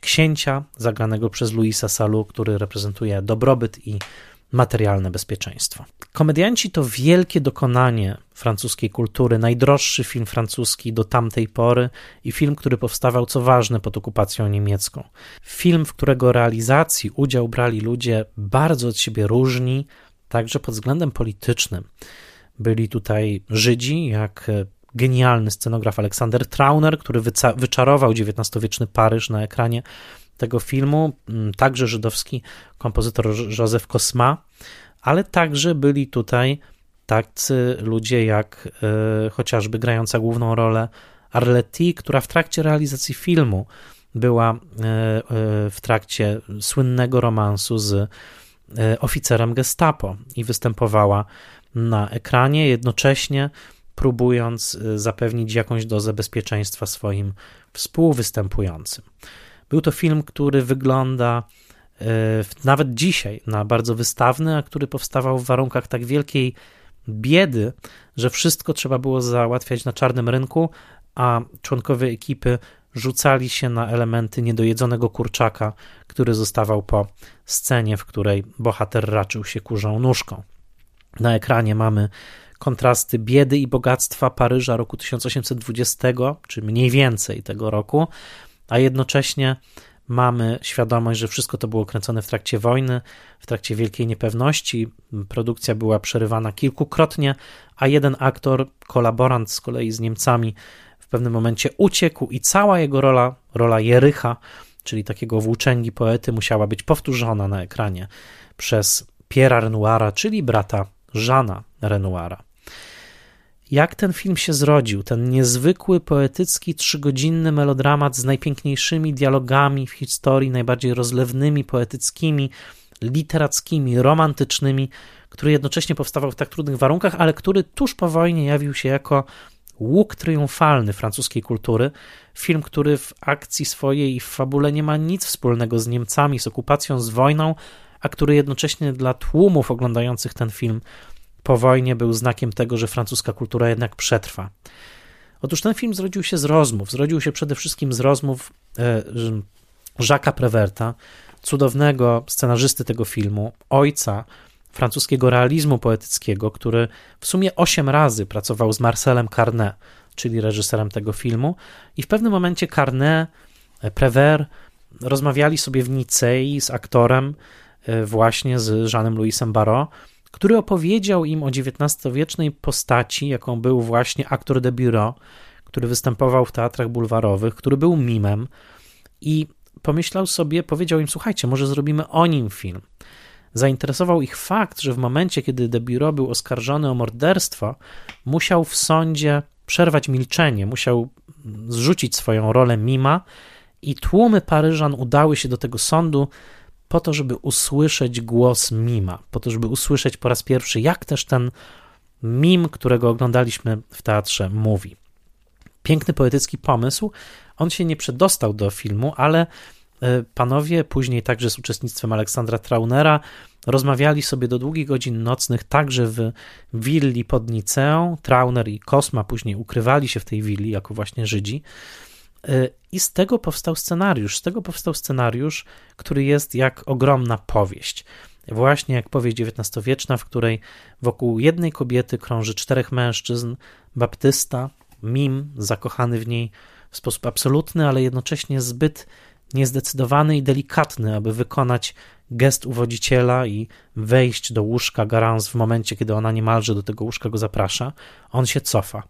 księcia zagranego przez Luisa Salu, który reprezentuje dobrobyt i materialne bezpieczeństwo. Komedianci to wielkie dokonanie francuskiej kultury, najdroższy film francuski do tamtej pory i film, który powstawał, co ważne, pod okupacją niemiecką. Film, w którego realizacji udział brali ludzie bardzo od siebie różni, także pod względem politycznym. Byli tutaj Żydzi, jak genialny scenograf Aleksander Trauner, który wyczarował XIX-wieczny Paryż na ekranie tego filmu, mm, także żydowski kompozytor Józef Kosma, ale także byli tutaj tacy ludzie jak y, chociażby grająca główną rolę Arletty, która w trakcie realizacji filmu była y, y, w trakcie słynnego romansu z oficerem Gestapo i występowała na ekranie, jednocześnie próbując y, zapewnić jakąś dozę bezpieczeństwa swoim współwystępującym. Był to film, który wygląda y, nawet dzisiaj na bardzo wystawny, a który powstawał w warunkach tak wielkiej biedy, że wszystko trzeba było załatwiać na czarnym rynku, a członkowie ekipy rzucali się na elementy niedojedzonego kurczaka, który zostawał po scenie, w której bohater raczył się kurzą nóżką. Na ekranie mamy kontrasty biedy i bogactwa Paryża roku 1820, czy mniej więcej tego roku, a jednocześnie mamy świadomość, że wszystko to było kręcone w trakcie wojny, w trakcie wielkiej niepewności. Produkcja była przerywana kilkukrotnie, a jeden aktor, kolaborant z kolei z Niemcami, w pewnym momencie uciekł i cała jego rola, rola Jericha, czyli takiego włóczęgi poety, musiała być powtórzona na ekranie przez Pierre'a Renoira, czyli brata Żana Renoira. Jak ten film się zrodził, ten niezwykły, poetycki, trzygodzinny melodramat z najpiękniejszymi dialogami w historii, najbardziej rozlewnymi, poetyckimi, literackimi, romantycznymi, który jednocześnie powstawał w tak trudnych warunkach, ale który tuż po wojnie jawił się jako łuk triumfalny francuskiej kultury. Film, który w akcji swojej i w fabule nie ma nic wspólnego z Niemcami, z okupacją, z wojną, a który jednocześnie dla tłumów oglądających ten film po wojnie był znakiem tego, że francuska kultura jednak przetrwa. Otóż ten film zrodził się z rozmów. Zrodził się przede wszystkim z rozmów e, Jacques'a Preverta, cudownego scenarzysty tego filmu, ojca francuskiego realizmu poetyckiego, który w sumie osiem razy pracował z Marcelem Carnet, czyli reżyserem tego filmu, i w pewnym momencie Carnet, e, Prévert rozmawiali sobie w Nicei z aktorem, właśnie z Jeanem Louisem Barrault, który opowiedział im o XIX-wiecznej postaci, jaką był właśnie aktor de bureau, który występował w teatrach bulwarowych, który był mimem i pomyślał sobie, powiedział im: Słuchajcie, może zrobimy o nim film. Zainteresował ich fakt, że w momencie, kiedy de bureau był oskarżony o morderstwo, musiał w sądzie przerwać milczenie, musiał zrzucić swoją rolę mima i tłumy Paryżan udały się do tego sądu po to, żeby usłyszeć głos mima, po to, żeby usłyszeć po raz pierwszy, jak też ten mim, którego oglądaliśmy w teatrze, mówi. Piękny poetycki pomysł. On się nie przedostał do filmu, ale e, panowie, później także z uczestnictwem Aleksandra Traunera, rozmawiali sobie do długich godzin nocnych, także w willi pod Niceą. Trauner i Kosma później ukrywali się w tej willi jako właśnie Żydzi. I z tego powstał scenariusz. Z tego powstał scenariusz, który jest jak ogromna powieść. Właśnie jak powieść XIX-wieczna, w której wokół jednej kobiety krąży czterech mężczyzn: Baptysta, Mim, zakochany w niej w sposób absolutny, ale jednocześnie zbyt niezdecydowany i delikatny, aby wykonać gest uwodziciela i wejść do łóżka Garance w momencie, kiedy ona niemalże do tego łóżka go zaprasza. On się cofa.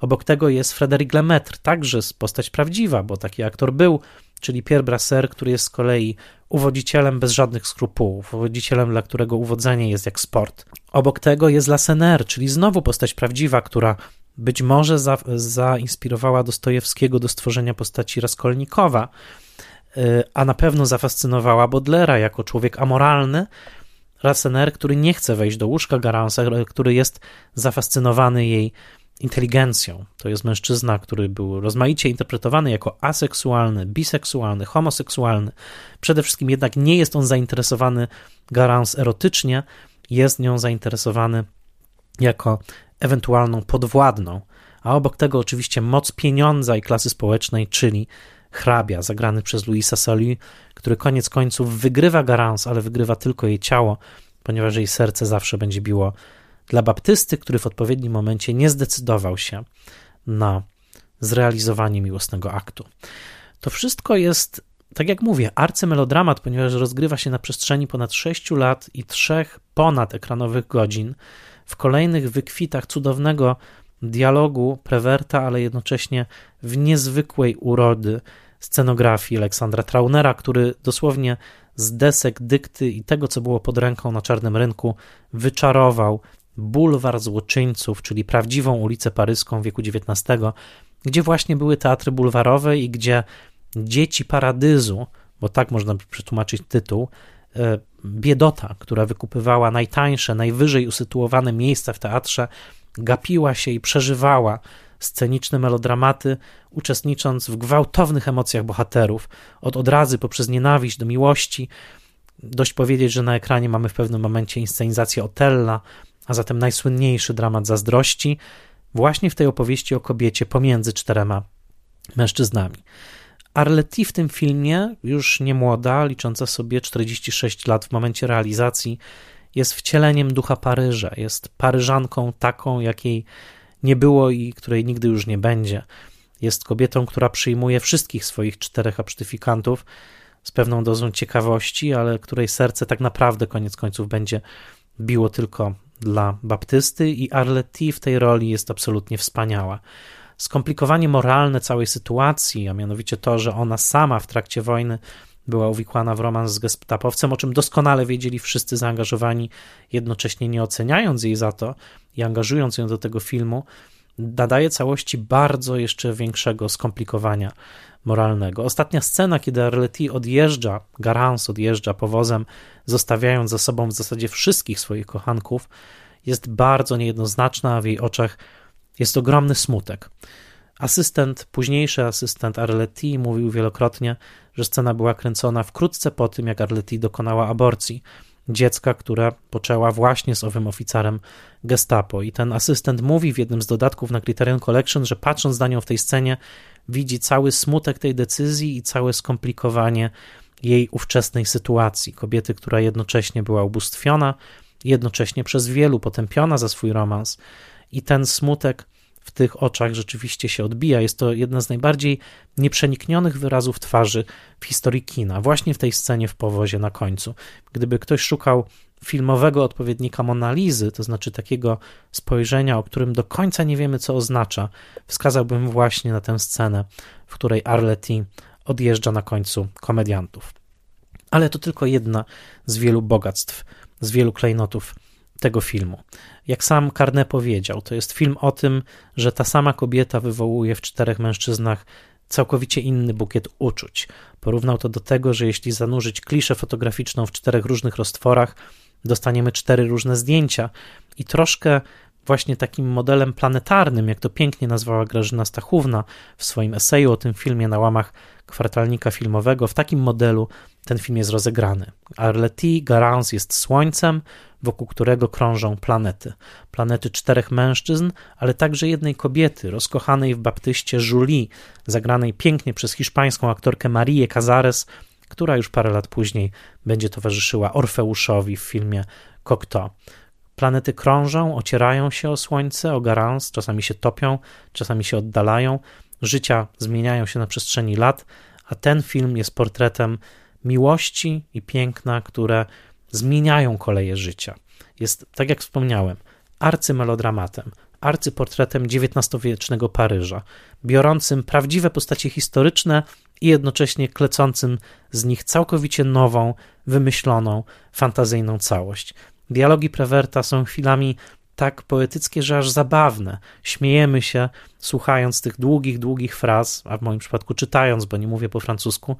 Obok tego jest Frédéric Lemaitre, także postać prawdziwa, bo taki aktor był, czyli Pierre Brasser, który jest z kolei uwodzicielem bez żadnych skrupułów, uwodzicielem, dla którego uwodzenie jest jak sport. Obok tego jest Lassener, czyli znowu postać prawdziwa, która być może za, zainspirowała Dostojewskiego do stworzenia postaci Raskolnikowa, y, a na pewno zafascynowała Bodlera jako człowiek amoralny, Lassener, który nie chce wejść do łóżka Garansa, który jest zafascynowany jej inteligencją. To jest mężczyzna, który był rozmaicie interpretowany jako aseksualny, biseksualny, homoseksualny. Przede wszystkim jednak nie jest on zainteresowany Garance erotycznie, jest nią zainteresowany jako ewentualną podwładną. A obok tego oczywiście moc pieniądza i klasy społecznej, czyli hrabia, zagrany przez Louisa Salut, który koniec końców wygrywa Garance, ale wygrywa tylko jej ciało, ponieważ jej serce zawsze będzie biło dla baptysty, który w odpowiednim momencie nie zdecydował się na zrealizowanie miłosnego aktu. To wszystko jest, tak jak mówię, arcymelodramat, ponieważ rozgrywa się na przestrzeni ponad 6 lat i trzech ponad ekranowych godzin w kolejnych wykwitach cudownego dialogu Prewerta, ale jednocześnie w niezwykłej urody scenografii Aleksandra Traunera, który dosłownie z desek, dykty i tego, co było pod ręką na czarnym rynku, wyczarował bulwar złoczyńców, czyli prawdziwą ulicę paryską wieku XIX, gdzie właśnie były teatry bulwarowe i gdzie dzieci paradyzu, bo tak można przetłumaczyć tytuł, e, biedota, która wykupywała najtańsze, najwyżej usytuowane miejsca w teatrze, gapiła się i przeżywała sceniczne melodramaty, uczestnicząc w gwałtownych emocjach bohaterów, od odrazy poprzez nienawiść do miłości. Dość powiedzieć, że na ekranie mamy w pewnym momencie inscenizację Otella, a zatem najsłynniejszy dramat zazdrości, właśnie w tej opowieści o kobiecie pomiędzy czterema mężczyznami. Arletty w tym filmie, już nie młoda, licząca sobie 46 lat w momencie realizacji, jest wcieleniem ducha Paryża, jest Paryżanką taką, jakiej nie było i której nigdy już nie będzie. Jest kobietą, która przyjmuje wszystkich swoich czterech absztyfikantów z pewną dozą ciekawości, ale której serce tak naprawdę koniec końców będzie biło tylko dla baptysty i Arletty w tej roli jest absolutnie wspaniała. Skomplikowanie moralne całej sytuacji, a mianowicie to, że ona sama w trakcie wojny była uwikłana w romans z gestapowcem, o czym doskonale wiedzieli wszyscy zaangażowani, jednocześnie nie oceniając jej za to i angażując ją do tego filmu, nadaje całości bardzo jeszcze większego skomplikowania moralnego. Ostatnia scena, kiedy Arletty odjeżdża, Garance odjeżdża powozem, zostawiając za sobą w zasadzie wszystkich swoich kochanków, jest bardzo niejednoznaczna, a w jej oczach jest ogromny smutek. Asystent, późniejszy asystent Arletty mówił wielokrotnie, że scena była kręcona wkrótce po tym, jak Arletty dokonała aborcji dziecka, które poczęła właśnie z owym oficerem Gestapo. I ten asystent mówi w jednym z dodatków na Criterion Collection, że patrząc na nią w tej scenie, widzi cały smutek tej decyzji i całe skomplikowanie jej ówczesnej sytuacji. Kobiety, która jednocześnie była ubóstwiona, jednocześnie przez wielu potępiona za swój romans. I ten smutek w tych oczach rzeczywiście się odbija. Jest to jedna z najbardziej nieprzeniknionych wyrazów twarzy w historii kina, właśnie w tej scenie w powozie na końcu. Gdyby ktoś szukał filmowego odpowiednika Monalizy, to znaczy takiego spojrzenia, o którym do końca nie wiemy, co oznacza, wskazałbym właśnie na tę scenę, w której Arletty odjeżdża na końcu komediantów. Ale to tylko jedna z wielu bogactw, z wielu klejnotów tego filmu. Jak sam Carnet powiedział, to jest film o tym, że ta sama kobieta wywołuje w czterech mężczyznach całkowicie inny bukiet uczuć. Porównał to do tego, że jeśli zanurzyć kliszę fotograficzną w czterech różnych roztworach, dostaniemy cztery różne zdjęcia i troszkę właśnie takim modelem planetarnym, jak to pięknie nazwała Grażyna Stachówna w swoim eseju o tym filmie na łamach kwartalnika filmowego, w takim modelu ten film jest rozegrany. Arletty Garance jest słońcem, wokół którego krążą planety. Planety czterech mężczyzn, ale także jednej kobiety, rozkochanej w baptyście Julie, zagranej pięknie przez hiszpańską aktorkę Marię Cazares, która już parę lat później będzie towarzyszyła Orfeuszowi w filmie Cocteau. Planety krążą, ocierają się o Słońce, o Garance, czasami się topią, czasami się oddalają, życia zmieniają się na przestrzeni lat, a ten film jest portretem miłości i piękna, które zmieniają koleje życia. Jest, tak jak wspomniałem, arcymelodramatem, arcyportretem XIX-wiecznego Paryża, biorącym prawdziwe postacie historyczne i jednocześnie klecącym z nich całkowicie nową, wymyśloną, fantazyjną całość. Dialogi Prewerta są chwilami tak poetyckie, że aż zabawne. Śmiejemy się, słuchając tych długich, długich fraz, a w moim przypadku czytając, bo nie mówię po francusku,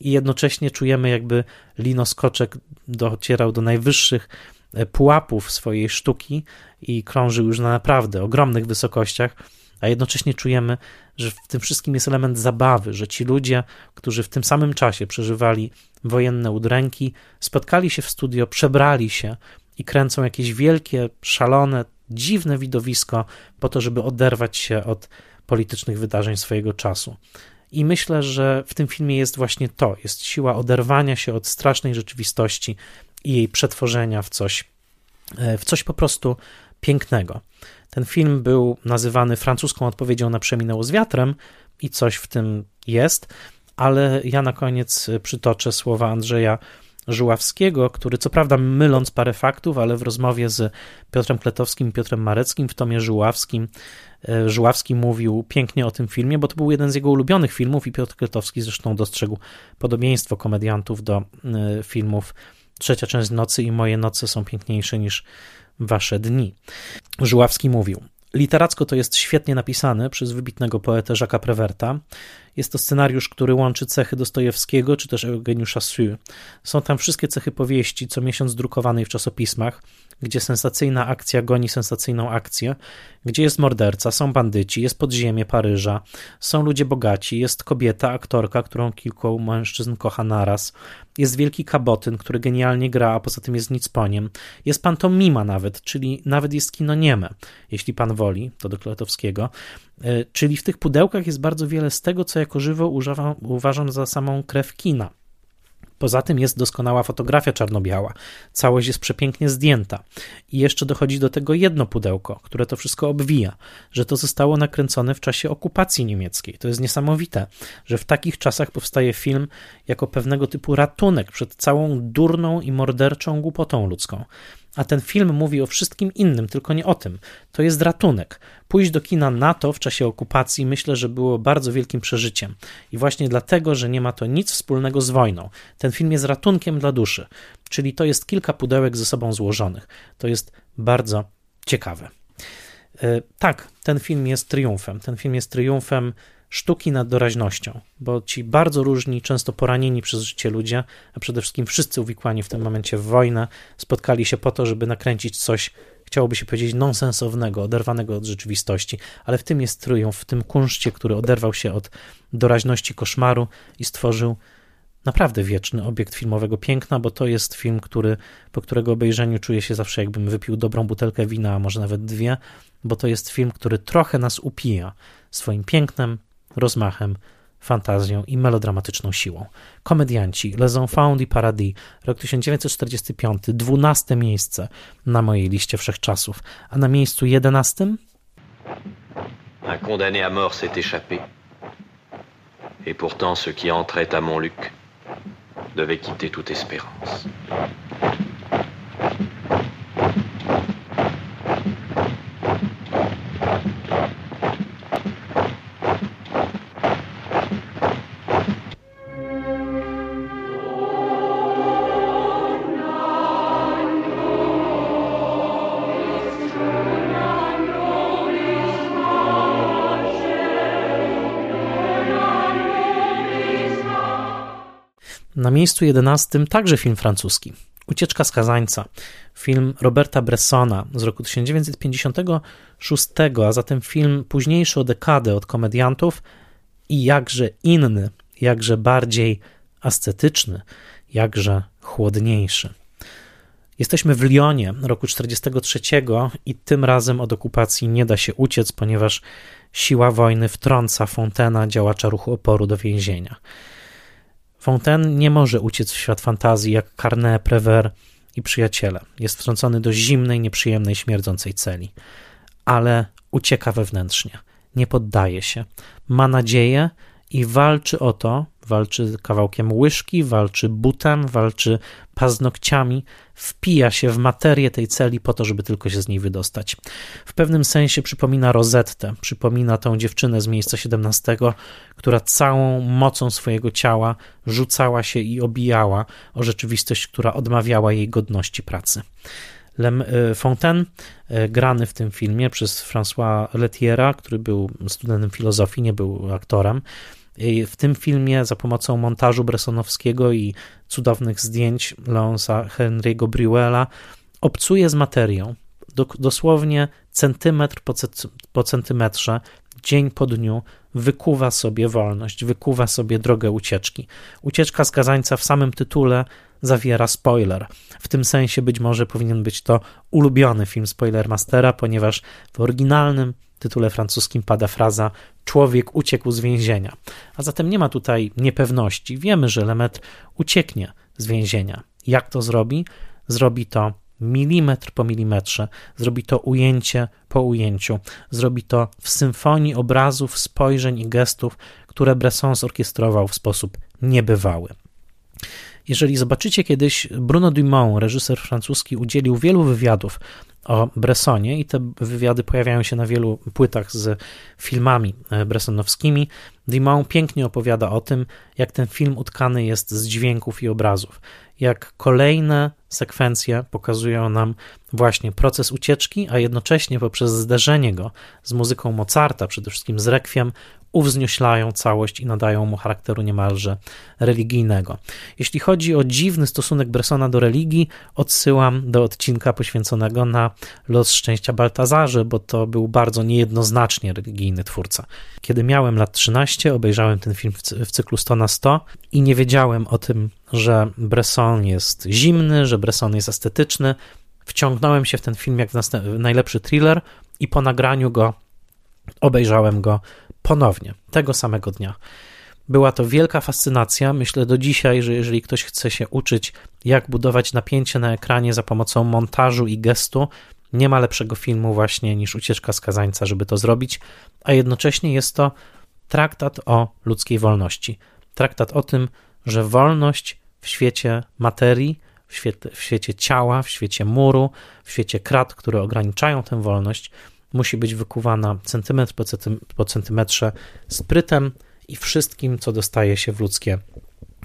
i jednocześnie czujemy, jakby Lino Skoczek docierał do najwyższych e, pułapów swojej sztuki i krążył już na naprawdę ogromnych wysokościach, a jednocześnie czujemy, że w tym wszystkim jest element zabawy, że ci ludzie, którzy w tym samym czasie przeżywali wojenne udręki, spotkali się w studio, przebrali się i kręcą jakieś wielkie, szalone, dziwne widowisko po to, żeby oderwać się od politycznych wydarzeń swojego czasu. I myślę, że w tym filmie jest właśnie to: jest siła oderwania się od strasznej rzeczywistości i jej przetworzenia w coś, e, w coś po prostu pięknego. Ten film był nazywany francuską odpowiedzią na Przeminęło z wiatrem i coś w tym jest, ale ja na koniec przytoczę słowa Andrzeja Żuławskiego, który co prawda myląc parę faktów, ale w rozmowie z Piotrem Kletowskim Piotrem Mareckim w tomie Żuławskim, e, Żuławski mówił pięknie o tym filmie, bo to był jeden z jego ulubionych filmów i Piotr Kletowski zresztą dostrzegł podobieństwo komediantów do e, filmów Trzecia część nocy i Moje noce są piękniejsze niż Wasze dni. Żuławski mówił: Literacko to jest świetnie napisane przez wybitnego poetę Jacques'a Preverta. Jest to scenariusz, który łączy cechy Dostojewskiego czy też Eugeniusza Sue. Są tam wszystkie cechy powieści, co miesiąc drukowanej w czasopismach, gdzie sensacyjna akcja goni sensacyjną akcję, gdzie jest morderca, są bandyci, jest podziemie Paryża, są ludzie bogaci, jest kobieta, aktorka, którą kilku mężczyzn kocha naraz, jest wielki kabotyn, który genialnie gra, a poza tym jest nic poniem, jest pantomima nawet, czyli nawet jest kino nieme, jeśli pan woli, to do Kletowskiego, e, czyli w tych pudełkach jest bardzo wiele z tego, co jako żywo uważam za samą krew kina. Poza tym jest doskonała fotografia czarno-biała. Całość jest przepięknie zdjęta. I jeszcze dochodzi do tego jedno pudełko, które to wszystko obwija, że to zostało nakręcone w czasie okupacji niemieckiej. To jest niesamowite, że w takich czasach powstaje film jako pewnego typu ratunek przed całą durną i morderczą głupotą ludzką. A ten film mówi o wszystkim innym, tylko nie o tym. To jest ratunek. Pójść do kina NATO w czasie okupacji myślę, że było bardzo wielkim przeżyciem. I właśnie dlatego, że nie ma to nic wspólnego z wojną. Ten film jest ratunkiem dla duszy. Czyli to jest kilka pudełek ze sobą złożonych. To jest bardzo ciekawe. E, tak, ten film jest triumfem. Ten film jest triumfem sztuki nad doraźnością, bo ci bardzo różni, często poranieni przez życie ludzie, a przede wszystkim wszyscy uwikłani w tym momencie w wojnę, spotkali się po to, żeby nakręcić coś, chciałoby się powiedzieć, nonsensownego, oderwanego od rzeczywistości, ale w tym jest triumf, w tym kunszcie, który oderwał się od doraźności koszmaru i stworzył naprawdę wieczny obiekt filmowego piękna, bo to jest film, który, po którego obejrzeniu czuję się zawsze jakbym wypił dobrą butelkę wina, a może nawet dwie, bo to jest film, który trochę nas upija swoim pięknem, rozmachem, fantazją i melodramatyczną siłą. Komedianci Les Enfants du Paradis, rok 1945, 12 miejsce na mojej liście wszechczasów, a na miejscu 11 Un condamné à mort s'est échappé. Et pourtant ceux qui entraient à Montluc devaient quitter toute espérance. Na miejscu 11 także film francuski. Ucieczka skazańca. Film Roberta Bressona z roku 1956, a zatem film późniejszy o dekadę od komediantów i jakże inny, jakże bardziej ascetyczny, jakże chłodniejszy. Jesteśmy w Lyonie roku 43 i tym razem od okupacji nie da się uciec, ponieważ siła wojny wtrąca Fontena, działacza ruchu oporu, do więzienia. Fontaine nie może uciec w świat fantazji jak Carnet, Prévert i przyjaciele. Jest wtrącony do zimnej, nieprzyjemnej, śmierdzącej celi. Ale ucieka wewnętrznie. Nie poddaje się. Ma nadzieję i walczy o to, walczy kawałkiem łyżki, walczy butem, walczy paznokciami, wpija się w materię tej celi po to, żeby tylko się z niej wydostać. W pewnym sensie przypomina Rozettę, przypomina tą dziewczynę z miejsca 17, która całą mocą swojego ciała rzucała się i obijała o rzeczywistość, która odmawiała jej godności pracy. Lem y, Fontaine, y, grany w tym filmie przez François Letiera, który był studentem filozofii, nie był aktorem, w tym filmie za pomocą montażu Bressonowskiego i cudownych zdjęć Leonsa Henry'ego Briuela obcuje z materią, dosłownie centymetr po, po centymetrze, dzień po dniu wykuwa sobie wolność, wykuwa sobie drogę ucieczki. Ucieczka skazańca w samym tytule zawiera spoiler. W tym sensie być może powinien być to ulubiony film Spoilermastera, ponieważ w oryginalnym tytule francuskim pada fraza człowiek uciekł z więzienia. A zatem nie ma tutaj niepewności. Wiemy, że Lemaitre ucieknie z więzienia. Jak to zrobi? Zrobi to milimetr po milimetrze, zrobi to ujęcie po ujęciu, zrobi to w symfonii obrazów, spojrzeń i gestów, które Bresson zorkiestrował w sposób niebywały. Jeżeli zobaczycie kiedyś, Bruno Dumont, reżyser francuski, udzielił wielu wywiadów o Bressonie i te wywiady pojawiają się na wielu płytach z filmami e, bressonowskimi. Dumont pięknie opowiada o tym, jak ten film utkany jest z dźwięków i obrazów, jak kolejne sekwencje pokazują nam właśnie proces ucieczki, a jednocześnie poprzez zderzenie go z muzyką Mozarta, przede wszystkim z Requiem, uwznioślają całość i nadają mu charakteru niemalże religijnego. Jeśli chodzi o dziwny stosunek Bressona do religii, odsyłam do odcinka poświęconego na los szczęścia Baltazarze, bo to był bardzo niejednoznacznie religijny twórca. Kiedy miałem lat 13, obejrzałem ten film w cyklu 100 na 100 i nie wiedziałem o tym, że Bresson jest zimny, że Bresson jest estetyczny. Wciągnąłem się w ten film jak w najlepszy thriller i po nagraniu go obejrzałem go ponownie, tego samego dnia. Była to wielka fascynacja. Myślę do dzisiaj, że jeżeli ktoś chce się uczyć, jak budować napięcie na ekranie za pomocą montażu i gestu, nie ma lepszego filmu właśnie niż Ucieczka skazańca, żeby to zrobić, a jednocześnie jest to traktat o ludzkiej wolności. Traktat o tym, że wolność w świecie materii, w świecie, w świecie ciała, w świecie muru, w świecie krat, które ograniczają tę wolność, musi być wykuwana centymetr po, centymetrze sprytem i wszystkim, co dostaje się w ludzkie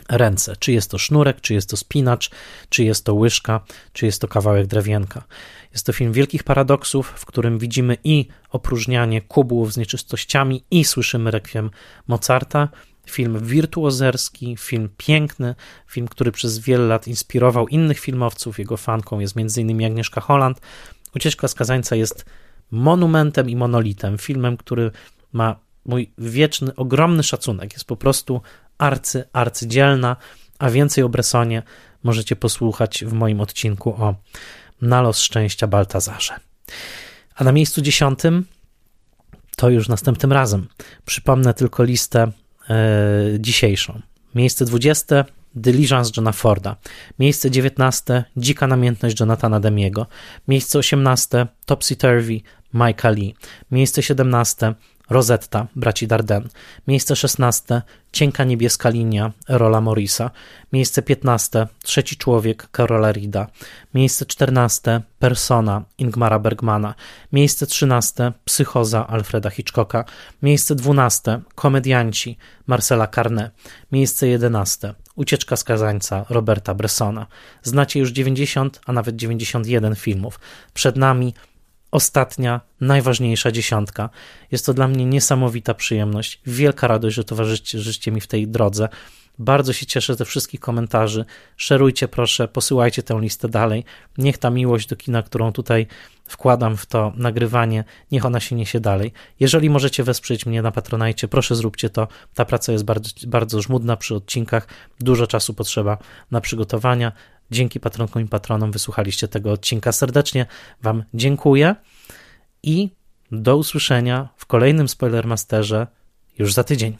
ręce. Czy jest to sznurek, czy jest to spinacz, czy jest to łyżka, czy jest to kawałek drewienka. Jest to film wielkich paradoksów, w którym widzimy i opróżnianie kubłów z nieczystościami, i słyszymy rekwiem Mozarta. Film wirtuozerski, film piękny, film, który przez wiele lat inspirował innych filmowców. Jego fanką jest m.in. Agnieszka Holland. Ucieczka skazańca jest monumentem i monolitem, filmem, który ma mój wieczny, ogromny szacunek. Jest po prostu arcy, arcydzielna, a więcej o Bressonie możecie posłuchać w moim odcinku o Na los szczęścia Baltazarze. A na miejscu dziesiątym to już następnym razem. Przypomnę tylko listę dzisiejszą. Miejsce dwudzieste Diligence Johna Forda. Miejsce 19 Dzika namiętność Jonathana Demiego. Miejsce 18 Topsy Turvy Mike'a Lee. Miejsce 17 Rosetta, braci Darden. Miejsce 16. Cienka niebieska linia Rola Morrisa. Miejsce 15. Trzeci człowiek Karola Rida. Miejsce 14. Persona Ingmara Bergmana. Miejsce 13. Psychoza Alfreda Hitchcocka. Miejsce 12. Komedianci Marcela Carne. Miejsce 11. Ucieczka skazańca Roberta Bressona. Znacie już 90, a nawet 91 filmów. Przed nami ostatnia, najważniejsza dziesiątka. Jest to dla mnie niesamowita przyjemność, wielka radość, że towarzyszycie mi w tej drodze. Bardzo się cieszę ze wszystkich komentarzy. Szerujcie proszę, posyłajcie tę listę dalej. Niech ta miłość do kina, którą tutaj wkładam w to nagrywanie, niech ona się niesie dalej. Jeżeli możecie wesprzeć mnie na Patronajcie, proszę zróbcie to. Ta praca jest bardzo, bardzo żmudna przy odcinkach. Dużo czasu potrzeba na przygotowania. Dzięki patronkom i patronom wysłuchaliście tego odcinka. Serdecznie Wam dziękuję i do usłyszenia w kolejnym Spoilermasterze już za tydzień.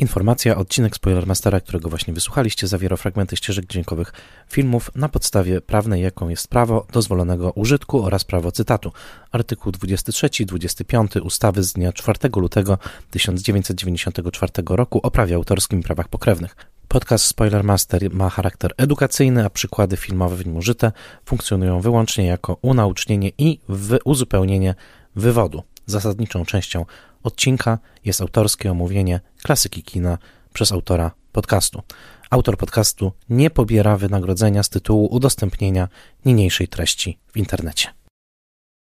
Informacja, odcinek Spoilermastera, którego właśnie wysłuchaliście, zawiera fragmenty ścieżek dźwiękowych filmów na podstawie prawnej, jaką jest prawo dozwolonego użytku oraz prawo cytatu. Artykuł 23 25 ustawy z dnia 4 lutego 1994 roku o prawie autorskim i prawach pokrewnych. Podcast Spoilermaster ma charakter edukacyjny, a przykłady filmowe w nim użyte funkcjonują wyłącznie jako unaucznienie i uzupełnienie wywodu. Zasadniczą częścią odcinka jest autorskie omówienie klasyki kina przez autora podcastu. Autor podcastu nie pobiera wynagrodzenia z tytułu udostępnienia niniejszej treści w internecie.